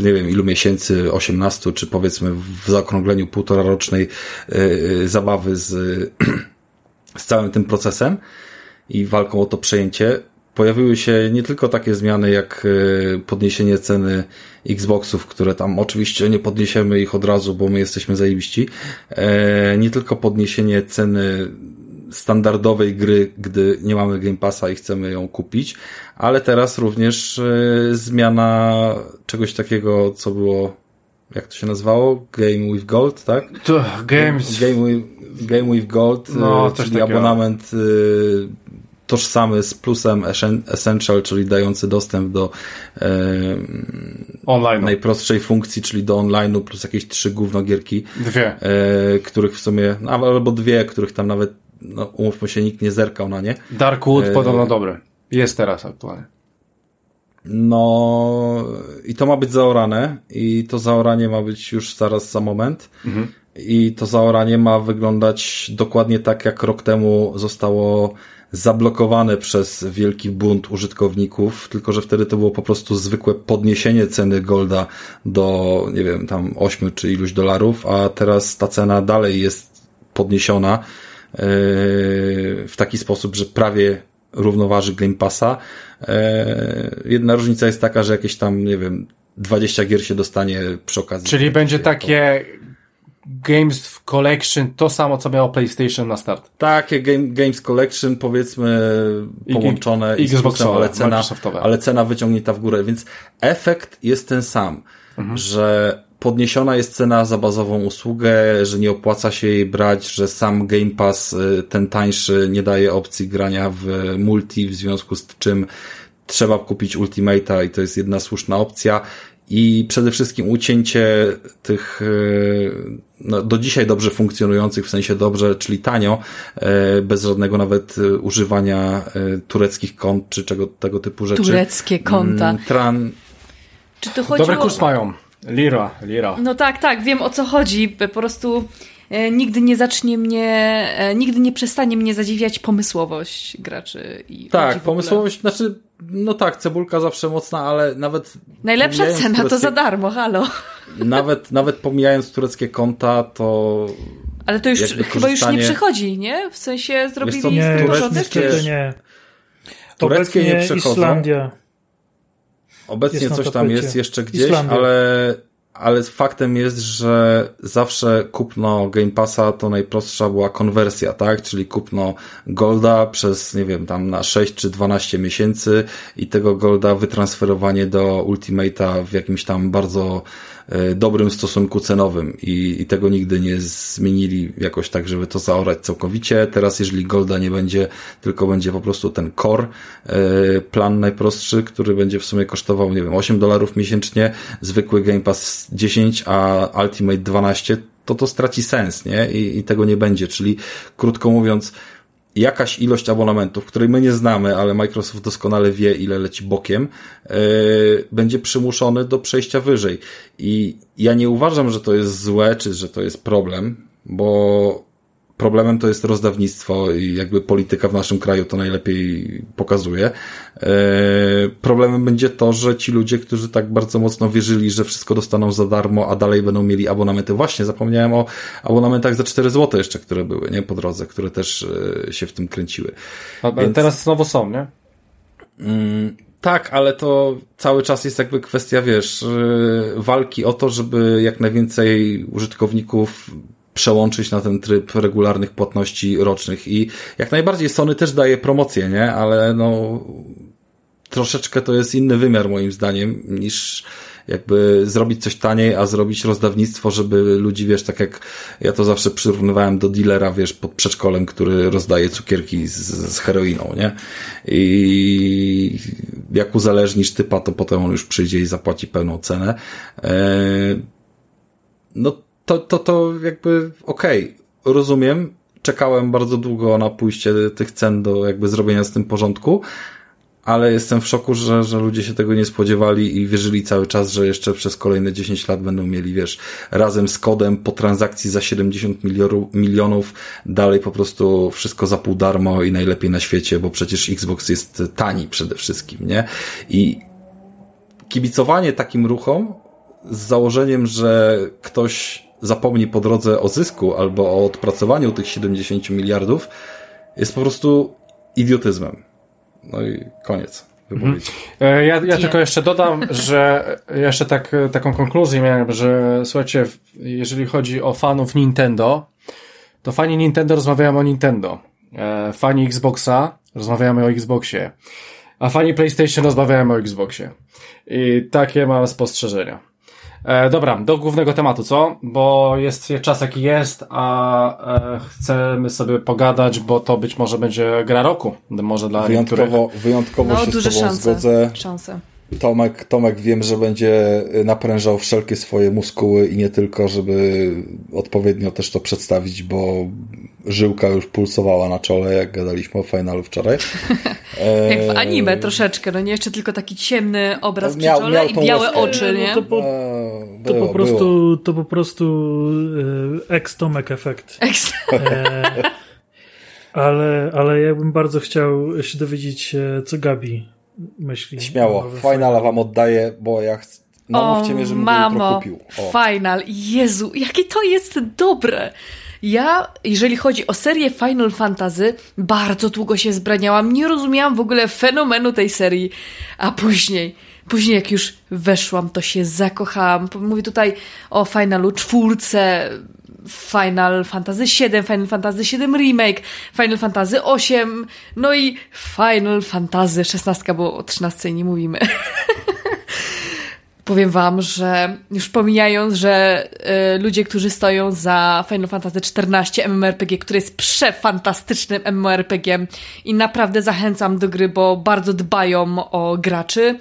nie wiem ilu miesięcy, 18 czy powiedzmy w zaokrągleniu półtora rocznej y, zabawy z, [CLEARS THROAT] z całym tym procesem i walką o to przejęcie, pojawiły się nie tylko takie zmiany jak y, podniesienie ceny Xboxów, które tam oczywiście nie podniesiemy ich od razu, bo my jesteśmy zajebiści, e, nie tylko podniesienie ceny standardowej gry, gdy nie mamy Game Passa i chcemy ją kupić, ale teraz również e, zmiana czegoś takiego, co było, jak to się nazywało? Game with Gold, tak? To Games. Game with, Game with Gold, No, e, coś czyli takiego. abonament e, tożsamy z plusem Essen- Essential, czyli dający dostęp do e, Online. najprostszej funkcji, czyli do online'u plus jakieś trzy gównogierki, Dwie. e, których w sumie, no, albo dwie, których tam nawet, no, umówmy się, nikt nie zerkał na nie. Darkwood E, podobno dobry. Jest teraz aktualnie. No i to ma być zaorane i to zaoranie ma być już zaraz za moment. I to zaoranie ma wyglądać dokładnie tak, jak rok temu zostało zablokowane przez wielki bunt użytkowników, tylko że wtedy to było po prostu zwykłe podniesienie ceny Golda do, nie wiem, tam 8 czy iluś dolarów, a teraz ta cena dalej jest podniesiona w taki sposób, że prawie równoważy Game Passa. E, Jedna różnica jest taka, że jakieś tam, nie wiem, 20 gier się dostanie przy okazji. Czyli będzie takie Games Collection, to samo co miało PlayStation na start. Takie game, Games Collection, powiedzmy, I- połączone i, Xboxowe, plusem, ale cena, ale cena wyciągnięta w górę, więc efekt jest ten sam, że podniesiona jest cena za bazową usługę, że nie opłaca się jej brać, że sam Game Pass, y, ten tańszy, nie daje opcji grania w multi, w związku z czym trzeba kupić Ultimate'a i to jest jedna słuszna opcja. I przede wszystkim ucięcie tych y, no, do dzisiaj dobrze funkcjonujących, w sensie dobrze, czyli tanio, y, bez żadnego nawet używania tureckich kont czy czego tego typu rzeczy. Tureckie konta. Mm, Tran, Czy to chodzi Dobry o... kurs mają. Lira, lira. No tak, tak, wiem o co chodzi. Po prostu e, nigdy nie zacznie mnie, e, nigdy nie przestanie mnie zadziwiać pomysłowość graczy. I tak, pomysłowość, znaczy, no tak, cebulka zawsze mocna, ale nawet Najlepsza cena to tureckie- za darmo, halo. Nawet, nawet pomijając tureckie konta, to Ale to już chyba już nie przychodzi, nie? W sensie zrobili co, z Nie, tureckie- wiesz, nie. tureckie nie Obecnie przechodzą. Islandia. Obecnie coś tam jest jeszcze gdzieś, Islandia. ale, ale faktem jest, że zawsze kupno Game Passa to najprostsza była konwersja, tak? Czyli kupno Golda przez, nie wiem, tam na 6 czy 12 miesięcy i tego Golda wytransferowanie do Ultimate'a w jakimś tam bardzo dobrym stosunku cenowym i, i tego nigdy nie zmienili jakoś tak, żeby to zaorać całkowicie. Teraz jeżeli Golda nie będzie, tylko będzie po prostu ten core, e, plan najprostszy, który będzie w sumie kosztował, nie wiem, 8 dolarów miesięcznie, zwykły Game Pass 10, a Ultimate 12, to to straci sens, nie? I, i tego nie będzie, czyli krótko mówiąc, jakaś ilość abonamentów, której my nie znamy, ale Microsoft doskonale wie, ile leci bokiem, yy, będzie przymuszony do przejścia wyżej. I ja nie uważam, że to jest złe, czy że to jest problem, bo problemem to jest rozdawnictwo i jakby polityka w naszym kraju to najlepiej pokazuje. Yy, problemem będzie to, że ci ludzie, którzy tak bardzo mocno wierzyli, że wszystko dostaną za darmo, a dalej będą mieli abonamenty. Właśnie, zapomniałem o abonamentach za 4 zł jeszcze, które były, nie, po drodze, które też yy, się w tym kręciły. A, Więc- Teraz znowu są, nie? tak, ale to cały czas jest jakby kwestia, wiesz, walki o to, żeby jak najwięcej użytkowników przełączyć na ten tryb regularnych płatności rocznych i jak najbardziej Sony też daje promocję, nie? Ale no troszeczkę to jest inny wymiar moim zdaniem niż jakby zrobić coś taniej, a zrobić rozdawnictwo, żeby ludzi, wiesz, tak jak ja to zawsze przyrównywałem do dealera, wiesz, pod przedszkolem, który rozdaje cukierki z, z heroiną, nie? I jak uzależnisz typa, to potem on już przyjdzie i zapłaci pełną cenę. Eee, no to, to, to jakby okej, okay, rozumiem. Czekałem bardzo długo na pójście tych cen do jakby zrobienia z tym porządku, ale jestem w szoku, że, że ludzie się tego nie spodziewali i wierzyli cały czas, że jeszcze przez kolejne 10 lat będą mieli, wiesz, razem z kodem po transakcji za 70 milionów, milionów dalej po prostu wszystko za pół darmo i najlepiej na świecie, bo przecież Xbox jest tani przede wszystkim, nie? I kibicowanie takim ruchom z założeniem, że ktoś zapomni po drodze o zysku albo o odpracowaniu tych 70 miliardów, jest po prostu idiotyzmem. No i koniec. Mhm. E, ja, ja tylko jeszcze dodam, że jeszcze tak, taką konkluzję miałem, że słuchajcie, jeżeli chodzi o fanów Nintendo, to fani Nintendo rozmawiają o Nintendo. E, fani Xboxa rozmawiamy o Xboxie. A fani PlayStation rozmawiają o Xboxie. I takie mam spostrzeżenia. E, dobra, do głównego tematu, co? Bo jest czas jaki jest, a e, chcemy sobie pogadać, bo to być może będzie gra roku. Może dla wyjątkowo, niektórych. Wyjątkowo no, się duże z tobą szanse, zgodzę. Szanse. Tomek, Tomek wiem, że będzie naprężał wszelkie swoje muskuły i nie tylko, żeby odpowiednio też to przedstawić, bo żyłka już pulsowała na czole, jak gadaliśmy o finalu wczoraj. [LAUGHS] jak w anime troszeczkę, no nie jeszcze tylko taki ciemny obraz miał, przy czole miał i białe łezkę. oczy, nie? No to, po, to, po prostu, to po prostu e, ex-Tomek efekt. Ex. [LAUGHS] E, ale, ale ja bym bardzo chciał się dowiedzieć, e, co Gabi myśli. Śmiało, finala wam oddaję, bo ja chcę. Namówcie mnie, żebym mamo, kupił. O. Final. Jezu, jakie to jest dobre. Ja, jeżeli chodzi o serię Final Fantasy, bardzo długo się zbraniałam. Nie rozumiałam w ogóle fenomenu tej serii. A później, później jak już weszłam, to się zakochałam. Mówię tutaj o Finalu czwórce, Final Fantasy VII, Final Fantasy VII Remake, Final Fantasy VIII, no i Final Fantasy XVI, bo o 13 nie mówimy. [LAUGHS] Powiem wam, że już pomijając, że y, ludzie, którzy stoją za Final Fantasy XIV MMORPG, który jest przefantastycznym MMORPG i naprawdę zachęcam do gry, bo bardzo dbają o graczy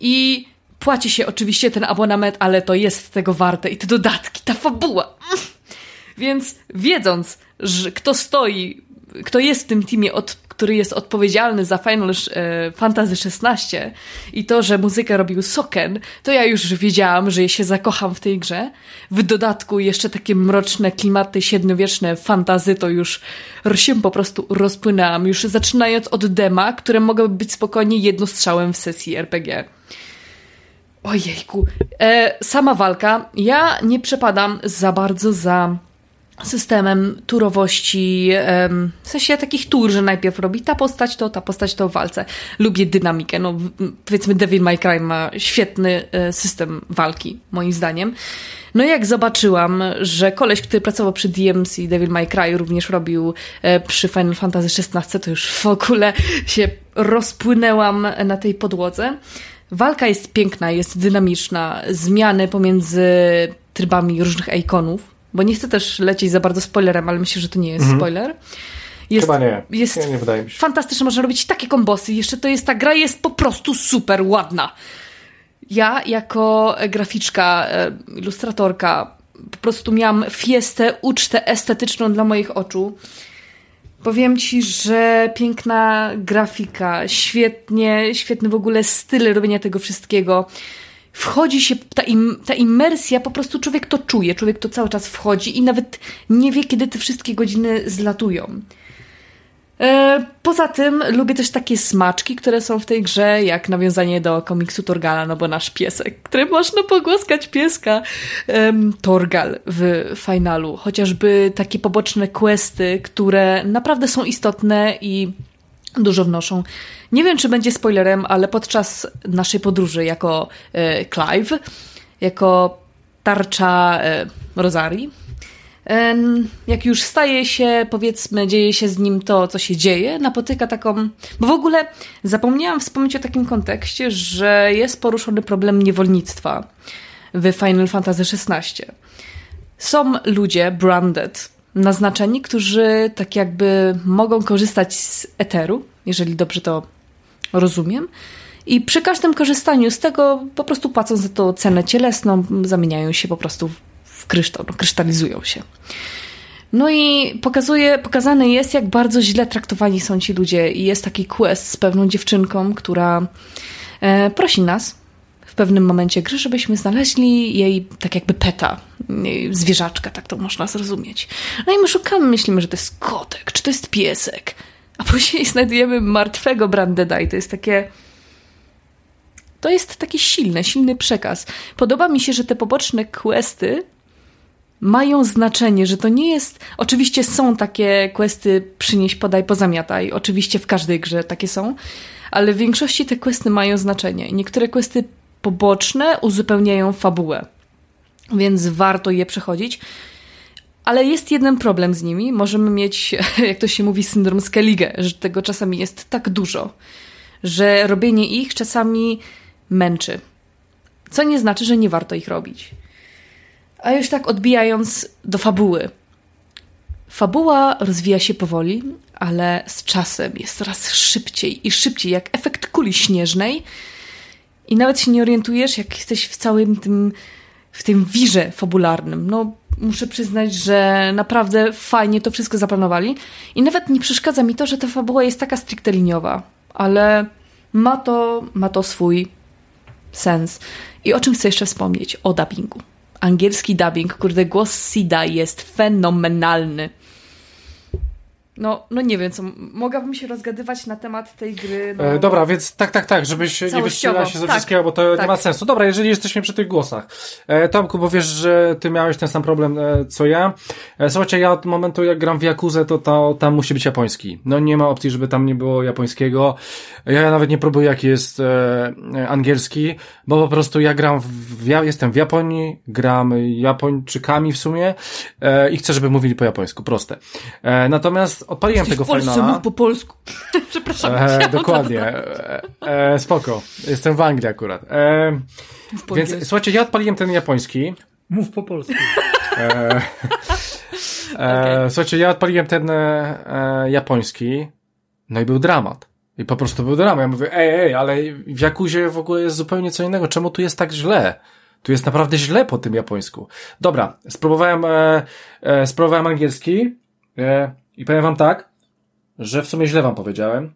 i płaci się oczywiście ten abonament, ale to jest tego warte i te dodatki, ta fabuła. Więc wiedząc, że kto stoi, kto jest w tym teamie, od, który jest odpowiedzialny za Final e, Fantasy XVI i to, że muzykę robił Soken, to ja już wiedziałam, że się zakocham w tej grze. W dodatku jeszcze takie mroczne klimaty średniowieczne fantazy to już się po prostu rozpłynęłam, już zaczynając od dema, które mogłyby być spokojnie jednostrzałem w sesji RPG. Ojejku. E, sama walka. Ja nie przepadam za bardzo za systemem turowości, w sensie takich tur, że najpierw robi ta postać to, ta postać to w walce. Lubię dynamikę. No, powiedzmy, Devil May Cry ma świetny e, system walki, moim zdaniem. No jak zobaczyłam, że koleś, który pracował przy DMC Devil May Cry również robił e, przy Final Fantasy XVI, to już w ogóle się rozpłynęłam na tej podłodze. Walka jest piękna, jest dynamiczna, zmiany pomiędzy trybami różnych ikonów, bo nie chcę też lecieć za bardzo spoilerem, ale myślę, że to nie jest mhm. spoiler. Jest, Chyba nie. Jest nie, nie wydaje mi się. Fantastyczne, można robić takie kombosy. Jeszcze to jest, ta gra jest po prostu super ładna. Ja jako graficzka, e, ilustratorka po prostu miałam fiestę, ucztę estetyczną dla moich oczu. Powiem ci, że piękna grafika, świetnie, świetny w ogóle styl robienia tego wszystkiego. Wchodzi się, ta, im, ta imersja, po prostu człowiek to czuje, człowiek to cały czas wchodzi i nawet nie wie, kiedy te wszystkie godziny zlatują. E, poza tym lubię też takie smaczki, które są w tej grze, jak nawiązanie do komiksu Torgala, no bo nasz piesek, który można pogłaskać pieska, Torgal w finalu. Chociażby takie poboczne questy, które naprawdę są istotne i dużo wnoszą. Nie wiem, czy będzie spoilerem, ale podczas naszej podróży jako e, Clive, jako tarcza e, Rosarii, e, jak już staje się, powiedzmy, dzieje się z nim to, co się dzieje, napotyka taką. Bo w ogóle zapomniałam wspomnieć o takim kontekście, że jest poruszony problem niewolnictwa w Final Fantasy XVI. Są ludzie branded, naznaczeni, którzy tak jakby mogą korzystać z eteru, jeżeli dobrze to rozumiem. I przy każdym korzystaniu z tego, po prostu płacąc za to cenę cielesną, zamieniają się po prostu w kryształ, no, krystalizują się. No i pokazuje, pokazane jest, jak bardzo źle traktowani są ci ludzie. I jest taki quest z pewną dziewczynką, która e, prosi nas, pewnym momencie gry, żebyśmy znaleźli jej tak jakby peta, zwierzaczka, tak to można zrozumieć. No i my szukamy, myślimy, że to jest kotek, czy to jest piesek. A później [LAUGHS] znajdujemy martwego Brandeda i to jest takie... To jest taki silny, silny przekaz. Podoba mi się, że te poboczne questy mają znaczenie, że to nie jest. Oczywiście są takie questy przynieś, podaj, pozamiataj. Oczywiście w każdej grze takie są, ale w większości te questy mają znaczenie. Niektóre questy poboczne uzupełniają fabułę, więc warto je przechodzić. Ale jest jeden problem z nimi. Możemy mieć, [LAUGHS] jak to się mówi, syndrom Skellige, że tego czasami jest tak dużo, że robienie ich czasami męczy. Co nie znaczy, że nie warto ich robić. A już tak odbijając do fabuły. Fabuła rozwija się powoli, ale z czasem jest coraz szybciej i szybciej, jak efekt kuli śnieżnej i nawet się nie orientujesz, jak jesteś w całym tym, w tym wirze fabularnym. No, muszę przyznać, że naprawdę fajnie to wszystko zaplanowali. I nawet nie przeszkadza mi to, że ta fabuła jest taka stricte liniowa, ale ma to, ma to swój sens. I o czym chcę jeszcze wspomnieć? O dubbingu. Angielski dubbing, kurde, głos Sida jest fenomenalny. No, no nie wiem, co. Mogłabym się rozgadywać na temat tej gry. No... E, dobra, więc tak, tak, tak, żebyś nie wystrzelała się ze tak, wszystkiego, bo to tak. nie ma sensu. Dobra, jeżeli jesteśmy przy tych głosach. E, Tomku, bo wiesz, że ty miałeś ten sam problem e, co ja. E, słuchajcie, ja od momentu jak gram w Jakuzę, to, to tam musi być japoński. No nie ma opcji, żeby tam nie było japońskiego. Ja nawet nie próbuję, jaki jest e, angielski, bo po prostu ja gram w, ja jestem w Japonii, gram Japończykami w sumie e, i chcę, żeby mówili po japońsku. Proste. E, natomiast odpaliłem Jesteś tego w Polsce, finala. mów po polsku. [LAUGHS] Przepraszam. E, dokładnie. E, e, spoko. Jestem w Anglii akurat. E, więc słuchajcie, ja odpaliłem ten japoński. Mów po polsku. E, e, [LAUGHS] okay. Słuchajcie, ja odpaliłem ten e, japoński. No i był dramat. I po prostu był dramat. Ja mówię, ej, ej, ale w Jakuzie w ogóle jest zupełnie co innego. Czemu tu jest tak źle? Tu jest naprawdę źle po tym japońsku. Dobra, spróbowałem, e, e, spróbowałem angielski. E, i powiem wam tak, że w sumie źle wam powiedziałem,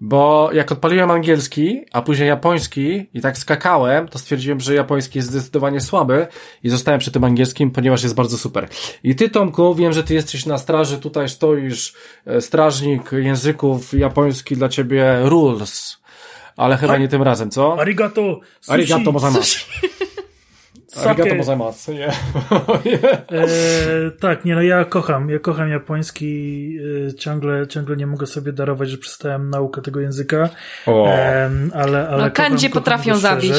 bo jak odpaliłem angielski, a później japoński i tak skakałem, to stwierdziłem, że japoński jest zdecydowanie słaby i zostałem przy tym angielskim, ponieważ jest bardzo super. I ty, Tomku, wiem, że ty jesteś na straży, tutaj stoisz, e, strażnik języków japoński dla ciebie rules, ale chyba nie tym razem, co? Arigato! Sushi. Arigato gozaimasu. Arigato gozaimasu, nie. [LAUGHS] e, tak, nie no, ja kocham, ja kocham japoński, e, ciągle, ciągle nie mogę sobie darować, że przestałem naukę tego języka, e, ale, ale No kandzie potrafią zabić.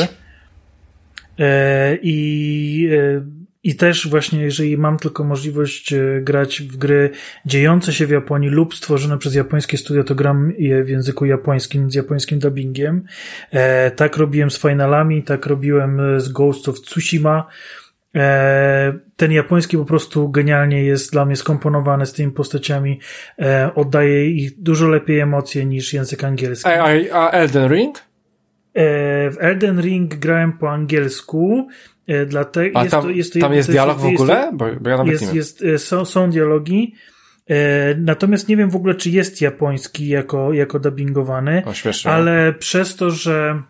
E, I e, i też właśnie, jeżeli mam tylko możliwość e, grać w gry dziejące się w Japonii lub stworzone przez japońskie studia, to gram je w języku japońskim z japońskim dubbingiem. E, tak robiłem z Finalami, tak robiłem e, z Ghost of Tsushima. E, ten japoński po prostu genialnie jest dla mnie skomponowany z tymi postaciami. E, oddaje ich dużo lepiej emocje niż język angielski. A, a Elden Ring? E, w Elden Ring grałem po angielsku. Dlatego A tam jest, to, jest, to, tam jest dialog w ogóle? Bo, bo ja nawet jest, nie wiem. Jest, są, są dialogi. Natomiast nie wiem w ogóle, czy jest japoński jako, jako dubbingowany. O, ale przez to, że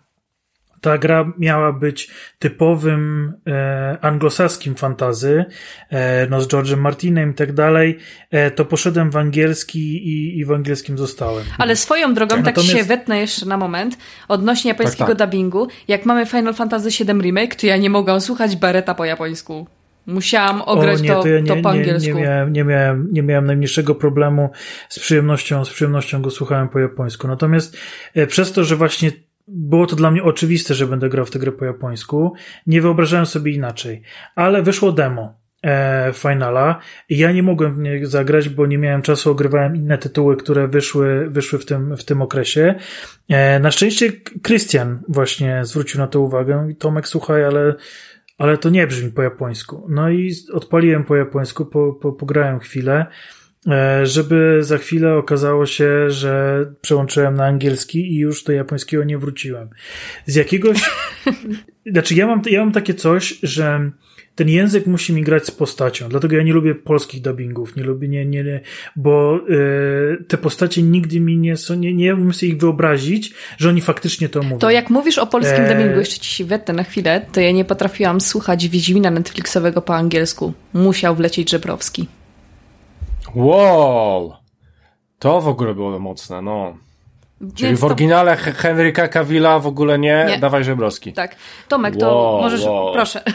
ta gra miała być typowym e, anglosaskim fantazy, e, no z George'em Martinem i tak dalej, e, to poszedłem w angielski i, i w angielskim zostałem. Ale swoją drogą, tak, Natomiast... się wetnę jeszcze na moment, odnośnie japońskiego tak, tak. dubbingu, jak mamy Final Fantasy VII Remake, to ja nie mogłam słuchać Beretta po japońsku. Musiałam ograć o, nie, to, to, ja nie, to po angielsku. Nie, nie, miałem, nie, miałem, nie miałem najmniejszego problemu z przyjemnością, z przyjemnością go słuchałem po japońsku. Natomiast e, przez to, że właśnie było to dla mnie oczywiste, że będę grał w tę grę po japońsku, nie wyobrażałem sobie inaczej. Ale wyszło demo e, Finala ja nie mogłem w nie zagrać, bo nie miałem czasu, ogrywałem inne tytuły, które wyszły, wyszły w, tym, w tym okresie. E, na szczęście Christian właśnie zwrócił na to uwagę i Tomek, słuchaj, ale ale to nie brzmi po japońsku. No i odpaliłem po japońsku, po, po, pograłem chwilę, żeby za chwilę okazało się, że przełączyłem na angielski i już do japońskiego nie wróciłem. Z jakiegoś, [LAUGHS] znaczy ja mam, ja mam takie coś, że ten język musi mi grać z postacią, dlatego ja nie lubię polskich dubbingów, nie lubię, nie, nie, nie bo y, te postacie nigdy mi nie są, nie, nie umiem sobie ich wyobrazić, że oni faktycznie to mówią. To jak mówisz o polskim Eee. dubbingu, jeszcze ci się wetnę na chwilę, to ja nie potrafiłam słuchać Wiedźmina Netflixowego po angielsku. Musiał wlecieć Żebrowski. Wow! To w ogóle było mocne, no. Czyli Więc w to- oryginale He- Henryka Cavilla w ogóle nie, Nie. dawaj Żebrowski. Tak. Tomek, to Wow, możesz, wow. proszę. [LAUGHS]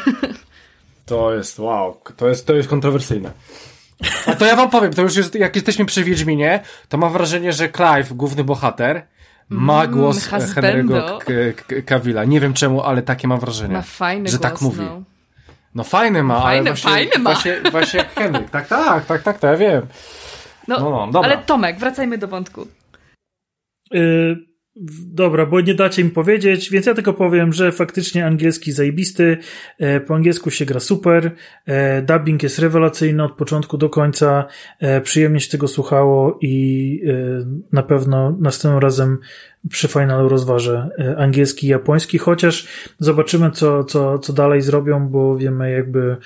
To jest, wow, to jest, to jest kontrowersyjne. A to ja wam powiem, to już jest, jak jesteśmy przy Wiedźminie, to mam wrażenie, że Clive, główny bohater, ma głos Mm. Henry'ego K- K- Cavilla. Nie wiem czemu, ale takie mam wrażenie. Ma fajny że głos, tak mówi. No. No fajny ma, ale Fajny, właśnie, fajny ma. Właśnie, właśnie jak Henryk. Tak, tak, tak, tak, to ja wiem. No, No, no, dobra. ale Tomek, wracajmy do wątku. Y, w- Dobra, bo nie dacie mi powiedzieć, więc ja tylko powiem, że faktycznie angielski zajebisty, e, po angielsku się gra super, e, dubbing jest rewelacyjny od początku do końca, e, przyjemnie się tego słuchało i na pewno następnym razem przy finalu rozważę angielski i japoński, chociaż zobaczymy co, co, co dalej zrobią, bo wiemy jakby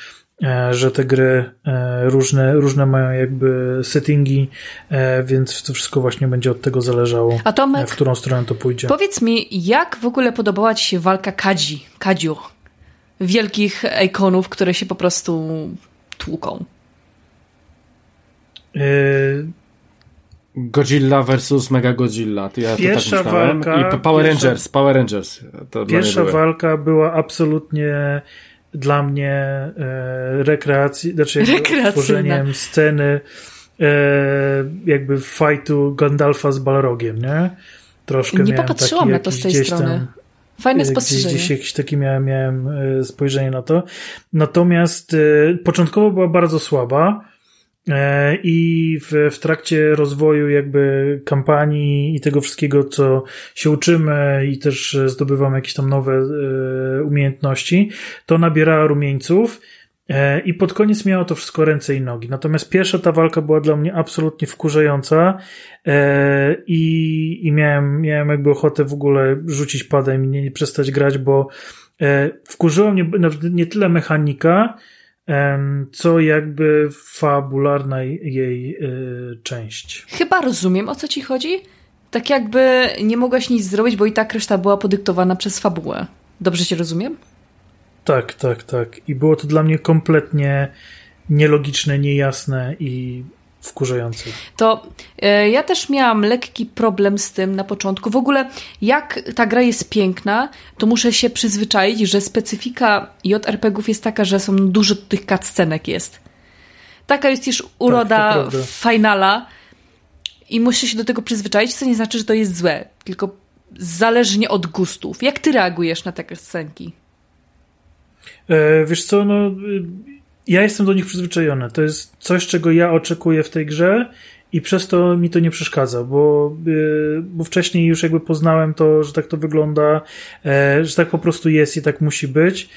że te gry e, różne, różne mają jakby settingi, e, więc to wszystko właśnie będzie od tego zależało, A Tomek, e, w którą stronę to pójdzie. powiedz mi, jak w ogóle podobała ci się walka Kadzi, Kadziu? Wielkich ikonów, które się po prostu tłuką. E, Godzilla versus Mega Godzilla. To ja to Pierwsza tak walka- I Power pierwsza- Rangers, Power Rangers. To Pierwsza walka była absolutnie dla mnie e, rekreacji, znaczy tworzeniem sceny e, jakby fightu Gandalfa z Balrogiem, nie? Troszkę Nie miałem popatrzyłam na to z tej gdzieś strony. Tam, Fajne e, Gdzieś, spostrzeżenie. gdzieś jakiś taki miałem, miałem e, spojrzenie na to. Natomiast początkowo była bardzo słaba i w, w trakcie rozwoju jakby kampanii i tego wszystkiego, co się uczymy i też e, zdobywamy jakieś tam nowe e, umiejętności, to nabierała rumieńców e, i pod koniec miało to wszystko ręce i nogi. Natomiast pierwsza ta walka była dla mnie absolutnie wkurzająca e, i, i miałem, miałem jakby ochotę w ogóle rzucić padem i nie, nie przestać grać, bo e, wkurzyła mnie nie tyle mechanika, co jakby fabularna jej e, część. Chyba rozumiem, o co ci chodzi. Tak jakby nie mogłaś nic zrobić, bo i tak reszta była podyktowana przez fabułę. Dobrze cię rozumiem? Tak, tak, tak. I było to dla mnie kompletnie nielogiczne, niejasne i wkurzające. To e, ja też miałam lekki problem z tym na początku. W ogóle, jak ta gra jest piękna, to muszę się przyzwyczaić, że specyfika JRPG-ów jest taka, że są dużo tych cutscenek jest. Taka jest już uroda to prawda. finala i muszę się do tego przyzwyczaić, co nie znaczy, że to jest złe, tylko zależnie od gustów. Jak ty reagujesz na takie scenki? E, wiesz co, no y, ja jestem do nich przyzwyczajony. To jest coś, czego ja oczekuję w tej grze i przez to mi to nie przeszkadza, bo, y, bo wcześniej już jakby poznałem to, że tak to wygląda, e, że tak po prostu jest i tak musi być.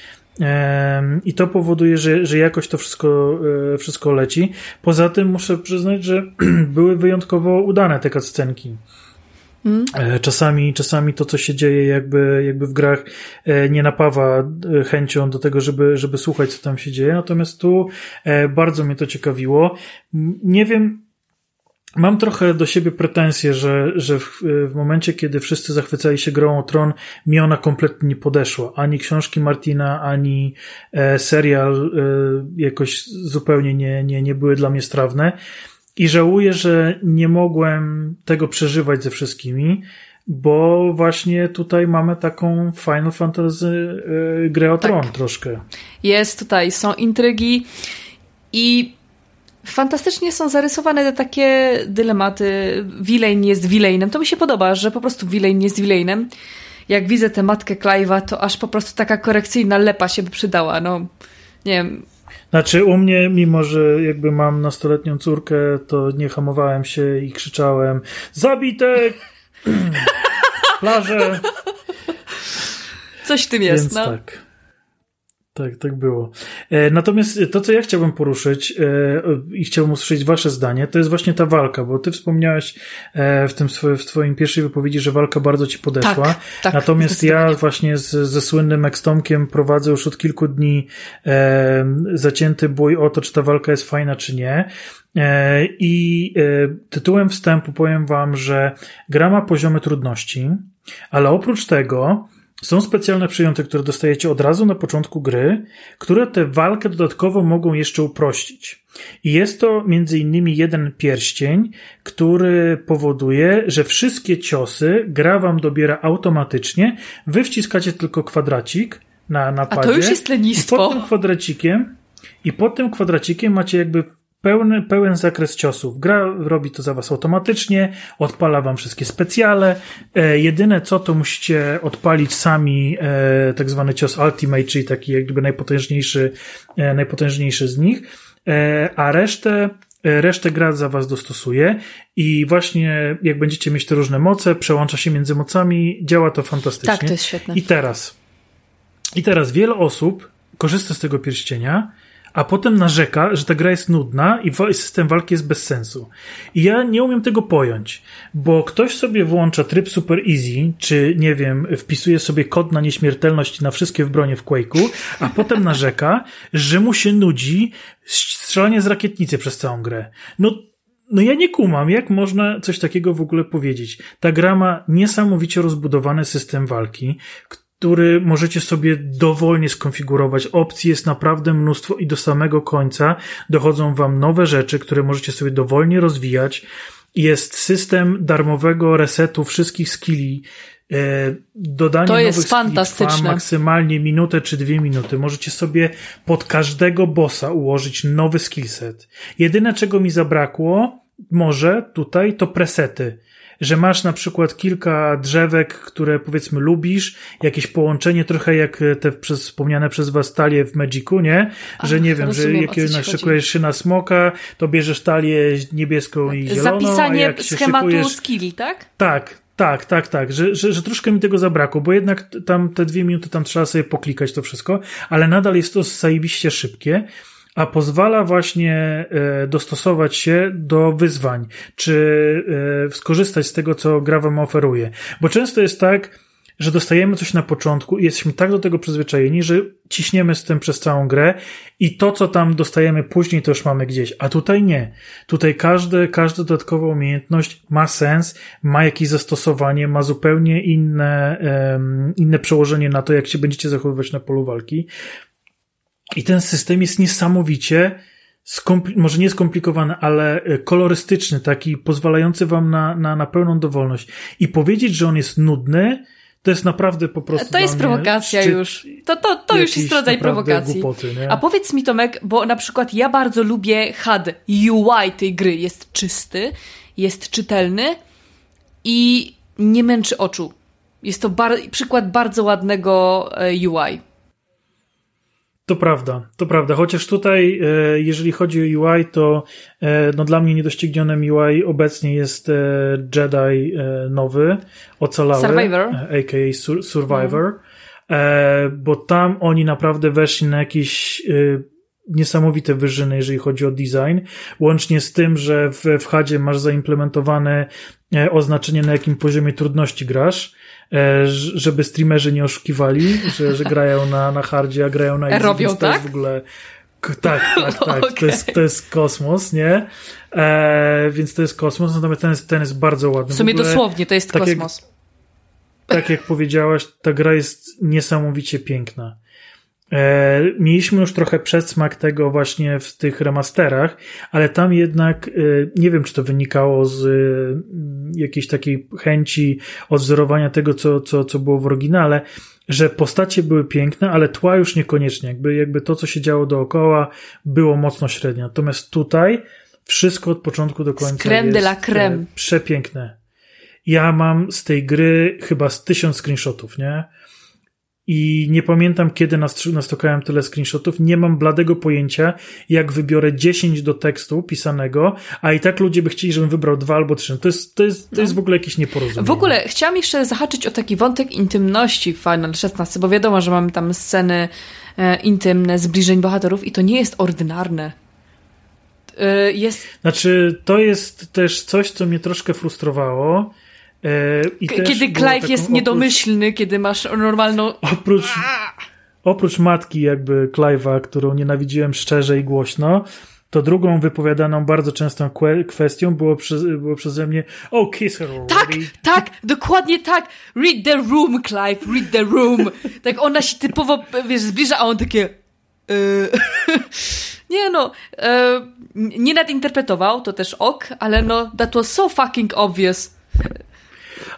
I to powoduje, że, że jakoś to wszystko, e, wszystko leci. Poza tym muszę przyznać, że [CLEARS THROAT] były wyjątkowo udane te cutscenki. E, Czasami, czasami to, co się dzieje jakby, jakby w grach e, nie napawa e, chęcią do tego, żeby, żeby słuchać, co tam się dzieje. Natomiast tu bardzo mnie to ciekawiło. Nie wiem, Mam trochę do siebie pretensje, że, że w, w momencie, kiedy wszyscy zachwycali się grą o Tron, mi ona kompletnie nie podeszła. Ani książki Martina, ani serial jakoś zupełnie nie, nie, nie były dla mnie strawne. I żałuję, że nie mogłem tego przeżywać ze wszystkimi, bo właśnie tutaj mamy taką Final Fantasy yy, grę o tak. tron troszkę. Jest tutaj, są intrygi i fantastycznie są zarysowane te takie dylematy. Wilein jest Wileinem. To mi się podoba, że po prostu Wilein jest Wileinem. Jak widzę tę matkę Clive'a, to aż po prostu taka korekcyjna lepa się by przydała. No, nie wiem, znaczy u mnie, mimo że jakby mam nastoletnią córkę, to nie hamowałem się i krzyczałem Zabitek! [LAUGHS] Plaże! Coś w tym jest, Więc no. tak. Tak, tak było. E, natomiast to, co ja chciałbym poruszyć e, i chciałbym usłyszeć wasze zdanie, to jest właśnie ta walka, bo ty wspomniałeś e, w tym w twoim pierwszej wypowiedzi, że walka bardzo ci podeszła. Tak, tak, Natomiast ja właśnie z, ze słynnym Extomkiem prowadzę już od kilku dni zacięty bój o to, czy ta walka jest fajna, czy nie. I tytułem wstępu powiem wam, że gra ma poziomy trudności, ale oprócz tego są specjalne przyjąte, które dostajecie od razu na początku gry, które tę walkę dodatkowo mogą jeszcze uprościć. I jest to między innymi jeden pierścień, który powoduje, że wszystkie ciosy gra wam dobiera automatycznie, wy wciskacie tylko kwadracik na napadzie. A to już jest lenistwo. I pod tym kwadracikiem i pod tym kwadracikiem macie jakby pełny, pełen zakres ciosów. Gra robi to za was automatycznie, odpala wam wszystkie specjale. E, jedyne co, to musicie odpalić sami e, tak zwany cios Ultimate, czyli taki jakby najpotężniejszy, e, najpotężniejszy z nich, e, a resztę e, Resztę gra za was dostosuje i właśnie jak będziecie mieć te różne moce, przełącza się między mocami, działa to fantastycznie. Tak, to jest świetne. I teraz, i teraz wiele osób korzysta z tego pierścienia, a potem narzeka, że ta gra jest nudna i system walki jest bez sensu. I ja nie umiem tego pojąć, bo ktoś sobie włącza tryb super easy, czy nie wiem, wpisuje sobie kod na nieśmiertelność na wszystkie w bronie w Quake'u, a potem narzeka, że mu się nudzi strzelanie z rakietnicy przez całą grę. No, no ja nie kumam, jak można coś takiego w ogóle powiedzieć. Ta gra ma niesamowicie rozbudowany system walki, który możecie sobie dowolnie skonfigurować. Opcji jest naprawdę mnóstwo i do samego końca dochodzą wam nowe rzeczy, które możecie sobie dowolnie rozwijać. Jest system darmowego resetu wszystkich skilli. E, dodanie to jest nowych fantastyczne. Trwa maksymalnie minutę czy dwie minuty. Możecie sobie pod każdego bossa ułożyć nowy skillset. Jedyne czego mi zabrakło, może tutaj, to presety że masz na przykład kilka drzewek, które powiedzmy lubisz, jakieś połączenie trochę jak te przez, wspomniane przez was talie w Magicu, nie? Że nie wiem, że jak naszykujesz się na smoka, to bierzesz talię niebieską i zieloną. Zapisanie schematu szykujesz... skill, tak? Tak, tak, tak, tak, że, że, że troszkę mi tego zabrakło, bo jednak tam te dwie minuty tam trzeba sobie poklikać to wszystko, ale nadal jest to zajebiście szybkie a pozwala właśnie e, dostosować się do wyzwań, czy e, skorzystać z tego, co gra wam oferuje. Bo często jest tak, że dostajemy coś na początku i jesteśmy tak do tego przyzwyczajeni, że ciśniemy z tym przez całą grę i to, co tam dostajemy później, to już mamy gdzieś. A tutaj nie. Tutaj każde, każda dodatkowa umiejętność ma sens, ma jakieś zastosowanie, ma zupełnie inne, um, inne przełożenie na to, jak się będziecie zachowywać na polu walki. I ten system jest niesamowicie, może nie skomplikowany, ale e, kolorystyczny, taki pozwalający wam na, na, na pełną dowolność. I powiedzieć, że on jest nudny, to jest naprawdę po prostu. To jest prowokacja już. To, to, to już jest rodzaj prowokacji. Głupoty, A powiedz mi, Tomek, bo na przykład ja bardzo lubię HUD. UI tej gry jest czysty, jest czytelny i nie męczy oczu. Jest to bar przykład bardzo ładnego e, UI. To prawda, to prawda. Chociaż tutaj, e, jeżeli chodzi o UI, to e, no dla mnie niedoścignionym UI obecnie jest e, Jedi nowy, ocalały, Survivor, aka Survivor, bo tam oni naprawdę weszli na jakieś niesamowite wyżyny, jeżeli chodzi o design, łącznie z tym, że w, w HUDzie masz zaimplementowane oznaczenie, na jakim poziomie trudności grasz, żeby streamerzy nie oszukiwali, że, że grają na, na hardzie, a grają na easy. Robią, tak? w ogóle... [LAUGHS] Tak, tak, tak. okay. To, jest, to jest kosmos, nie? E, więc to jest kosmos, natomiast ten jest, ten jest bardzo ładny. W sumie w ogóle, dosłownie to jest tak kosmos. Jak, tak jak powiedziałaś, ta gra jest niesamowicie piękna. E, mieliśmy już trochę przedsmak tego właśnie w tych remasterach, ale tam jednak e, nie wiem, czy to wynikało z e, jakiejś takiej chęci odwzorowania tego, co, co, co było w oryginale, że postacie były piękne, ale tła już niekoniecznie. Jakby, jakby to, co się działo dookoła, było mocno średnie. Natomiast tutaj wszystko od początku do końca creme jest de la creme. przepiękne. Ja mam z tej gry chyba z tysiąc screenshotów, nie? I nie pamiętam, kiedy nastukałem tyle screenshotów. Nie mam bladego pojęcia, jak wybiorę 10 do tekstu pisanego, a i tak ludzie by chcieli, żebym wybrał dwa albo trzy. To jest, to jest, to jest w ogóle jakieś nieporozumienie. W ogóle chciałam jeszcze zahaczyć o taki wątek intymności w Final 16, bo wiadomo, że mamy tam sceny e, intymne, zbliżeń bohaterów i to nie jest ordynarne. E, jest... Znaczy, to jest też coś, co mnie troszkę frustrowało kiedy Clive jest niedomyślny, oprócz, kiedy masz normalną... Oprócz, oprócz matki jakby Clive'a, którą nienawidziłem szczerze i głośno, to drugą wypowiadaną bardzo częstą kwestią było, przy, było przeze mnie Oh, kiss her already. Tak, tak, dokładnie tak. Read the room, Clive, read the room. Tak ona się typowo, wiesz, zbliża, a on takie... Yy. [LAUGHS] Nie no, e, nie nadinterpretował, to też ok, ale no, that was so fucking obvious.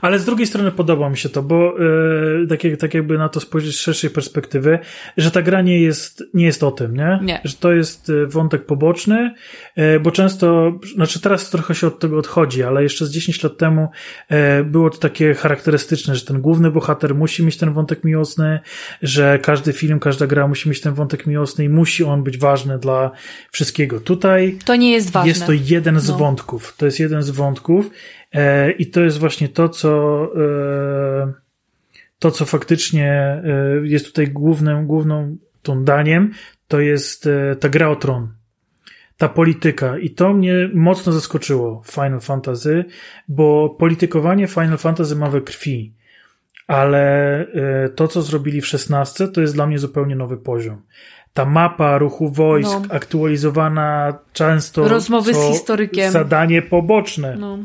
Ale z drugiej strony podoba mi się to, bo yy, tak, jak, tak jakby na to spojrzeć z szerszej perspektywy, że ta gra nie jest, nie jest o tym, nie? nie. Że to jest e, wątek poboczny, yy, bo często, znaczy teraz trochę się od tego odchodzi, ale jeszcze z 10 lat temu yy, było to takie charakterystyczne, że ten główny bohater musi mieć ten wątek miłosny, że każdy film, każda gra musi mieć ten wątek miłosny i musi on być ważny dla wszystkiego. Tutaj to nie jest ważne. Jest to jeden z no. wątków. To jest jeden z wątków I to jest właśnie to, co e, to, co faktycznie e, jest tutaj głównym, główną tą daniem, to jest ta gra o tron. Ta polityka. I to mnie mocno zaskoczyło w Final Fantasy, bo politykowanie Final Fantasy ma we krwi. Ale to, co zrobili w 16, to jest dla mnie zupełnie nowy poziom ta mapa ruchu wojsk no. aktualizowana często. Rozmowy z historykiem. Zadanie poboczne. No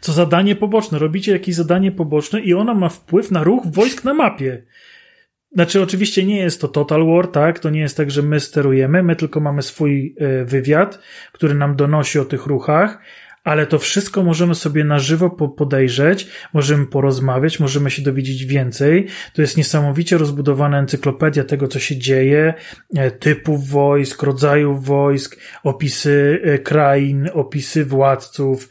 co zadanie poboczne. Robicie jakieś zadanie poboczne i ona ma wpływ na ruch wojsk na mapie. Znaczy, oczywiście nie jest to Total War, tak? To nie jest tak, że my sterujemy, my tylko mamy swój e, wywiad, który nam donosi o tych ruchach, ale to wszystko możemy sobie na żywo podejrzeć, możemy porozmawiać, możemy się dowiedzieć więcej. To jest niesamowicie rozbudowana encyklopedia tego, co się dzieje, e, typów wojsk, rodzajów wojsk, opisy e, krain, opisy władców.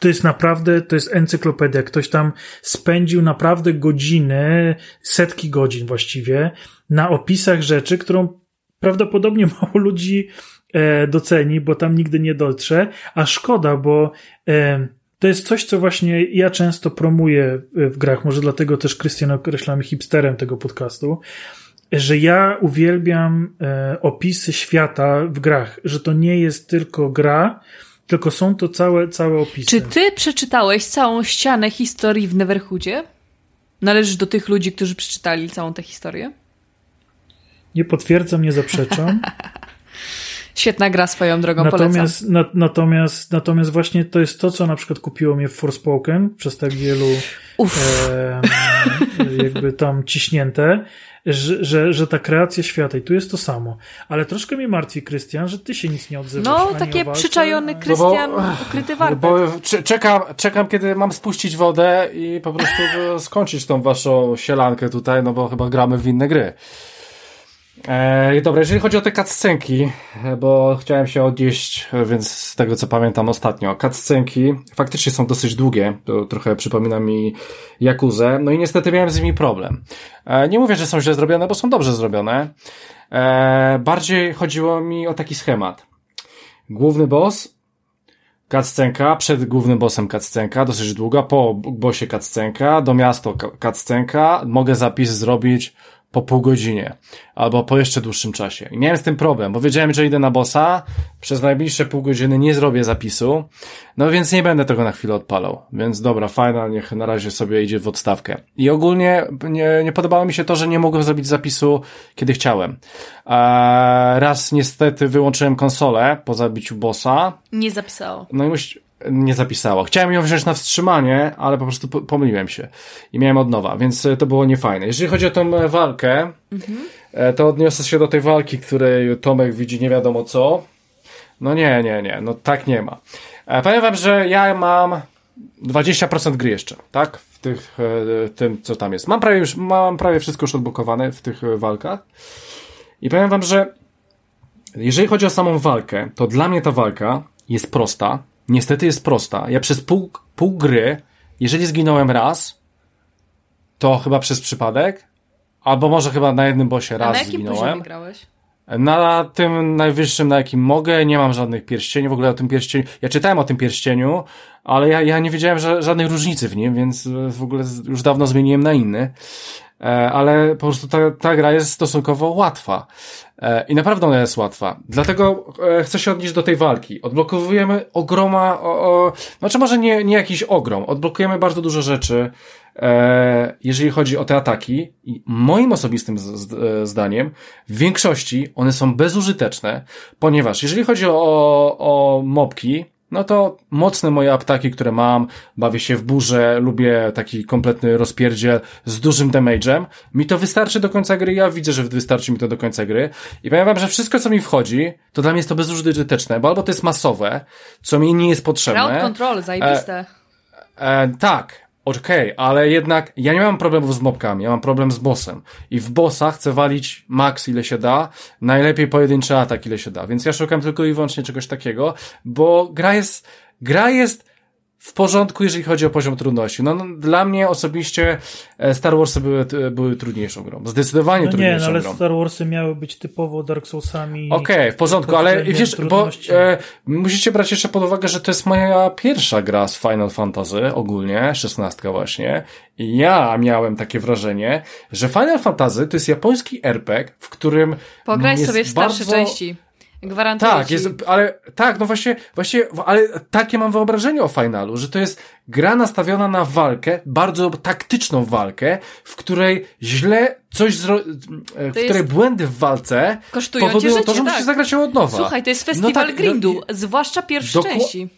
To jest naprawdę, to jest encyklopedia. Ktoś tam spędził naprawdę godziny, setki godzin właściwie, na opisach rzeczy, którą prawdopodobnie [LAUGHS] mało ludzi E, doceni, bo tam nigdy nie dotrze, a szkoda, bo e, to jest coś, co właśnie ja często promuję w grach, może dlatego też Krystian określamy hipsterem tego podcastu, że ja uwielbiam e, opisy świata w grach, że to nie jest tylko gra, tylko są to całe, całe opisy. Czy ty przeczytałeś całą ścianę historii w Neverhoodzie? Należysz do tych ludzi, którzy przeczytali całą tę historię? Nie potwierdzam, nie zaprzeczam. [LAUGHS] Świetna gra swoją drogą, natomiast, na, natomiast, natomiast właśnie to jest to, co na przykład kupiło mnie w Forspoken przez tak wielu e, jakby tam ciśnięte, że, że, że ta kreacja świata i tu jest to samo. Ale troszkę mnie martwi, Krystian, że ty się nic nie odzywasz. No, takie walce, przyczajony Krystian, no ukryty warpet. Bo czekam, czekam, kiedy mam spuścić wodę i po prostu [LAUGHS] skończyć tą waszą sielankę tutaj, no bo chyba gramy w inne gry. E, dobra, jeżeli chodzi o te cutscenki, e, bo chciałem się odnieść, e, więc z tego co pamiętam ostatnio, cutscenki faktycznie są dosyć długie, to trochę przypomina mi Jakuzę, no i niestety miałem z nimi problem. E, nie mówię, że są źle zrobione, bo są dobrze zrobione. E, bardziej chodziło mi o taki schemat. Główny boss, cutscenka, przed głównym bossem cutscenka, dosyć długa, po bossie cutscenka, do miasta cutscenka, mogę zapis zrobić po pół godzinie, albo po jeszcze dłuższym czasie. I miałem z tym problem, bo wiedziałem, że idę na bossa, przez najbliższe pół godziny nie zrobię zapisu, no więc nie będę tego na chwilę odpalał. Więc dobra, fajna, niech na razie sobie idzie w odstawkę. I ogólnie nie, nie podobało mi się to, że nie mogłem zrobić zapisu, kiedy chciałem. Raz niestety wyłączyłem konsolę po zabiciu bossa. Nie zapisało. No i musi nie zapisało. Chciałem ją wziąć na wstrzymanie, ale po prostu pomyliłem się i miałem od nowa, więc to było niefajne. Jeżeli chodzi o tą walkę, mhm. to odniosę się do tej walki, której Tomek widzi nie wiadomo co. No nie, nie, nie, no tak nie ma. Powiem wam, że ja mam 20% gry jeszcze, tak? W tych, tym, co tam jest. Mam prawie już, mam prawie wszystko już odblokowane w tych walkach. I powiem wam, że jeżeli chodzi o samą walkę, to dla mnie ta walka jest prosta. Niestety jest prosta. Ja przez pół, pół gry, jeżeli zginąłem raz, to chyba przez przypadek, albo może chyba na jednym bosie raz A na jakim zginąłem. poziomie grałeś? Na tym najwyższym, na jakim mogę, nie mam żadnych pierścieni, w ogóle o tym pierścieniu, ja czytałem o tym pierścieniu, ale ja, ja nie wiedziałem że, żadnej różnicy w nim, więc w ogóle już dawno zmieniłem na inny. E, ale po prostu ta, ta gra jest stosunkowo łatwa. E, I naprawdę ona jest łatwa. Dlatego e, chcę się odnieść do tej walki. Odblokowujemy ogroma, o, o, znaczy może nie, nie jakiś ogrom, odblokujemy bardzo dużo rzeczy, jeżeli chodzi o te ataki. I moim osobistym zdaniem, w większości one są bezużyteczne, ponieważ jeżeli chodzi o, o mobki, no to mocne moje aptaki, które mam, bawię się w burze, lubię taki kompletny rozpierdziel z dużym damage'em. Mi to wystarczy do końca gry, ja widzę, że wystarczy mi to do końca gry. I powiem wam, że wszystko, co mi wchodzi, to dla mnie jest to bezużyteczne, bo albo to jest masowe, co mi nie jest potrzebne. Crowd control, zajebiste. E, e, tak, Okej, okay, ale jednak ja nie mam problemów z mobkami, ja mam problem z bossem. I w bossa chcę walić max ile się da, najlepiej pojedynczy atak ile się da. Więc ja szukam tylko i wyłącznie czegoś takiego, bo gra jest, gra jest w porządku, jeżeli chodzi o poziom trudności. No, no dla mnie osobiście e, Star Warsy były, były trudniejszą grą. Zdecydowanie no trudniejszą nie, no, ale grą. Star Warsy miały być typowo Dark Soulsami. Okej, okay, w porządku, ale wiesz, bo e, musicie brać jeszcze pod uwagę, że to jest moja pierwsza gra z Final Fantasy, ogólnie, szesnastka właśnie. I ja miałem takie wrażenie, że Final Fantasy to jest japoński RPG, w którym Pograj sobie w starsze bardzo... części. Gwarantuję Tak, ci. jest, ale tak, no właśnie, właśnie, ale takie mam wyobrażenie o finalu, że to jest gra nastawiona na walkę, bardzo taktyczną walkę, w której źle coś zro... E, w której błędy w walce Kosztują powodują życie, to, że tak. musisz zagrać ją od nowa. Słuchaj, to jest festiwal no tak, grindu, no, zwłaszcza pierwsze Doku... części.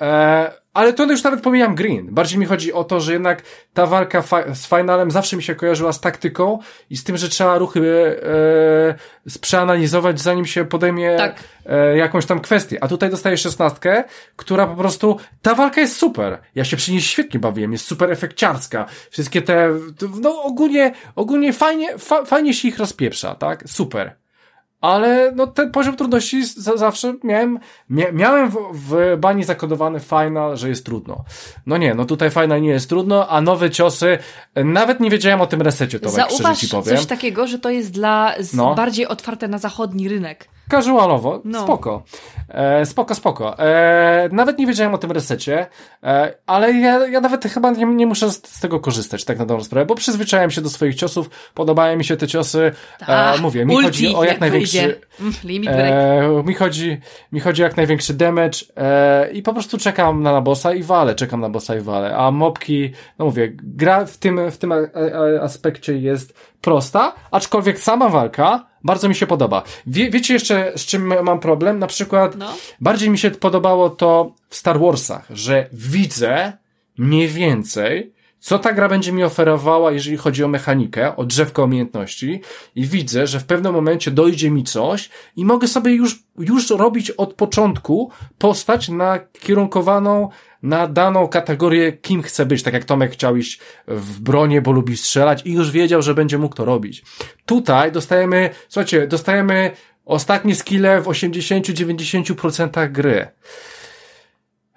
E, ale to już nawet pomijam green. Bardziej mi chodzi o to, że jednak ta walka z finalem zawsze mi się kojarzyła z taktyką i z tym, że trzeba ruchy e, przeanalizować, zanim się podejmie tak. e, jakąś tam kwestię. A tutaj dostaję szesnastkę, która po prostu, ta walka jest super. Ja się przy niej świetnie bawiłem, jest super efekciarska. Wszystkie te, no ogólnie, ogólnie fajnie, fa fajnie się ich rozpieprza, tak? Super ale no ten poziom trudności zawsze miałem, mia miałem w, w bani zakodowany final, że jest trudno. No nie, no tutaj final nie jest trudno, a nowe ciosy, nawet nie wiedziałem o tym resecie, to Zauważ ci powiem. coś takiego, że to jest dla no. bardziej otwarte na zachodni rynek. Casualowo, no. spoko. E, spoko, spoko. E, nawet nie wiedziałem o tym resecie, e, ale ja, ja nawet chyba nie, nie muszę z, z, tego korzystać, tak na dobrą sprawę, bo przyzwyczaiłem się do swoich ciosów, podobają mi się te ciosy. Ta, e, mówię, mi ulti, chodzi o jak, jak największy. Mm, limit e, mi, chodzi, mi chodzi o jak największy damage e, i po prostu czekam na, na bossa i wale, czekam na bossa i wale. A mobki, no mówię, gra w tym, w tym aspekcie jest prosta, aczkolwiek sama walka bardzo mi się podoba. Wie, wiecie jeszcze, z czym mam problem? Na przykład, no. bardziej mi się podobało to w Star Warsach, że widzę mniej więcej, co ta gra będzie mi oferowała, jeżeli chodzi o mechanikę, o drzewko umiejętności i widzę, że w pewnym momencie dojdzie mi coś i mogę sobie już, już robić od początku postać nakierunkowaną na daną kategorię, kim chce być. Tak jak Tomek chciał iść w bronie, bo lubi strzelać i już wiedział, że będzie mógł to robić. Tutaj dostajemy, słuchajcie, dostajemy ostatnie skille w 80-90% gry.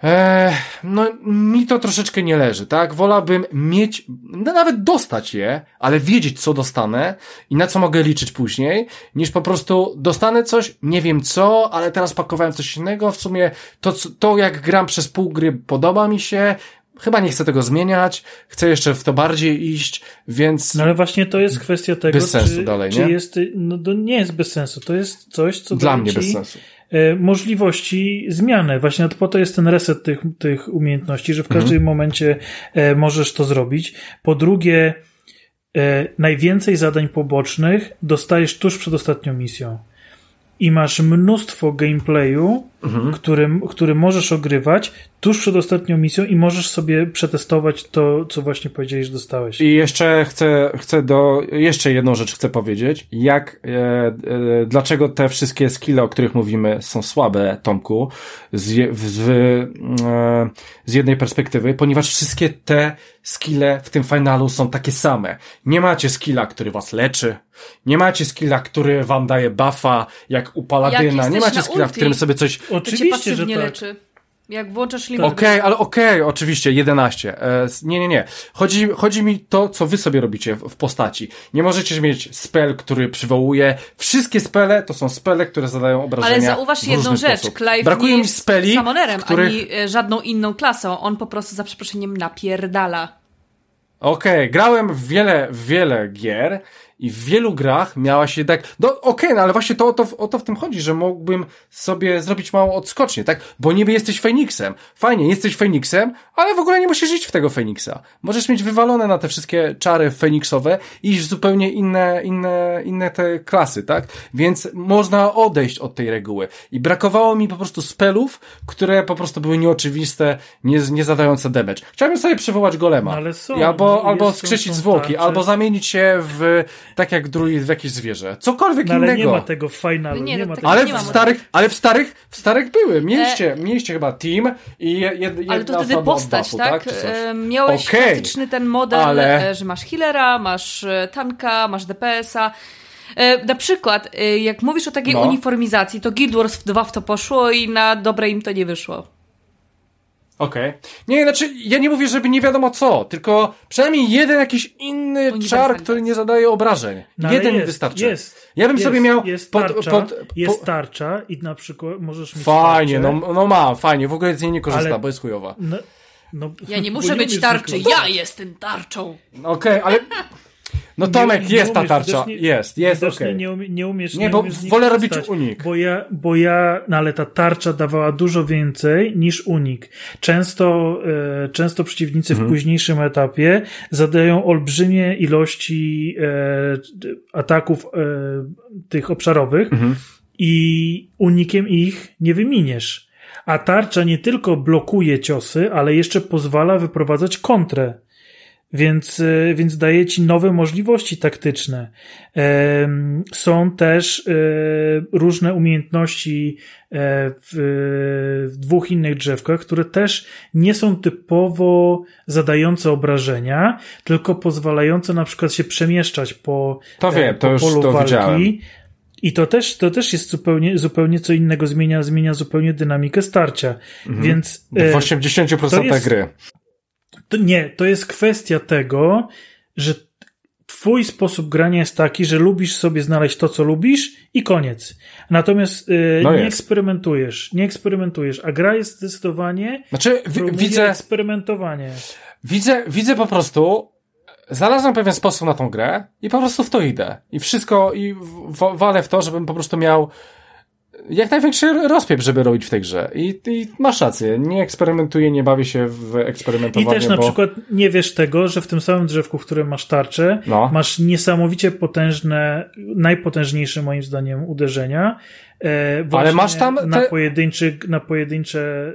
Eee, no, mi to troszeczkę nie leży, tak? Wolałbym mieć, no, nawet dostać je, ale wiedzieć, co dostanę i na co mogę liczyć później, niż po prostu dostanę coś, nie wiem co, ale teraz pakowałem coś innego. W sumie to, to jak gram przez pół gry podoba mi się, chyba nie chcę tego zmieniać, chcę jeszcze w to bardziej iść, więc... No ale właśnie to jest kwestia tego, bez sensu czy, dalej, czy nie? jest, no to nie jest bez sensu, to jest coś, co Dla mnie bez sensu możliwości zmiany. Właśnie po to jest ten reset tych, tych umiejętności, że w każdym mhm. momencie e, możesz to zrobić. Po drugie, e, najwięcej zadań pobocznych dostajesz tuż przed ostatnią misją. I masz mnóstwo gameplayu, mhm. który, który możesz ogrywać tuż przed ostatnią misją i możesz sobie przetestować to, co właśnie powiedziałeś, że dostałeś. I jeszcze chcę, chcę do, jeszcze jedną rzecz chcę powiedzieć. Jak, e, e, dlaczego te wszystkie skille, o których mówimy, są słabe, Tomku, z, z, e, z jednej perspektywy, ponieważ wszystkie te skille w tym finalu są takie same. Nie macie skilla, który was leczy, nie macie skilla, który wam daje buffa, jak u Paladyna, nie macie skilla, w którym sobie coś... Oczywiście, że tak. leczy. Jak włączasz limit. Okej, okay, ale okej, okay, oczywiście, 11. E, nie, nie, nie. Chodzi, chodzi mi to, co wy sobie robicie w, w, postaci. Nie możecie mieć spell, który przywołuje. Wszystkie spele to są spele, które zadają obrażenia. Ale zauważ jedną rzecz. Sposób. Clive Brakuje mi speli, samonerem, których... ani e, żadną inną klasą. On po prostu za przeproszeniem napierdala. Okej, okay, grałem w wiele, w wiele gier i w wielu grach miała się tak, no okej, okay, no ale właśnie to, o, to, o to w tym chodzi, że mógłbym sobie zrobić małą odskocznię, tak? Bo niby jesteś Feniksem. Fajnie, jesteś Feniksem, ale w ogóle nie musisz iść w tego Feniksa. Możesz mieć wywalone na te wszystkie czary Feniksowe i iść w zupełnie inne, inne, inne te klasy, tak? Więc można odejść od tej reguły. I brakowało mi po prostu spelów, które po prostu były nieoczywiste, nie, nie zadające damage. Chciałbym sobie przywołać golema. No, ale są, albo, albo skrzesić zwłoki, albo zamienić się w tak jak druid w jakieś zwierzę. Cokolwiek no, ale innego. nie ma tego fajnego. Nie, nie ma tego. Ale, w starych, ale w starych, w starych były. Mieliście, e... mieliście chyba team i jed, jedna Ale to wtedy postać, buffu, tak? tak? E, miałeś okay. klasyczny ten model, ale... E, że masz healera, masz e, tanka, masz DPS-a. Na przykład, jak mówisz o takiej no. uniformizacji, to Guild Wars 2 w to poszło i na dobre im to nie wyszło. Okej. Okay. Nie, znaczy, ja nie mówię, żeby nie wiadomo co, tylko przynajmniej jeden jakiś inny czar, który nie zadaje obrażeń. No, jeden mi wystarczy. Jest. Ja bym jest, sobie miał. Jest tarcza, pod, pod, pod, jest tarcza i na przykład możesz mieć. Fajnie, no, no mam, fajnie. W ogóle z niej nie korzystam, ale, bo jest chujowa. No, no, ja nie muszę być tarczy, ja jestem tarczą. Okej, okay, ale. No Tomek, nie, nie jest ta tarcza. jest, jest, okej. Okay. Nie, umie, nie umiesz. Nie, nie bo wolę robić unik. Bo ja, bo ja, no ale ta tarcza dawała dużo więcej niż unik. Często, e, często przeciwnicy mhm. w późniejszym etapie zadają olbrzymie ilości e, ataków e, tych obszarowych mhm. i unikiem ich nie wyminiesz. A tarcza nie tylko blokuje ciosy, ale jeszcze pozwala wyprowadzać kontrę więc, e, więc daje ci nowe możliwości taktyczne. Są też e, różne umiejętności e, w, dwóch innych drzewkach, które też nie są typowo zadające obrażenia, tylko pozwalające na przykład się przemieszczać po, to wiem, po to polu to walki. Widziałem. I to też, to też jest zupełnie, zupełnie co innego, zmienia, zmienia zupełnie dynamikę starcia. Mhm. Więc. W 80% jest, gry. To nie, to jest kwestia tego, że twój sposób grania jest taki, że lubisz sobie znaleźć to, co lubisz i koniec. Natomiast yy, no nie eksperymentujesz, nie eksperymentujesz, a gra jest zdecydowanie znaczy, widzę eksperymentowanie. Widzę, widzę po prostu znalazłem pewien sposób na tą grę i po prostu w to idę. I wszystko, i walę w to, żebym po prostu miał jak największy rozpiep, żeby robić w tej grze. I, I, masz rację, nie eksperymentuję, nie bawię się w eksperymentowanie. I też na bo... przykład nie wiesz tego, że w tym samym drzewku, w którym masz tarczę, no. masz niesamowicie potężne, najpotężniejsze moim zdaniem uderzenia. E, Ale masz tam te... na, pojedynczych, na, pojedyncze,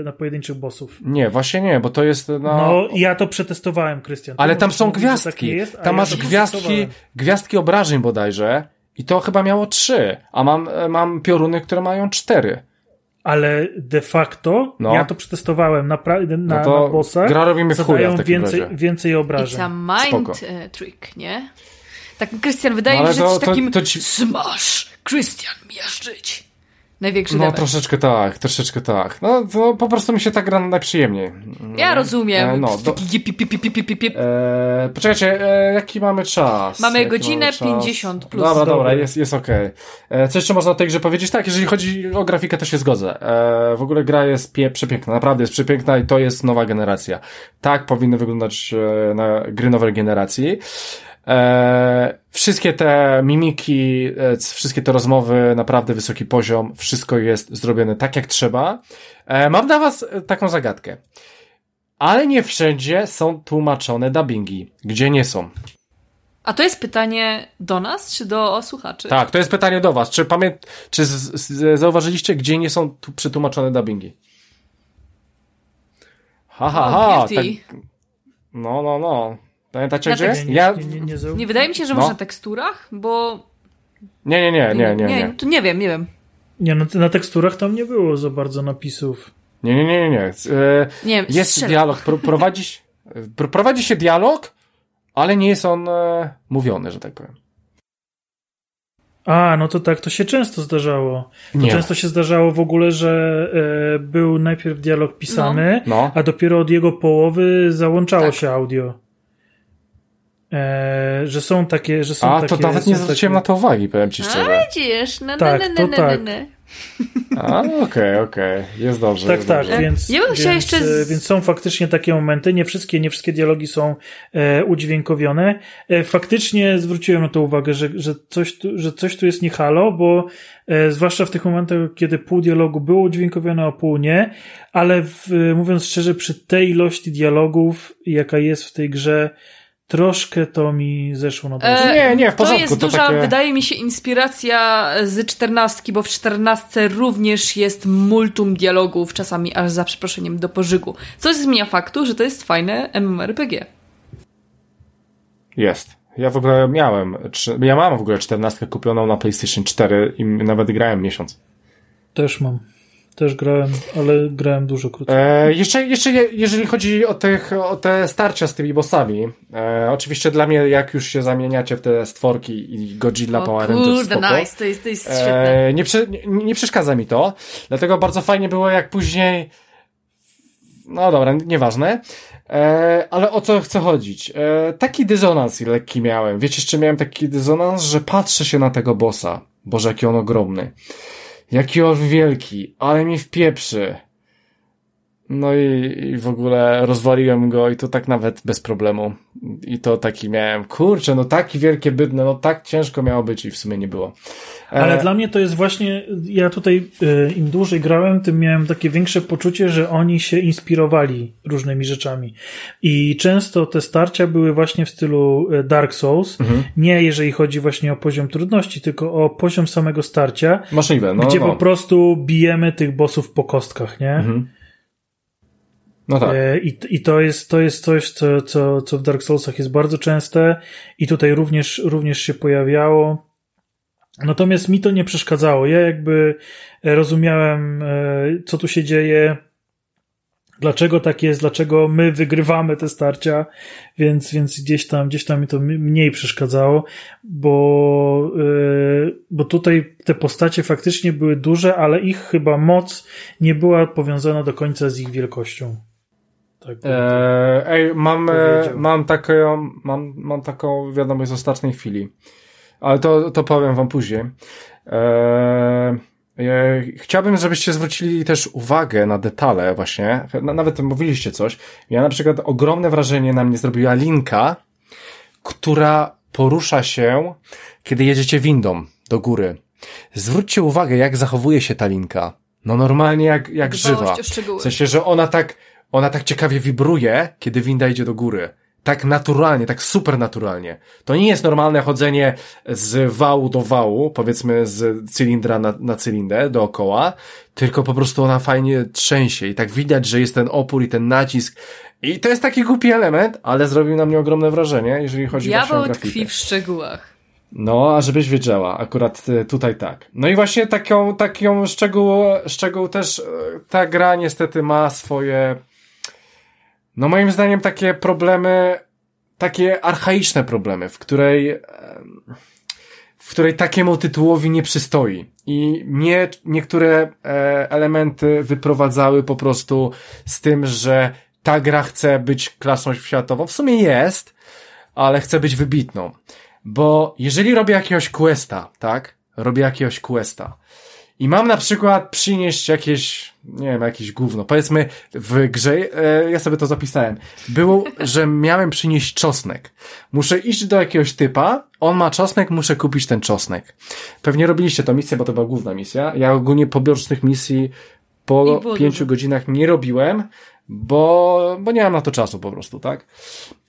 e, na pojedynczych bossów. Nie, właśnie nie, bo to jest. No, no ja to przetestowałem, Krystian. Ale tam są mówić, gwiazdki. Tak jest, tam ja masz gwiazdki, gwiazdki obrażeń bodajże i to chyba miało trzy, a mam, mam pioruny, które mają cztery. Ale de facto no. ja to przetestowałem na, na, no to na bossach. Gra robimy w chuja w więcej, razie. więcej obrażeń. It's a mind Spoko. E, trick, nie? Tak, Krystian, wydaje no, mi się, że to, jesteś takim to, to ci... smash, Krystian miażdżyć. Największy No damage. troszeczkę tak, troszeczkę tak. No to po prostu mi się tak gra najprzyjemniej. Ja rozumiem. E, no, do... e, poczekajcie, e, jaki mamy czas? Mamy jaki godzinę mamy czas? 50 plus. Dobra, dobra, jest, jest okej. Okay. E, co jeszcze można o tej grze powiedzieć? Tak, jeżeli chodzi o grafikę, to się zgodzę. E, w ogóle gra jest pie przepiękna, naprawdę jest przepiękna i to jest nowa generacja. Tak powinny wyglądać e, na gry nowej generacji. E, wszystkie te mimiki, e, wszystkie te rozmowy, naprawdę wysoki poziom, wszystko jest zrobione tak jak trzeba. E, mam dla was taką zagadkę. Ale nie wszędzie są tłumaczone dubbingi. Gdzie nie są? A to jest pytanie do nas, czy do słuchaczy? Tak, to jest pytanie do was. Czy pamię... czy z, z, zauważyliście, gdzie nie są tu przetłumaczone dubbingi? Ha, ha, ha. Oh, tak... No, no, no. Pamiętacie, Na gdzie? tekst- Nie, Ja... nie, nie, nie, wydaje mi się, że No. może na teksturach, bo... Nie, nie, nie, nie, nie, nie. to nie wiem, nie wiem. nie no, na teksturach tam nie było za bardzo napisów. Nie, nie, nie, nie. nie. E, Nie Jest strzelam. dialog, pro, prowadzi, się- pro, prowadzi się dialog, ale nie jest on e, mówiony, że tak powiem. A, no to tak, to się często zdarzało. To Nie. często się zdarzało w ogóle, że e, był najpierw dialog pisany, No. a dopiero od jego połowy załączało Tak. się audio. E, że są takie, że są A, takie... to nawet nie zwróciłem takie... na to uwagi, powiem ci A szczerze. widzisz, no, Tak, no, no, to no, tak. no, no. A, okej, okej. Jest dobrze. Tak, jest tak, dobrze. więc, Ja bym więc, jeszcze e, z- więc są faktycznie takie momenty, nie wszystkie, nie wszystkie dialogi są e, udźwiękowione. E, faktycznie zwróciłem na to uwagę, że, że, coś tu, że coś tu jest nie halo, bo e, zwłaszcza w tych momentach, kiedy pół dialogu było udźwiękowione, a pół nie, ale w, mówiąc szczerze, przy tej ilości dialogów, jaka jest w tej grze, troszkę to mi zeszło na. E, Nie, nie, w To porządku, jest to duża, takie- wydaje mi się, inspiracja z czternastki, bo w czternastce również jest multum dialogów, czasami aż za przeproszeniem do pożygu. Co zmienia faktu, że to jest fajne MMORPG. Jest. Ja w ogóle miałem, ja mam w ogóle 14 kupioną na PlayStation 4 i nawet grałem miesiąc. Też mam. Też grałem, ale grałem dużo krócej. E, jeszcze, jeszcze je, jeżeli chodzi o, tych, o te starcia z tymi bossami, e, oczywiście dla mnie, jak już się zamieniacie w te stworki i Godzilla o Power Rangers, kurde, spoko. nice, to jest, to jest świetne. E, nie, nie, nie przeszkadza mi to, dlatego bardzo fajnie było, jak później. No dobra, nieważne. E, ale o co chcę chodzić? E, taki dysonans lekki miałem. Wiecie, jeszcze miałem taki dysonans, że patrzę się na tego bossa. Boże, jaki on ogromny. Jaki on wielki, ale mi wpieprzy. No i, i w ogóle rozwaliłem go i to tak nawet bez problemu. I to taki miałem, kurczę, no taki wielkie bydne, no tak ciężko miało być i w sumie nie było. E, Ale dla mnie to jest właśnie, ja tutaj e, im dłużej grałem, tym miałem takie większe poczucie, że oni się inspirowali różnymi rzeczami. I często te starcia były właśnie w stylu e, Dark Souls. Mhm. Nie jeżeli chodzi właśnie o poziom trudności, tylko o poziom samego starcia, Możliwe, no. gdzie no. po prostu bijemy tych bossów po kostkach, nie? Mhm. No tak. E, I, I to jest, to jest coś, co, co, co w Dark Soulsach jest bardzo częste i tutaj również, również się pojawiało. Natomiast mi to nie przeszkadzało. Ja jakby e, rozumiałem, e, co tu się dzieje, dlaczego tak jest, dlaczego my wygrywamy te starcia, więc, więc gdzieś tam, gdzieś tam mi to mniej przeszkadzało, bo, bo tutaj te postacie faktycznie były duże, ale ich chyba moc nie była powiązana do końca z ich wielkością. Tak. bym to- E, ej, mam, e, mam, taką, mam, mam taką wiadomość z ostatniej chwili. Ale to, to powiem wam później. E, e, chciałbym, żebyście zwrócili też uwagę na detale właśnie. Na, nawet mówiliście coś. Ja na przykład ogromne wrażenie na mnie zrobiła linka, która porusza się, kiedy jedziecie windą do góry. Zwróćcie uwagę, jak zachowuje się ta linka. No normalnie jak, jak Dbałość żywa. W sensie, że ona tak, ona tak ciekawie wibruje, kiedy winda idzie do góry. Tak naturalnie, tak super naturalnie. To nie jest normalne chodzenie z wału do wału, powiedzmy z cylindra na, na cylindę dookoła, tylko po prostu ona fajnie trzęsie i tak widać, że jest ten opór i ten nacisk. I to jest taki głupi element, ale zrobił na mnie ogromne wrażenie, jeżeli chodzi właśnie o Diabeł grafikę. tkwi w szczegółach. No, a żebyś wiedziała, akurat e, tutaj tak. No i właśnie taką, taką szczegół, szczegół też e, ta gra niestety ma swoje, no moim zdaniem takie problemy, takie archaiczne problemy, w której, w której takiemu tytułowi nie przystoi. I mnie niektóre e, elementy wyprowadzały po prostu z tym, że ta gra chce być klasą światową. W sumie jest, ale chce być wybitną. Bo jeżeli robię jakiegoś questa, tak? Robię jakiegoś questa. I mam na przykład przynieść jakieś, nie wiem, jakieś gówno. Powiedzmy w grze, e, ja sobie to zapisałem. Było, że miałem przynieść czosnek. Muszę iść do jakiegoś typa, on ma czosnek, muszę kupić ten czosnek. Pewnie robiliście to misję, bo to była główna misja. Ja ogólnie pobieżnych misji po pięciu godzinach nie robiłem, bo, bo nie mam na to czasu po prostu, tak?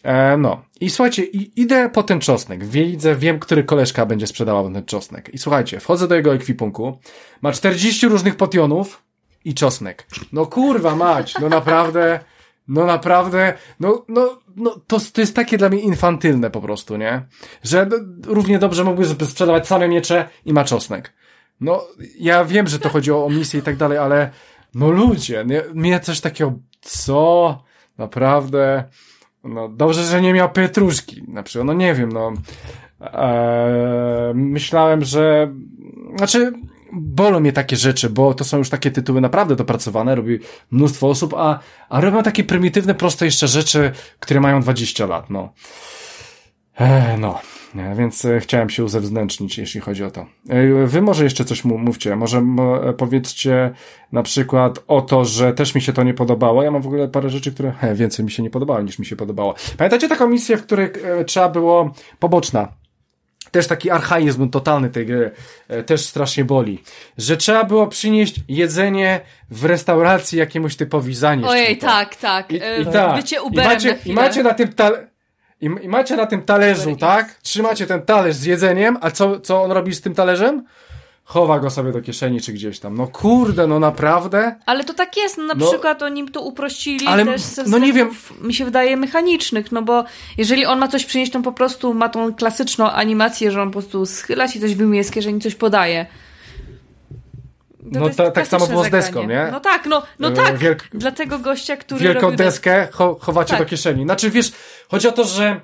E, no. I słuchajcie, i, idę po ten czosnek. Widzę, wiem, który koleżka będzie sprzedawał ten czosnek. I słuchajcie, wchodzę do jego ekwipunku. Ma 40 różnych potionów i czosnek. No kurwa mać, no naprawdę, no naprawdę, no, no, no to, to jest takie dla mnie infantylne po prostu, nie? Że no, równie dobrze mógłby sprzedawać same miecze i ma czosnek. No, ja wiem, że to chodzi o, o misję i tak dalej, ale no ludzie, nie, mnie coś takiego, co? Naprawdę, no dobrze, że nie miał pietruszki, na przykład, no nie wiem, no. Eee, myślałem, że, znaczy, bolą mnie takie rzeczy, bo to są już takie tytuły naprawdę dopracowane, robi mnóstwo osób, a, a robią takie prymitywne, proste jeszcze rzeczy, które mają 20 lat, no. No. Więc e, chciałem się uzewnętrznić, jeśli chodzi o to. E, wy może jeszcze coś mówcie, może e, powiedzcie na przykład o to, że też mi się to nie podobało. Ja mam w ogóle parę rzeczy, które he, więcej mi się nie podobało niż mi się podobało. Pamiętacie taką misję, w której trzeba było poboczna też taki archaizm totalny tej gry, też strasznie boli, że trzeba było przynieść jedzenie w restauracji jakiemuś typowi zanieść. Ojej, tak, tak. I, i, tak. Bycie Uberem I macie, i macie na tym tal i, I, macie na tym talerzu, tak? Trzymacie ten talerz z jedzeniem, a co, co on robi z tym talerzem? Chowa go sobie do kieszeni czy gdzieś tam. No kurde, no naprawdę. Ale to tak jest, no na no, przykład oni to uprościli ale, też ze no nie wiem. mi się wydaje, mechanicznych, no bo jeżeli on ma coś przynieść, to po prostu ma tą klasyczną animację, że on po prostu schyla się coś wyjmuje z kieszeni, coś podaje. To no to tak samo było z deską, nie? No tak, no, no e, tak. Wielk... Dlatego gościa, który Wielką deskę cho chowacie tak. do kieszeni. Znaczy, wiesz, chodzi o to, że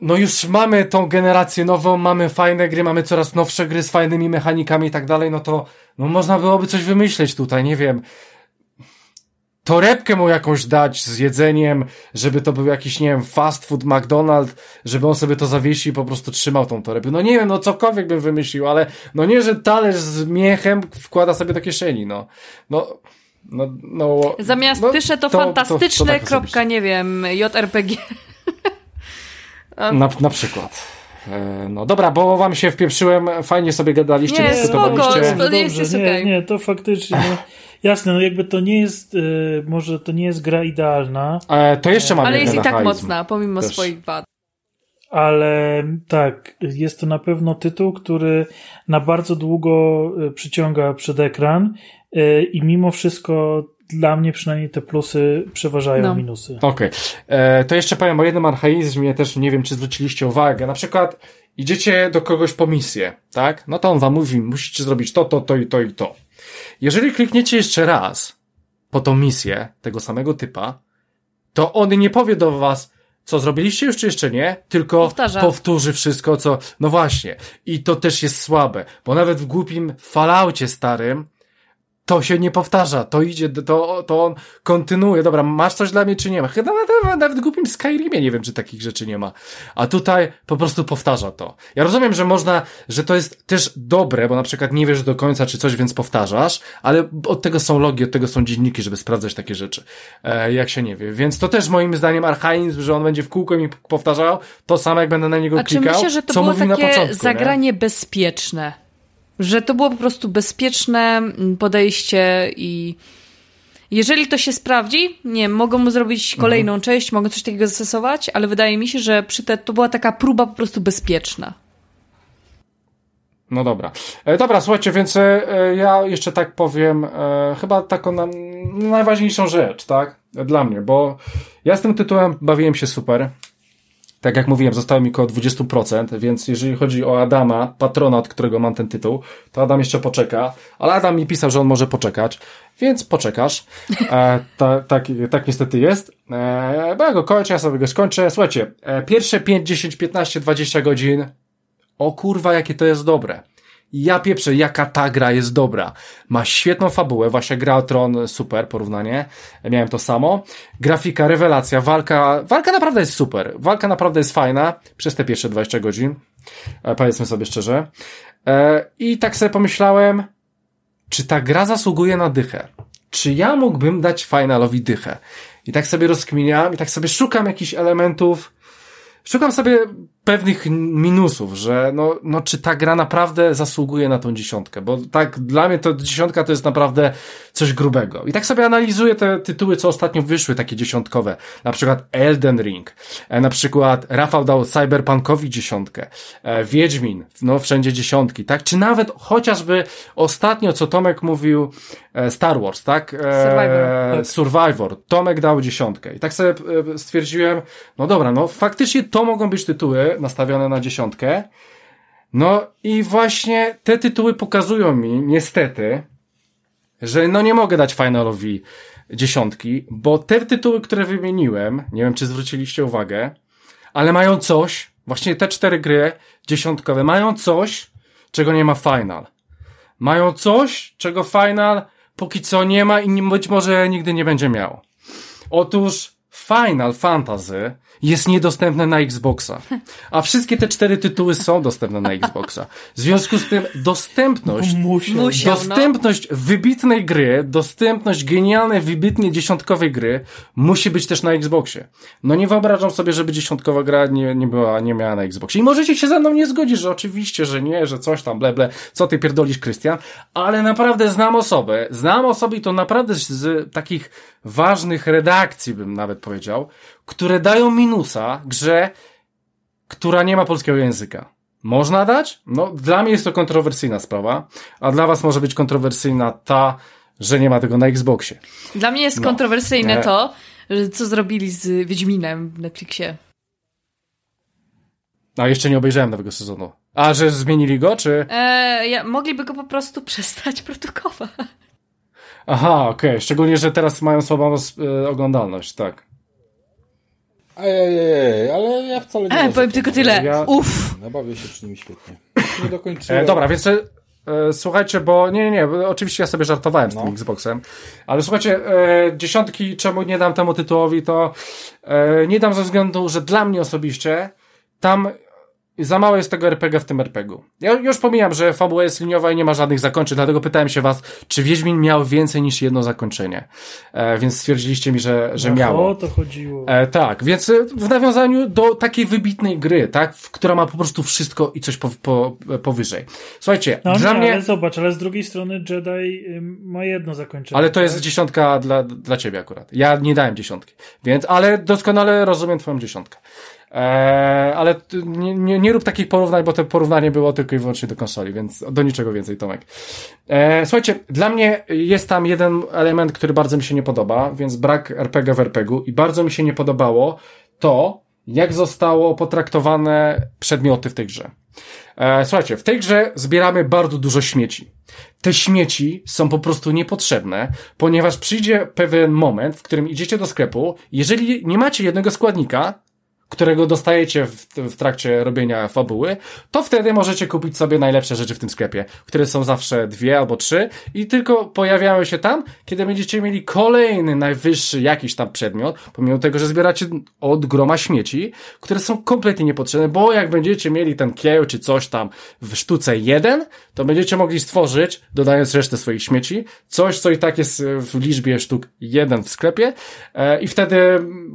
no już mamy tą generację nową, mamy fajne gry, mamy coraz nowsze gry z fajnymi mechanikami i tak dalej, no to no można byłoby coś wymyśleć tutaj, nie wiem torebkę mu jakąś dać z jedzeniem, żeby to był jakiś, nie wiem, fast food McDonald's, żeby on sobie to zawiesił i po prostu trzymał tą torebkę. No nie wiem, no cokolwiek bym wymyślił, ale no nie, że talerz z miechem wkłada sobie do kieszeni, no. No, no, no Zamiast no, pysze to, to fantastyczne, to, to tak kropka, nie wiem, JRPG. Na, na przykład. E, no dobra, bo wam się wpieprzyłem, fajnie sobie gadaliście, nie, dyskutowaliście. Spoko, no dobrze, nie, nie, to faktycznie, no, jasne, no jakby to nie jest, y, może to nie jest gra idealna. E, to jeszcze mamy Ale jest i tak mocna, pomimo Też. swoich wad. Ale tak, jest to na pewno tytuł, który na bardzo długo y, przyciąga przed ekran y, i mimo wszystko dla mnie przynajmniej te plusy przeważają no. minusy. Okej. Okay. E, to jeszcze powiem o jednym archaizmie, też nie wiem, czy zwróciliście uwagę. Na przykład idziecie do kogoś po misję, tak? No to on wam mówi, musicie zrobić to, to, to i to i to. Jeżeli klikniecie jeszcze raz po tą misję tego samego typa, to on nie powie do was, co zrobiliście już czy jeszcze nie, tylko Powtarza. powtórzy wszystko, co, no właśnie. I to też jest słabe, bo nawet w głupim falaucie starym to się nie powtarza, to idzie, to, to on kontynuuje. Dobra, masz coś dla mnie, czy nie ma? Chyba nawet, nawet w głupim Skyrimie nie wiem, czy takich rzeczy nie ma. A tutaj po prostu powtarza to. Ja rozumiem, że można, że to jest też dobre, bo na przykład nie wiesz do końca, czy coś, więc powtarzasz, ale od tego są logi, od tego są dzienniki, żeby sprawdzać takie rzeczy, e, jak się nie wie. Więc to też moim zdaniem archaizm, że on będzie w kółko mi powtarzał to samo, jak będę na niego A klikał, czy myślę, że to co było takie na początku. zagranie nie? bezpieczne że to było po prostu bezpieczne mm, podejście i jeżeli to się sprawdzi, nie mogą mu zrobić mhm. kolejną mhm. część, mogą coś takiego zastosować, ale wydaje mi się, że przy te, to była taka próba po prostu bezpieczna. No dobra. E, dobra, słuchajcie, więc e, ja jeszcze tak powiem, e, chyba taką na, najważniejszą rzecz, tak? Dla mnie, bo ja z tym tytułem bawiłem się super tak jak mówiłem, zostało mi około 20%, więc jeżeli chodzi o Adama, patrona, od którego mam ten tytuł, to Adam jeszcze poczeka, ale Adam mi pisał, że on może poczekać, więc poczekasz. E, [LAUGHS] ta, tak, tak niestety jest. E, bo ja go kończę, ja sobie go skończę. Słuchajcie, e, pierwsze 5, 10, 15, 20 godzin, o kurwa, jakie to jest dobre. Ja pieprzę, jaka ta gra jest dobra. Ma świetną fabułę, właśnie gra Tron, super porównanie. Miałem to samo. Grafika, rewelacja, walka, walka naprawdę jest super. Walka naprawdę jest fajna przez te pierwsze 20 godzin. E, powiedzmy sobie szczerze. E, I tak sobie pomyślałem, czy ta gra zasługuje na dychę? Czy ja mógłbym dać finalowi dychę? I tak sobie rozkminiam i tak sobie szukam jakichś elementów, szukam sobie pewnych minusów, że no, no czy ta gra naprawdę zasługuje na tą dziesiątkę, bo tak dla mnie to dziesiątka to jest naprawdę coś grubego. I tak sobie analizuję te tytuły, co ostatnio wyszły, takie dziesiątkowe. Na przykład Elden Ring, e, na przykład Rafał dał Cyberpunkowi dziesiątkę, e, Wiedźmin, no wszędzie dziesiątki, tak? Czy nawet chociażby ostatnio, co Tomek mówił, e, Star Wars, tak? Survivor. Survivor. Tomek dał dziesiątkę. I tak sobie stwierdziłem, no dobra, no faktycznie to mogą być tytuły nastawione na dziesiątkę. No i właśnie te tytuły pokazują mi, niestety, że no nie mogę dać Finalowi dziesiątki, bo te tytuły, które wymieniłem, nie wiem czy zwróciliście uwagę, ale mają coś, właśnie te cztery gry dziesiątkowe, mają coś, czego nie ma Final. Mają coś, czego Final póki co nie ma i być może nigdy nie będzie miał. Otóż Final Fantasy jest niedostępne na Xboxa. A wszystkie te cztery tytuły są dostępne na Xboxa. W związku z tym dostępność, Musiał. Musiał. dostępność wybitnej gry, dostępność genialnej, wybitnie dziesiątkowej gry musi być też na Xboxie. No nie wyobrażam sobie, żeby dziesiątkowa gra nie, nie była, nie miała na Xboxie. I możecie się ze mną nie zgodzić, że oczywiście, że nie, że coś tam, bleble, co ty pierdolisz, Krystian, ale naprawdę znam osobę, znam osoby i to naprawdę z, z takich ważnych redakcji, bym nawet powiedział, które dają minusa grze, która nie ma polskiego języka. Można dać? No, dla mnie jest to kontrowersyjna sprawa, a dla was może być kontrowersyjna ta, że nie ma tego na Xboxie. Dla mnie jest No. kontrowersyjne to, że co zrobili z Wiedźminem w Netflixie. A jeszcze nie obejrzałem nowego sezonu. A, że zmienili go, czy? E, ja, mogliby go po prostu [LAUGHS] przestać produkować. Aha, okej. Szczególnie, że teraz mają słabą e, oglądalność, tak. Ej, ale ja wcale nie E, powiem tylko tyle. Ja- Uff. Ja bawię się przy nim świetnie. [LAUGHS] Nie dokończyłem. E, dobra, więc e, słuchajcie, bo nie, nie, nie, oczywiście ja sobie żartowałem z No. tym Xboxem, ale słuchajcie, e, dziesiątki, czemu nie dam temu tytułowi, to e, nie dam ze względu, że dla mnie osobiście tam za mało jest tego RPG w tym RPG-u. Ja już pomijam, że fabuła jest liniowa i nie ma żadnych zakończeń, dlatego pytałem się was, czy Wiedźmin miał więcej niż jedno zakończenie. E, więc stwierdziliście mi, że, że Ach, miało. O to chodziło. E, tak, więc e, w nawiązaniu do takiej wybitnej gry, tak, w- która ma po prostu wszystko i coś po, po, powyżej. Słuchajcie, No dla nie, mnie, ale zobacz, ale z drugiej strony Jedi ym, ma jedno zakończenie. ale to jest tak? dziesiątka dla, dla ciebie akurat. Ja nie dałem dziesiątki, więc, ale doskonale rozumiem twoją dziesiątkę. E, ale nie, nie, nie rób takich porównań, bo to porównanie było tylko i wyłącznie do konsoli, więc do niczego więcej, Tomek. E, słuchajcie, dla mnie jest tam jeden element, który bardzo mi się nie podoba, więc brak RPG w RPG-u i bardzo mi się nie podobało to, jak zostało potraktowane przedmioty w tej grze. E, słuchajcie, w tej grze zbieramy bardzo dużo śmieci. Te śmieci są po prostu niepotrzebne, ponieważ przyjdzie pewien moment, w którym idziecie do sklepu, jeżeli nie macie jednego składnika, którego dostajecie w, w trakcie robienia fabuły, to wtedy możecie kupić sobie najlepsze rzeczy w tym sklepie, które są zawsze dwie albo trzy i tylko pojawiają się tam, kiedy będziecie mieli kolejny najwyższy jakiś tam przedmiot, pomimo tego, że zbieracie od groma śmieci, które są kompletnie niepotrzebne, bo jak będziecie mieli ten kieł czy coś tam w sztuce jeden, to będziecie mogli stworzyć, dodając resztę swoich śmieci, coś, co i tak jest w liczbie sztuk jeden w sklepie e, i wtedy,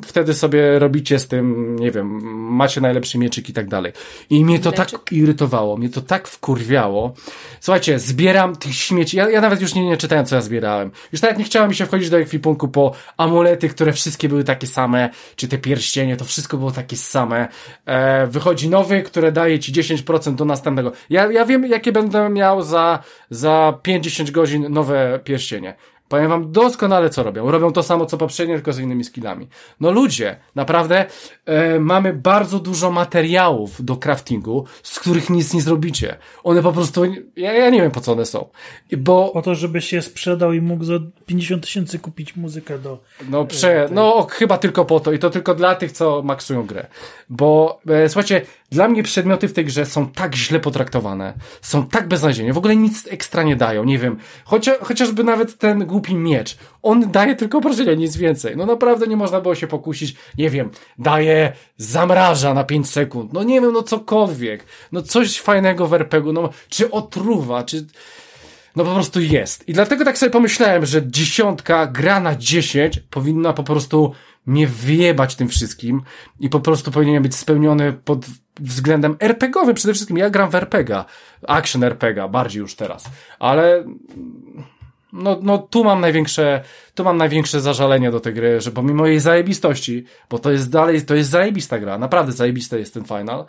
wtedy sobie robicie z tym, nie wiem, macie najlepszy mieczyk i tak dalej. I mnie to tak Mieczyk. irytowało, mnie to tak wkurwiało. Słuchajcie, zbieram tych śmieci, ja, ja nawet już nie, nie czytałem, co ja zbierałem. Już nawet nie chciałem mi się wchodzić do ekwipunku po amulety, które wszystkie były takie same, czy te pierścienie, to wszystko było takie same. E, wychodzi nowy, które daje ci 10% do następnego. Ja, ja wiem, jakie będę miał za, za 5-10 godzin nowe pierścienie. Powiem wam doskonale, co robią. Robią to samo, co poprzednie, tylko z innymi skillami. No ludzie, naprawdę e, mamy bardzo dużo materiałów do craftingu, z których nic nie zrobicie. One po prostu, ja, ja nie wiem, po co one są. Bo Po to, żebyś się sprzedał i mógł za 50 tysięcy kupić muzykę do... No, prze, no chyba tylko po to i to tylko dla tych, co maksują grę. Bo e, słuchajcie, dla mnie przedmioty w tej grze są tak źle potraktowane, są tak beznadziejnie, w ogóle nic ekstra nie dają, nie wiem. Chocia, chociażby nawet ten głupi miecz, on daje tylko obrażenia, nic więcej. No naprawdę nie można było się pokusić, nie wiem, daje zamraża na 5 sekund, no nie wiem, no cokolwiek. No coś fajnego w RPG-u, no czy otruwa, czy... No po prostu jest. I dlatego tak sobie pomyślałem, że dziesiątka gra na 10 powinna po prostu mnie wyjebać tym wszystkim i po prostu powinien być spełniony pod względem RPGowym przede wszystkim. Ja gram w RPGa, action RPGa, bardziej już teraz, ale no, no tu mam największe, tu mam największe zażalenie do tej gry, że pomimo jej zajebistości, bo to jest dalej, to jest zajebista gra, naprawdę zajebista jest ten final,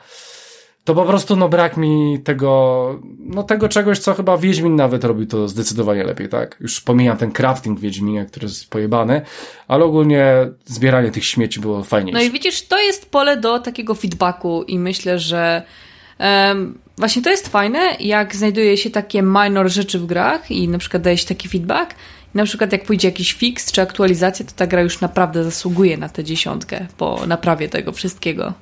to po prostu no brak mi tego, no tego czegoś, co chyba Wiedźmin nawet robi to zdecydowanie lepiej, tak? Już pomijam ten crafting Wiedźminie, który jest pojebany, ale ogólnie zbieranie tych śmieci było fajniejsze. No i widzisz, to jest pole do takiego feedbacku i myślę, że um, właśnie to jest fajne, jak znajduje się takie minor rzeczy w grach i na przykład daje się taki feedback, na przykład jak pójdzie jakiś fix czy aktualizacja, to ta gra już naprawdę zasługuje na tę dziesiątkę po naprawie tego wszystkiego.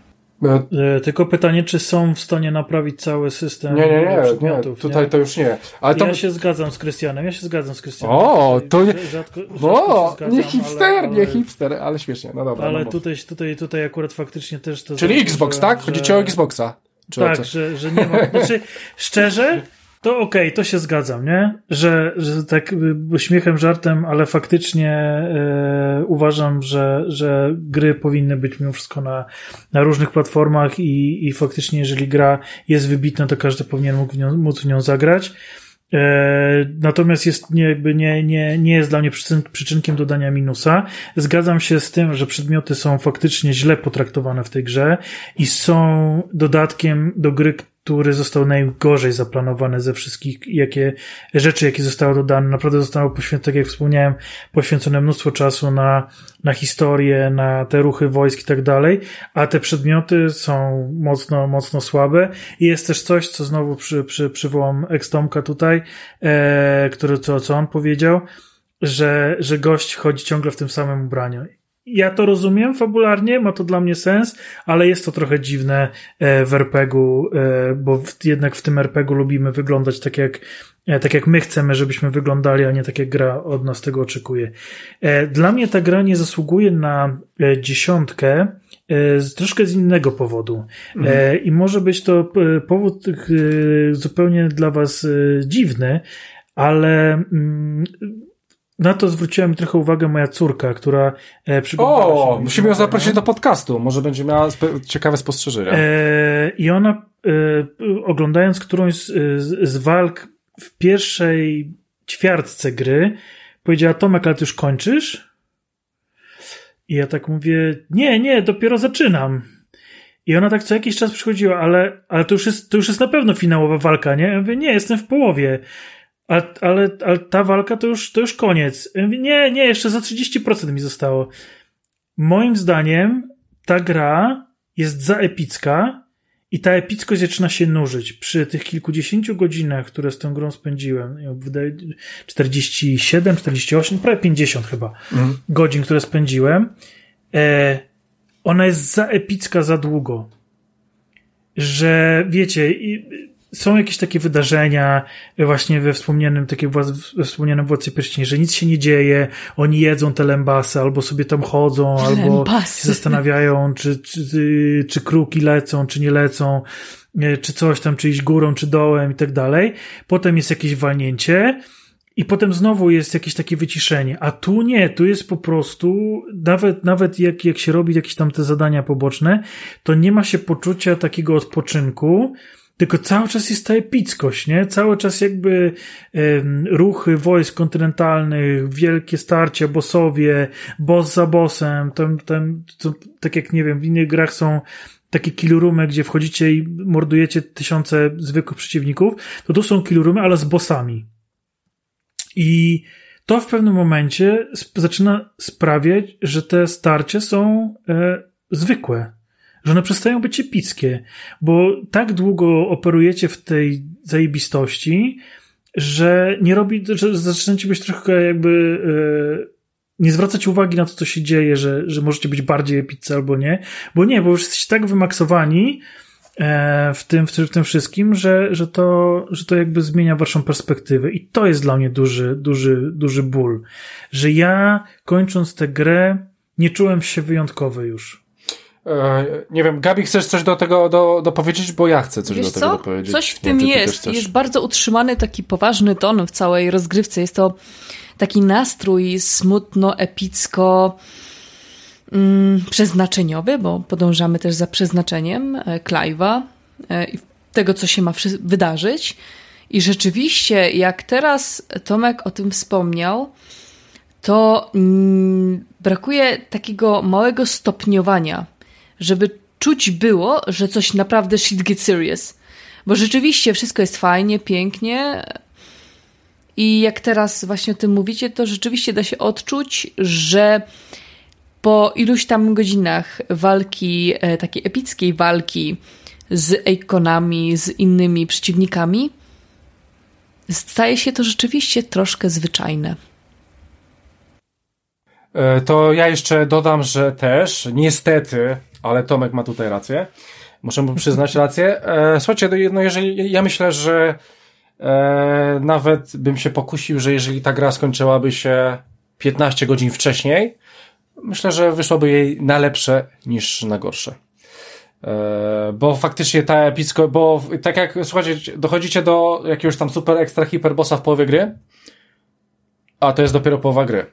E, tylko pytanie, czy są w stanie naprawić cały system Nie, nie, nie, nie tutaj nie? to już nie. Ale. Ja się zgadzam z Krystianem, ja się zgadzam z Krystianem. O, to nie... Rzadko, o, zgadzam, nie hipster, ale, ale... nie hipster, ale śmiesznie, no dobra. Ale no tutaj, tutaj, tutaj akurat faktycznie też to... Czyli Xbox, że, tak? Chodzi ci o Xboxa? Czy tak, że, że nie ma... Znaczy, szczerze, to okej, okay, to się zgadzam, nie? Że, że tak śmiechem, żartem, ale faktycznie e, uważam, że, że gry powinny być mimo wszystko na, na różnych platformach i, i faktycznie jeżeli gra jest wybitna, to każdy powinien mógł w nią, móc w nią zagrać. E, natomiast jest nie, jakby nie, nie, nie jest dla mnie przyczyn, przyczynkiem dodania minusa. Zgadzam się z tym, że przedmioty są faktycznie źle potraktowane w tej grze i są dodatkiem do gry, który został najgorzej zaplanowany ze wszystkich jakie, rzeczy, jakie zostały dodane. Naprawdę zostało poświęcone, tak jak wspomniałem, poświęcone mnóstwo czasu na, na historię, na te ruchy wojsk i tak dalej, a te przedmioty są mocno, mocno słabe. I jest też coś, co znowu przy, przy, przywołam Ekstomka tutaj, e, który, co, co on powiedział, że, że gość chodzi ciągle w tym samym ubraniu ja to rozumiem fabularnie, ma to dla mnie sens, ale jest to trochę dziwne e, w RPG-u, e, bo jednak w tym RPG-u lubimy wyglądać tak jak, e, tak jak my chcemy, żebyśmy wyglądali, a nie tak jak gra od nas tego oczekuje. Dla mnie ta gra nie zasługuje na dziesiątkę z troszkę z innego powodu. Mhm. I może być to powód zupełnie dla was dziwny, ale mm, na to zwróciła mi trochę uwagę moja córka, która e, przygotowała o, się. musimy ją zaprosić do podcastu. Może będzie miała ciekawe spostrzeżenia. E, I ona, e, oglądając którąś z, z, z, walk w pierwszej ćwiartce gry, powiedziała: Tomek, ale ty już kończysz? I ja tak mówię: Nie, nie, dopiero zaczynam. I ona tak co jakiś czas przychodziła, ale, ale to, już jest, to już jest na pewno finałowa walka, nie? Ja mówię: Nie, jestem w połowie. Ale, ale, ale ta walka to już, to już koniec. Nie, nie, jeszcze za 30% mi zostało. Moim zdaniem ta gra jest za epicka i ta epickość zaczyna się nużyć. Przy tych kilkudziesięciu godzinach, które z tą grą spędziłem, 47, 48, prawie 50 chyba mhm. godzin, które spędziłem, e, ona jest za epicka za długo. Że wiecie, są jakieś takie wydarzenia właśnie we wspomnianym, takie we wspomnianym Władcy Pierścieni, że nic się nie dzieje, oni jedzą te lębasy, albo sobie tam chodzą, [LAUGHS] lębasy. albo się zastanawiają, czy, czy, czy kruki lecą, czy nie lecą, czy coś tam, czy iść górą, czy dołem i tak dalej. Potem jest jakieś walnięcie, i potem znowu jest jakieś takie wyciszenie. A tu nie, tu jest po prostu, nawet, nawet jak, jak się robi jakieś tam te zadania poboczne, to nie ma się poczucia takiego odpoczynku, tylko cały czas jest ta epickość, nie? Cały czas jakby ruchy wojsk kontynentalnych, wielkie starcia, bossowie, boss za bossem, tam, tam, to, tak jak nie wiem, w innych grach są takie killurumy, gdzie wchodzicie i mordujecie tysiące zwykłych przeciwników, to tu są killurumy, ale z bossami. I to w pewnym momencie zaczyna sprawiać, że te starcia są e, zwykłe że one przestają być epickie, bo tak długo operujecie w tej zajebistości, że nie robi, że zaczynacie być trochę jakby e, nie zwracać uwagi na to, co się dzieje, że, że możecie być bardziej epiccy albo nie, bo nie, bo już jesteście tak wymaksowani e, w tym, w tym, w tym wszystkim, że, że, to, że to jakby zmienia waszą perspektywę i to jest dla mnie duży, duży, duży ból, że ja kończąc tę grę nie czułem się wyjątkowy już. E, nie wiem, Gabi, chcesz coś do tego do, do powiedzieć, bo ja chcę coś Wiesz do tego co? powiedzieć. Coś w tym jest. Jest bardzo utrzymany taki poważny ton w całej rozgrywce. Jest to taki nastrój smutno, epicko. mm, przeznaczeniowy, bo podążamy też za przeznaczeniem e, Clive'a e, i tego, co się ma wydarzyć. I rzeczywiście, jak teraz Tomek o tym wspomniał, to mm, brakuje takiego małego stopniowania, żeby czuć było, że coś naprawdę shit get serious. Bo rzeczywiście wszystko jest fajnie, pięknie. I jak teraz właśnie o tym mówicie, to rzeczywiście da się odczuć, że po iluś tam godzinach walki, e, takiej epickiej walki z Eikonami, z innymi przeciwnikami, staje się to rzeczywiście troszkę zwyczajne. E, to ja jeszcze dodam, że też, niestety, ale Tomek ma tutaj rację, muszę mu przyznać rację. E, słuchajcie, no, no jeżeli, ja myślę, że e, nawet bym się pokusił, że jeżeli ta gra skończyłaby się 15 godzin wcześniej, myślę, że wyszłoby jej na lepsze niż na gorsze. E, bo faktycznie ta epicko, bo tak jak, słuchajcie, dochodzicie do jakiegoś tam super ekstra hiperbossa w połowie gry, a to jest dopiero połowa gry.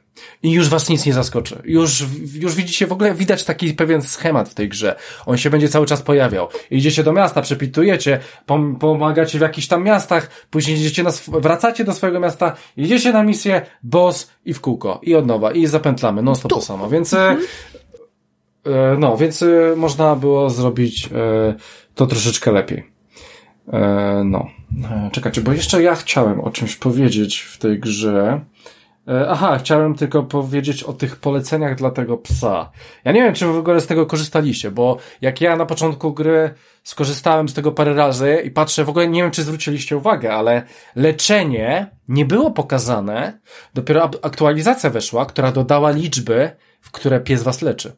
I już was nic nie zaskoczy. Już, już widzicie, w ogóle widać taki pewien schemat w tej grze. On się będzie cały czas pojawiał. Idziecie do miasta, przepitujecie, pom pomagacie w jakichś tam miastach, później idziecie na wracacie do swojego miasta, idziecie na misję, boss i w kółko. I od nowa. I zapętlamy. Non stop to samo. Więc, e, mhm. e, no, więc e, można było zrobić e, to troszeczkę lepiej. E, no. E, czekajcie, bo jeszcze ja chciałem o czymś powiedzieć w tej grze. E, aha, chciałem tylko powiedzieć o tych poleceniach dla tego psa. Ja nie wiem, czy w ogóle z tego korzystaliście, bo jak ja na początku gry skorzystałem z tego parę razy i patrzę, w ogóle nie wiem, czy zwróciliście uwagę, ale leczenie nie było pokazane. Dopiero aktualizacja weszła, która dodała liczby, w które pies was leczy.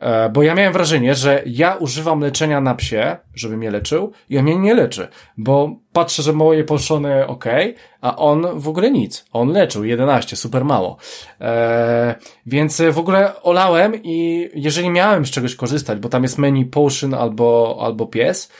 E, bo ja miałem wrażenie, że ja używam leczenia na psie, żeby mnie leczył i on mnie nie leczy, bo patrzę, że moje poszone ok, a on w ogóle nic. On leczył 11, super mało. Eee, więc w ogóle olałem i jeżeli miałem z czegoś korzystać, bo tam jest menu potion albo, albo pies,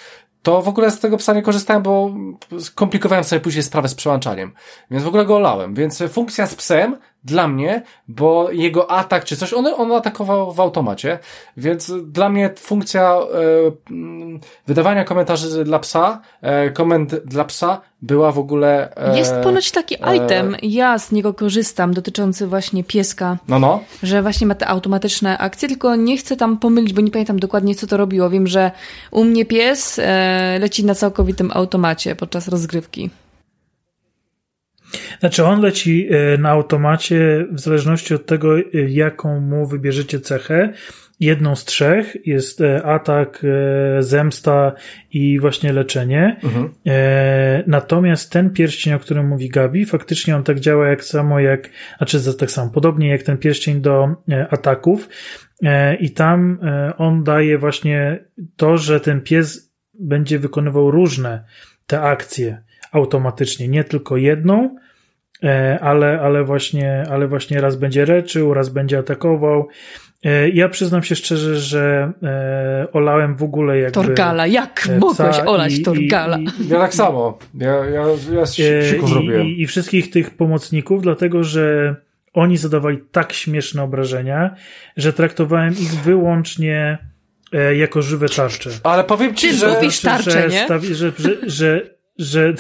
to w ogóle z tego psa nie korzystałem, bo skomplikowałem sobie później sprawę z przełączaniem. Więc w ogóle go olałem. Więc funkcja z psem dla mnie, bo jego atak czy coś, on, on atakował w automacie, więc dla mnie funkcja e, mm, wydawania komentarzy dla psa, e, komend dla psa była w ogóle... E, Jest ponoć taki e, item, ja z niego korzystam, dotyczący właśnie pieska. No, no. Że właśnie ma te automatyczne akcje, tylko nie chcę tam pomylić, bo nie pamiętam dokładnie, co to robiło. Wiem, że u mnie pies e, leci na całkowitym automacie podczas rozgrywki. Znaczy on leci e, na automacie w zależności od tego, e, jaką mu wybierzecie cechę. Jedną z trzech jest e, atak, zemsta i właśnie leczenie. Mhm. Natomiast ten pierścień, o którym mówi Gabi, faktycznie on tak działa jak samo jak, znaczy tak samo, podobnie jak ten pierścień do ataków. I tam on daje właśnie to, że ten pies będzie wykonywał różne te akcje automatycznie, nie tylko jedną, E, ale, ale, właśnie, ale właśnie raz będzie leczył, raz będzie atakował. E, ja przyznam się szczerze, że e, olałem w ogóle jakby... Torgala, jak mogłeś olać i, Torgala? I, i, ja tak samo, ja, ja, ja siku zrobiłem. I, I wszystkich tych pomocników, dlatego że oni zadawali tak śmieszne obrażenia, że traktowałem ich wyłącznie jako żywe tarcze. Ale powiem ci, Ty że... mówisz tarcze, że, że, że, że że,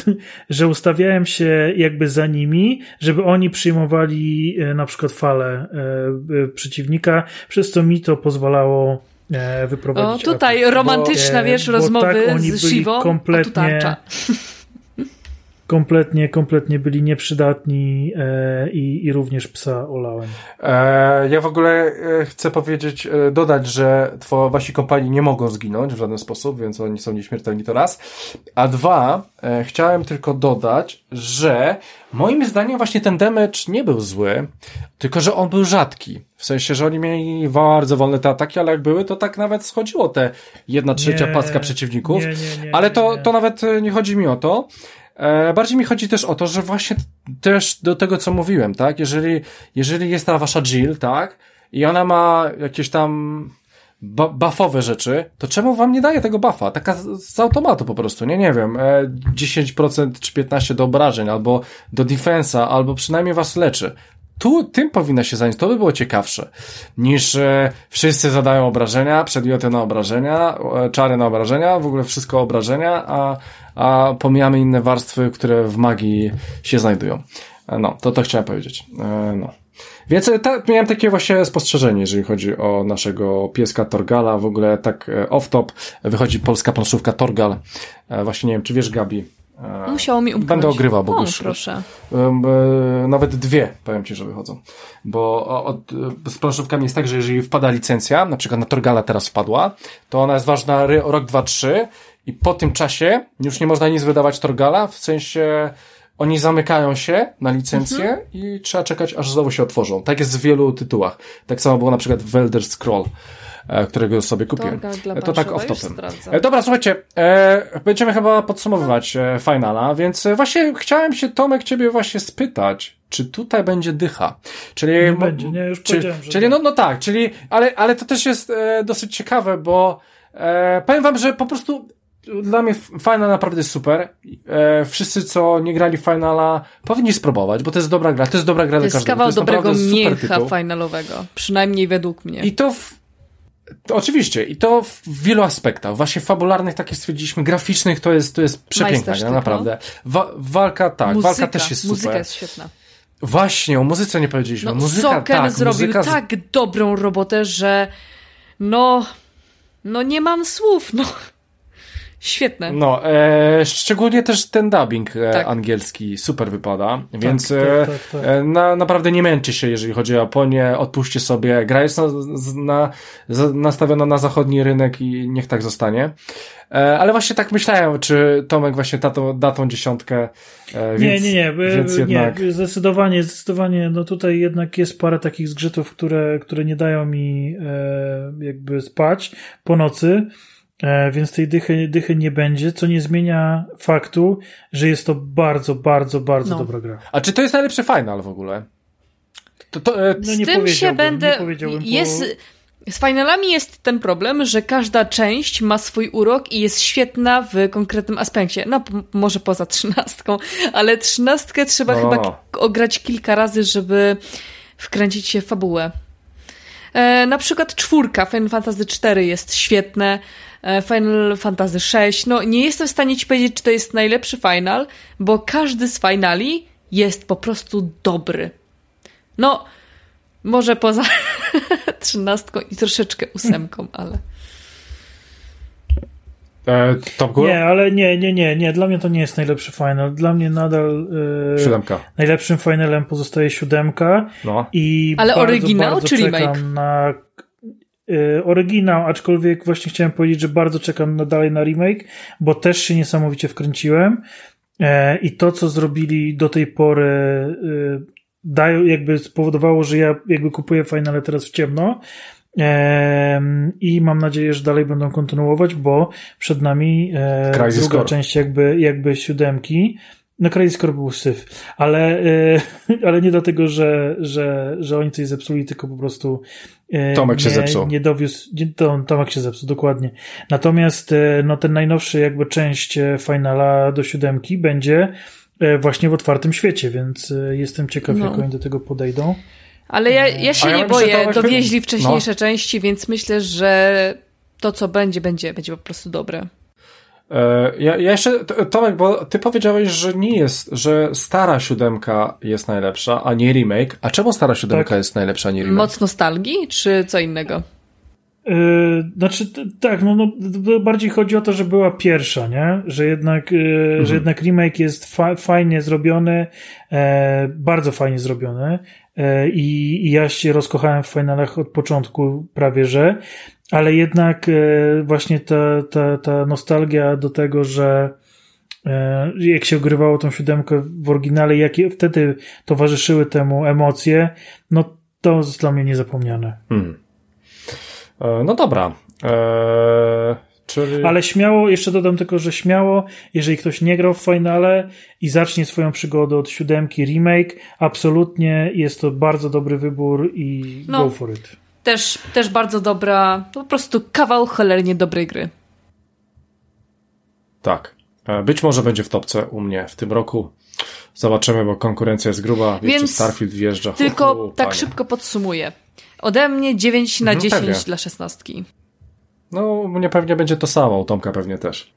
że ustawiałem się jakby za nimi, żeby oni przyjmowali e, na przykład falę e, e, przeciwnika, przez co mi to pozwalało wyprowadzić. O, tutaj atak. romantyczna, bo, wiesz, rozmowy tak, z Shivą, kompletnie, [LAUGHS] kompletnie, kompletnie byli nieprzydatni e, i, i również psa olałem. E, ja w ogóle e, chcę powiedzieć, e, dodać, że two, wasi kompanii nie mogą zginąć w żaden sposób, więc oni są nieśmiertelni to raz. A dwa, e, chciałem tylko dodać, że moim zdaniem właśnie ten damage nie był zły, tylko że on był rzadki. W sensie, że oni mieli bardzo wolne te ataki, ale jak były, to tak nawet schodziło te jedna trzecia nie, paska przeciwników. Nie, nie, nie, ale to, to nawet nie chodzi mi o to. E, bardziej mi chodzi też o to, że właśnie też do tego, co mówiłem, tak? Jeżeli, jeżeli jest ta wasza Jill, tak? I ona ma jakieś tam buffowe rzeczy, to czemu wam nie daje tego buffa? Taka z automatu po prostu, nie, nie wiem, 10% e, czy 15% do obrażeń, albo do defensa, albo przynajmniej was leczy. Tu tym powinna się zająć, to by było ciekawsze, niż e, wszyscy zadają obrażenia, przedmioty na obrażenia, e, czary na obrażenia, w ogóle wszystko obrażenia, a, a pomijamy inne warstwy, które w magii się znajdują. E, no, to to chciałem powiedzieć. E, no. Więc e, ta, miałem takie właśnie spostrzeżenie, jeżeli chodzi o naszego pieska Torgala. W ogóle tak e, off-top wychodzi polska planszówka Torgal. Właśnie nie wiem, czy wiesz, Gabi. E, Musiało mi umknąć. Będę ogrywał, bo o, już proszę. e, nawet dwie, powiem Ci, że wychodzą. Bo od, z planszówkami jest tak, że jeżeli wpada licencja, na przykład na Torgala teraz wpadła, to ona jest ważna ry- rok, dwa, trzy i po tym czasie już nie można nic wydawać Torgala, w sensie oni zamykają się na licencję Mhm. i trzeba czekać, aż znowu się otworzą. Tak jest w wielu tytułach. Tak samo było na przykład w Elder Scroll, którego sobie kupiłem. E, To tak off-topem. sprawdzam. E, Dobra, słuchajcie, e, będziemy chyba podsumowywać e, finala, więc e, właśnie chciałem się, Tomek, ciebie właśnie spytać, czy tutaj będzie dycha? Czyli, Nie będzie, nie, już że czyli nie. no, no tak, czyli, ale, ale to też jest e, dosyć ciekawe, bo e, powiem wam, że po prostu dla mnie Final naprawdę jest super. E, wszyscy, co nie grali w Finala, powinni spróbować, bo to jest dobra gra. To jest dobra gra To dla jest każdego. kawał jest dobrego naprawdę super mięcha finalowego. Przynajmniej według mnie. I to w, to oczywiście, i to w wielu aspektach. Właśnie fabularnych, tak jak stwierdziliśmy, graficznych to jest, to jest przepiękna gra, naprawdę. Wa walka, tak, muzyka, walka też jest Muzyka super. jest świetna. Właśnie, o muzyce nie powiedzieliśmy. No, muzyka, Soken tak, zrobił muzyka tak dobrą robotę, że no, no nie mam słów, no. Świetne. No, e, szczególnie też ten dubbing e, Tak. angielski super wypada, więc tak, e, tak, tak. E, na, naprawdę nie męczy się, jeżeli chodzi o Japonię, odpuśćcie sobie, gra jest na, na, nastawiona na zachodni rynek i niech tak zostanie. E, ale właśnie tak myślałem, czy Tomek właśnie tato, da tą dziesiątkę, e, Nie, więc, nie, nie, by- więc jednak... nie, zdecydowanie, zdecydowanie, no tutaj jednak jest parę takich zgrzytów, które, które nie dają mi e, jakby spać po nocy, więc tej dychy, dychy nie będzie, co nie zmienia faktu, że jest to bardzo, bardzo, bardzo No. dobra gra. A czy to jest najlepszy final w ogóle? To, to, e, No Z nie tym się będę. nie powiedziałbym, Jest. bo- Z finalami jest ten problem, że każda część ma swój urok i jest świetna w konkretnym aspekcie. No, może poza trzynastką, ale trzynastkę trzeba No. chyba k- ograć kilka razy, żeby wkręcić się w fabułę. E, na przykład czwórka, Final Fantasy IV jest świetne, e, Final Fantasy VI, no nie jestem w stanie ci powiedzieć, czy to jest najlepszy final, bo każdy z finali jest po prostu dobry. No, może poza [LAUGHS] trzynastką i troszeczkę ósemką, ale... e, Top? Nie, ale nie, nie, nie, nie, dla mnie to nie jest najlepszy final. Dla mnie nadal e, Siódemka. najlepszym finalem pozostaje siódemka. No. I Ale bardzo, oryginał bardzo czy czekam remake? Na oryginał, aczkolwiek właśnie chciałem powiedzieć, że bardzo czekam na, dalej na remake, bo też się niesamowicie wkręciłem. E, I to, co zrobili do tej pory, y, dają, jakby spowodowało, że ja jakby kupuję finale teraz w ciemno. Em, I mam nadzieję, że dalej będą kontynuować, bo przed nami e, Crisis druga Core. część jakby, jakby siódemki. No Crisis Core był syf, ale, e, [LAUGHS] ale nie dlatego, że, że, że oni coś zepsuli, tylko po prostu e, Tomek się nie, zepsuł. Nie dowiózł, nie, to, Tomek się zepsuł, dokładnie. Natomiast e, no ten najnowszy jakby część finala do siódemki będzie właśnie w otwartym świecie, więc jestem ciekaw, No. jak oni do tego podejdą. Ale ja, ja się ja nie boję, to- dowieźli wcześniejsze No. części, więc myślę, że to, co będzie, będzie, będzie po prostu dobre. E, Ja, ja jeszcze, Tomek, bo ty powiedziałeś, że nie jest, że stara siódemka jest najlepsza, a nie remake. A czemu stara siódemka Tak. jest najlepsza, a nie remake? Moc nostalgii, czy co innego? Yy, znaczy, tak, no, no bardziej chodzi o to, że była pierwsza, nie? Że jednak, yy, że jednak remake jest fa fajnie zrobiony, e, bardzo fajnie zrobiony e, i, i ja się rozkochałem w finalach od początku prawie, że, ale jednak e, właśnie ta, ta, ta nostalgia do tego, że e, jak się ogrywało tą siódemkę w oryginale, jakie wtedy towarzyszyły temu emocje, no to jest dla mnie niezapomniane. Hmm. E, No dobra. E, czyli... Ale śmiało, jeszcze dodam tylko, że śmiało, jeżeli ktoś nie grał w finale i zacznie swoją przygodę od siódemki remake, absolutnie jest to bardzo dobry wybór i No. go for it. Też, też bardzo dobra, po prostu kawał cholernie dobrej gry. Tak. E, Być może będzie w topce u mnie w tym roku. Zobaczymy, bo konkurencja jest gruba. Jeszcze Więc Starfield wjeżdża. Tylko tak panie. szybko podsumuję. Ode mnie 9 na Mhm, 10 pewnie. dla szesnastki. No, mnie pewnie będzie to samo, u Tomka pewnie też.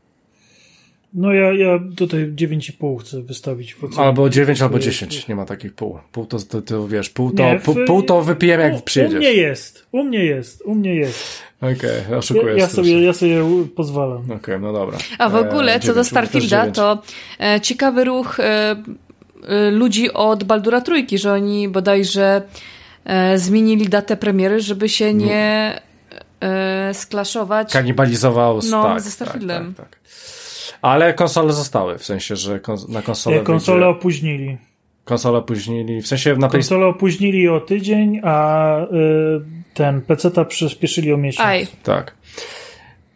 No ja, ja tutaj 9,5 chcę wystawić w ocenie. Albo 9, albo To jest- 10, nie ma takich pół. Pół to, to, to wiesz, pół to, Nie, pół, w- pół to wypijemy u, jak u mnie przyjedziesz. jest, u mnie jest, u mnie jest. Okej, Ja, oszukuję ja, strasznie. sobie, ja sobie pozwalam. Okej, no dobra. A w E, ogóle, co dziewięć, do Starfielda, to e, ciekawy ruch e, e, ludzi od Baldura Trójki, że oni bodajże e, zmienili datę premiery, żeby się nie e, sklaszować. Kanibalizował No, tak, ze Starfieldem. Tak, tak, tak. Ale konsole zostały, w sensie, że kons- na konsolę Konsole wyjdzie- opóźnili. Konsole opóźnili, w sensie na. Konsole opóźnili o tydzień, a y, ten PC-ta przyspieszyli o miesiąc. Aj, Tak.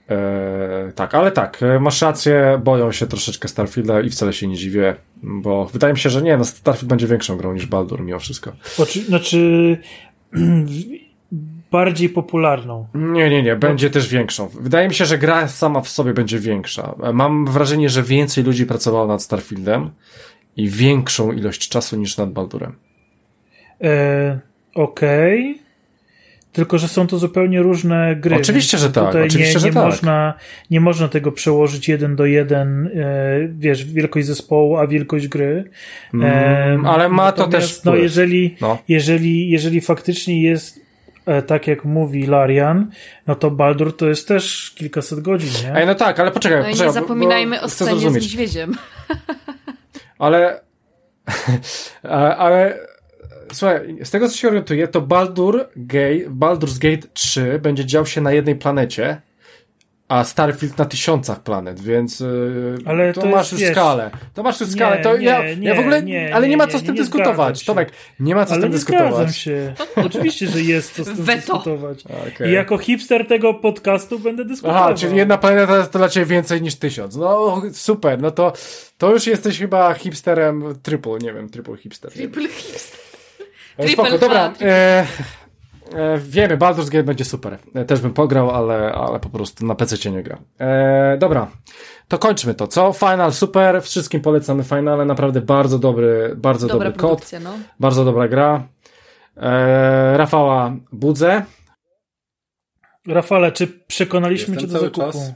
E, tak, ale tak, e, masz rację, boją się troszeczkę Starfielda i wcale się nie dziwię, bo wydaje mi się, że nie, no Starfield będzie większą grą niż Baldur mimo wszystko. Oczy, znaczy [CLEARS THROAT] bardziej popularną. Nie, nie, nie, będzie też większą. Wydaje mi się, że gra sama w sobie będzie większa. Mam wrażenie, że więcej ludzi pracowało nad Starfieldem i większą ilość czasu niż nad Baldurem. E, Okej. Tylko, że są to zupełnie różne gry. Oczywiście, że tak, Tutaj oczywiście, nie, że nie tak. Można, nie można tego przełożyć jeden do jeden, e, wiesz, wielkość zespołu, a wielkość gry. E, Mm, ale ma to też No, jeżeli, No. jeżeli, jeżeli faktycznie jest tak, jak mówi Larian, no to Baldur to jest też kilkaset godzin, nie? Ej, no tak, ale poczekaj, no i poczekaj, nie zapominajmy bo o scenie z niedźwiedziem. [LAUGHS] Ale, ale, [LAUGHS] ale słuchaj, z tego co się orientuję, to Baldur Gate, Baldur's Gate 3 będzie dział się na jednej planecie, a Starfield na tysiącach planet, więc yy, Ale to, to masz jest, już wiesz, skalę. To masz już skalę. nie, to ja, nie, ja w ogóle, nie, ale nie, ma co z tym nie dyskutować. Tomek, nie ma co z Ale tym nie zgadzam dyskutować. się. [LAUGHS] Oczywiście, że jest co z tym Weto. dyskutować. Okej. I jako hipster tego podcastu będę dyskutował. Aha, czyli jedna planeta to dla ciebie więcej niż tysiąc. No super, no to, to już jesteś chyba hipsterem triple, nie wiem, triple hipster. Triple hipster. E, Triple Spoko, dobra. E, wiemy, Baldur's Gate będzie super. E, też bym pograł, ale, ale po prostu na PC cię nie gra. E, dobra. To kończmy to, co? Final super, wszystkim polecamy Finale, naprawdę bardzo dobry, bardzo Dobra dobry kod, no. bardzo dobra gra. E, Rafała budzę, Rafale, czy przekonaliśmy Jestem cię do zakupu? czas.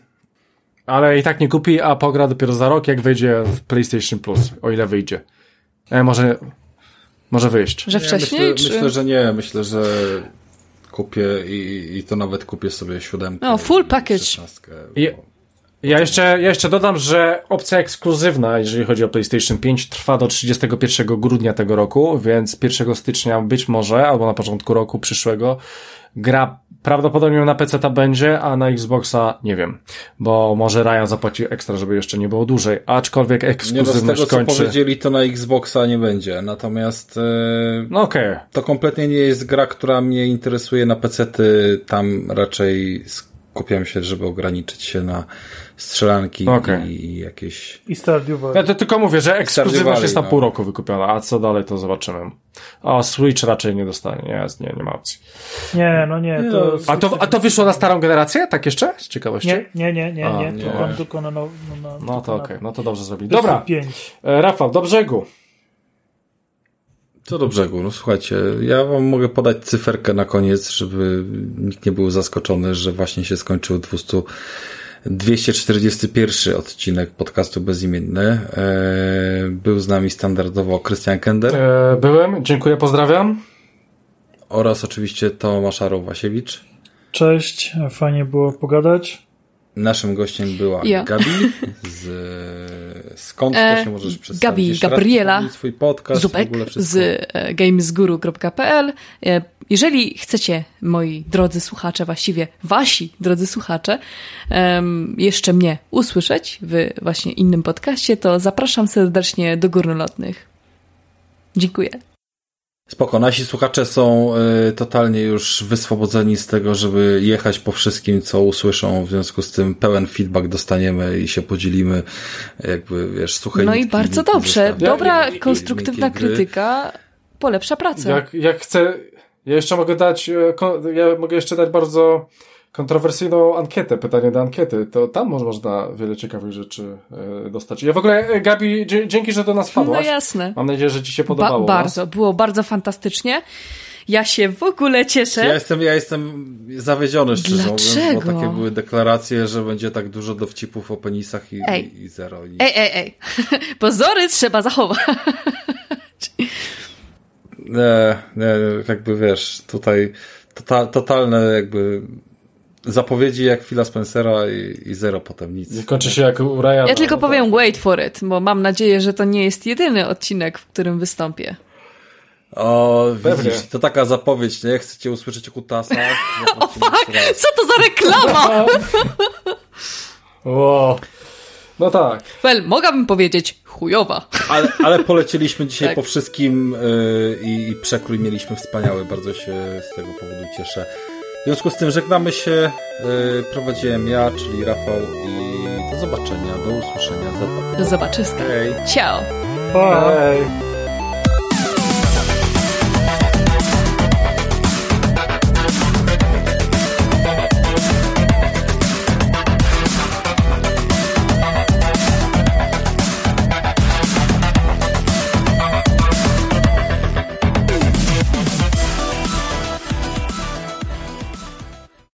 ale i tak nie kupi, a pogra dopiero za rok, jak wyjdzie w PlayStation Plus, o ile wyjdzie. E, może, może wyjść. Że Nie, wcześniej, myślę, czy... myślę, że nie. Myślę, że kupię i, i to nawet kupię sobie siódemkę. No, full package. Ja jeszcze, ja jeszcze dodam, że opcja ekskluzywna, jeżeli chodzi o PlayStation 5, trwa do 31 grudnia tego roku, więc 1 stycznia być może, albo na początku roku przyszłego, gra prawdopodobnie na PC ta będzie, a na Xboxa nie wiem, bo może Ryan zapłaci ekstra, żeby jeszcze nie było dłużej, aczkolwiek Nie no, z ekskluzywność tego co kończy. powiedzieli, to na Xboxa nie będzie. Natomiast e, No okej, to kompletnie nie jest gra, która mnie interesuje na PC-ty. Tam raczej skupiam się, żeby ograniczyć się na strzelanki Okej. i jakieś... I Stardew Valley. Ja to tylko mówię, że ekskluzywność jest na no. pół roku wykupiona, a co dalej to zobaczymy. O, Switch raczej nie dostanie, nie, nie, nie ma opcji. Nie, no nie, to... A to, a to wyszło na starą generację, tak jeszcze? Z ciekawości? Nie, nie, nie, nie, A, nie, nie. tylko, tylko na, no, na, No to okej, no to dobrze zrobili. Dobra. Dobra, 5. e, Rafał, do brzegu. Co do brzegu, no słuchajcie, ja wam mogę podać cyferkę na koniec, żeby nikt nie był zaskoczony, że właśnie się skończył 200, 241 odcinek podcastu Bezimienny. E, Był z nami standardowo Krystian Kender E, byłem, dziękuję, pozdrawiam. oraz oczywiście Tomasz Wasiewicz. Cześć, fajnie było pogadać. Naszym gościem była Ja. Gabi [LAUGHS] z skąd to E, się możesz przedstawić? Gabi Jeszcze Gabriela swój podcast, w Zupek z e, gamesguru.pl. Jeżeli chcecie, moi drodzy słuchacze, właściwie wasi drodzy słuchacze, jeszcze mnie usłyszeć w właśnie innym podcaście, to zapraszam serdecznie do Górnolotnych. Dziękuję. Spoko, nasi słuchacze są y, totalnie już wyswobodzeni z tego, żeby jechać po wszystkim, co usłyszą, w związku z tym pełen feedback dostaniemy i się podzielimy, jakby, wiesz, suche No i bardzo dobrze. Dobra, konstruktywna krytyka polepsza pracę. Jak, jak chcę, ja jeszcze mogę dać, e, ja mogę jeszcze dać bardzo kontrowersyjną ankietę, pytanie do ankiety, to tam można wiele ciekawych rzeczy e, dostać. Ja w ogóle, e, Gabi, dzięki, że do nas wpadłaś. No jasne. Mam nadzieję, że ci się podobało. Ba bardzo, było bardzo fantastycznie. Ja się w ogóle cieszę. Ja jestem, ja jestem zawiedziony, szczerze Dlaczego? mówiąc, bo takie były deklaracje, że będzie tak dużo dowcipów o penisach i, ej. i zero. I... Ej, ej, ej. [LAUGHS] Pozory trzeba zachować. Nie, nie, jakby wiesz, tutaj total, totalne jakby zapowiedzi jak Phila Spencera i, i zero potem nic. Kończy się jak u Ryana. Ja tylko powiem wait for it, bo mam nadzieję, że to nie jest jedyny odcinek, w którym wystąpię. O, widzisz, to taka zapowiedź, nie? Chcecie usłyszeć o kutasach? [LAUGHS] o fuck, co to za reklama? [LAUGHS] wow. No tak. Well, mogłabym powiedzieć chujowa. Ale, ale polecieliśmy dzisiaj tak. po wszystkim yy, i przekrój mieliśmy wspaniały. Bardzo się z tego powodu cieszę. W związku z tym żegnamy się. Yy, prowadziłem ja, czyli Rafał i do zobaczenia, do usłyszenia Do zobaczyska. Hej. Ciao. Bye.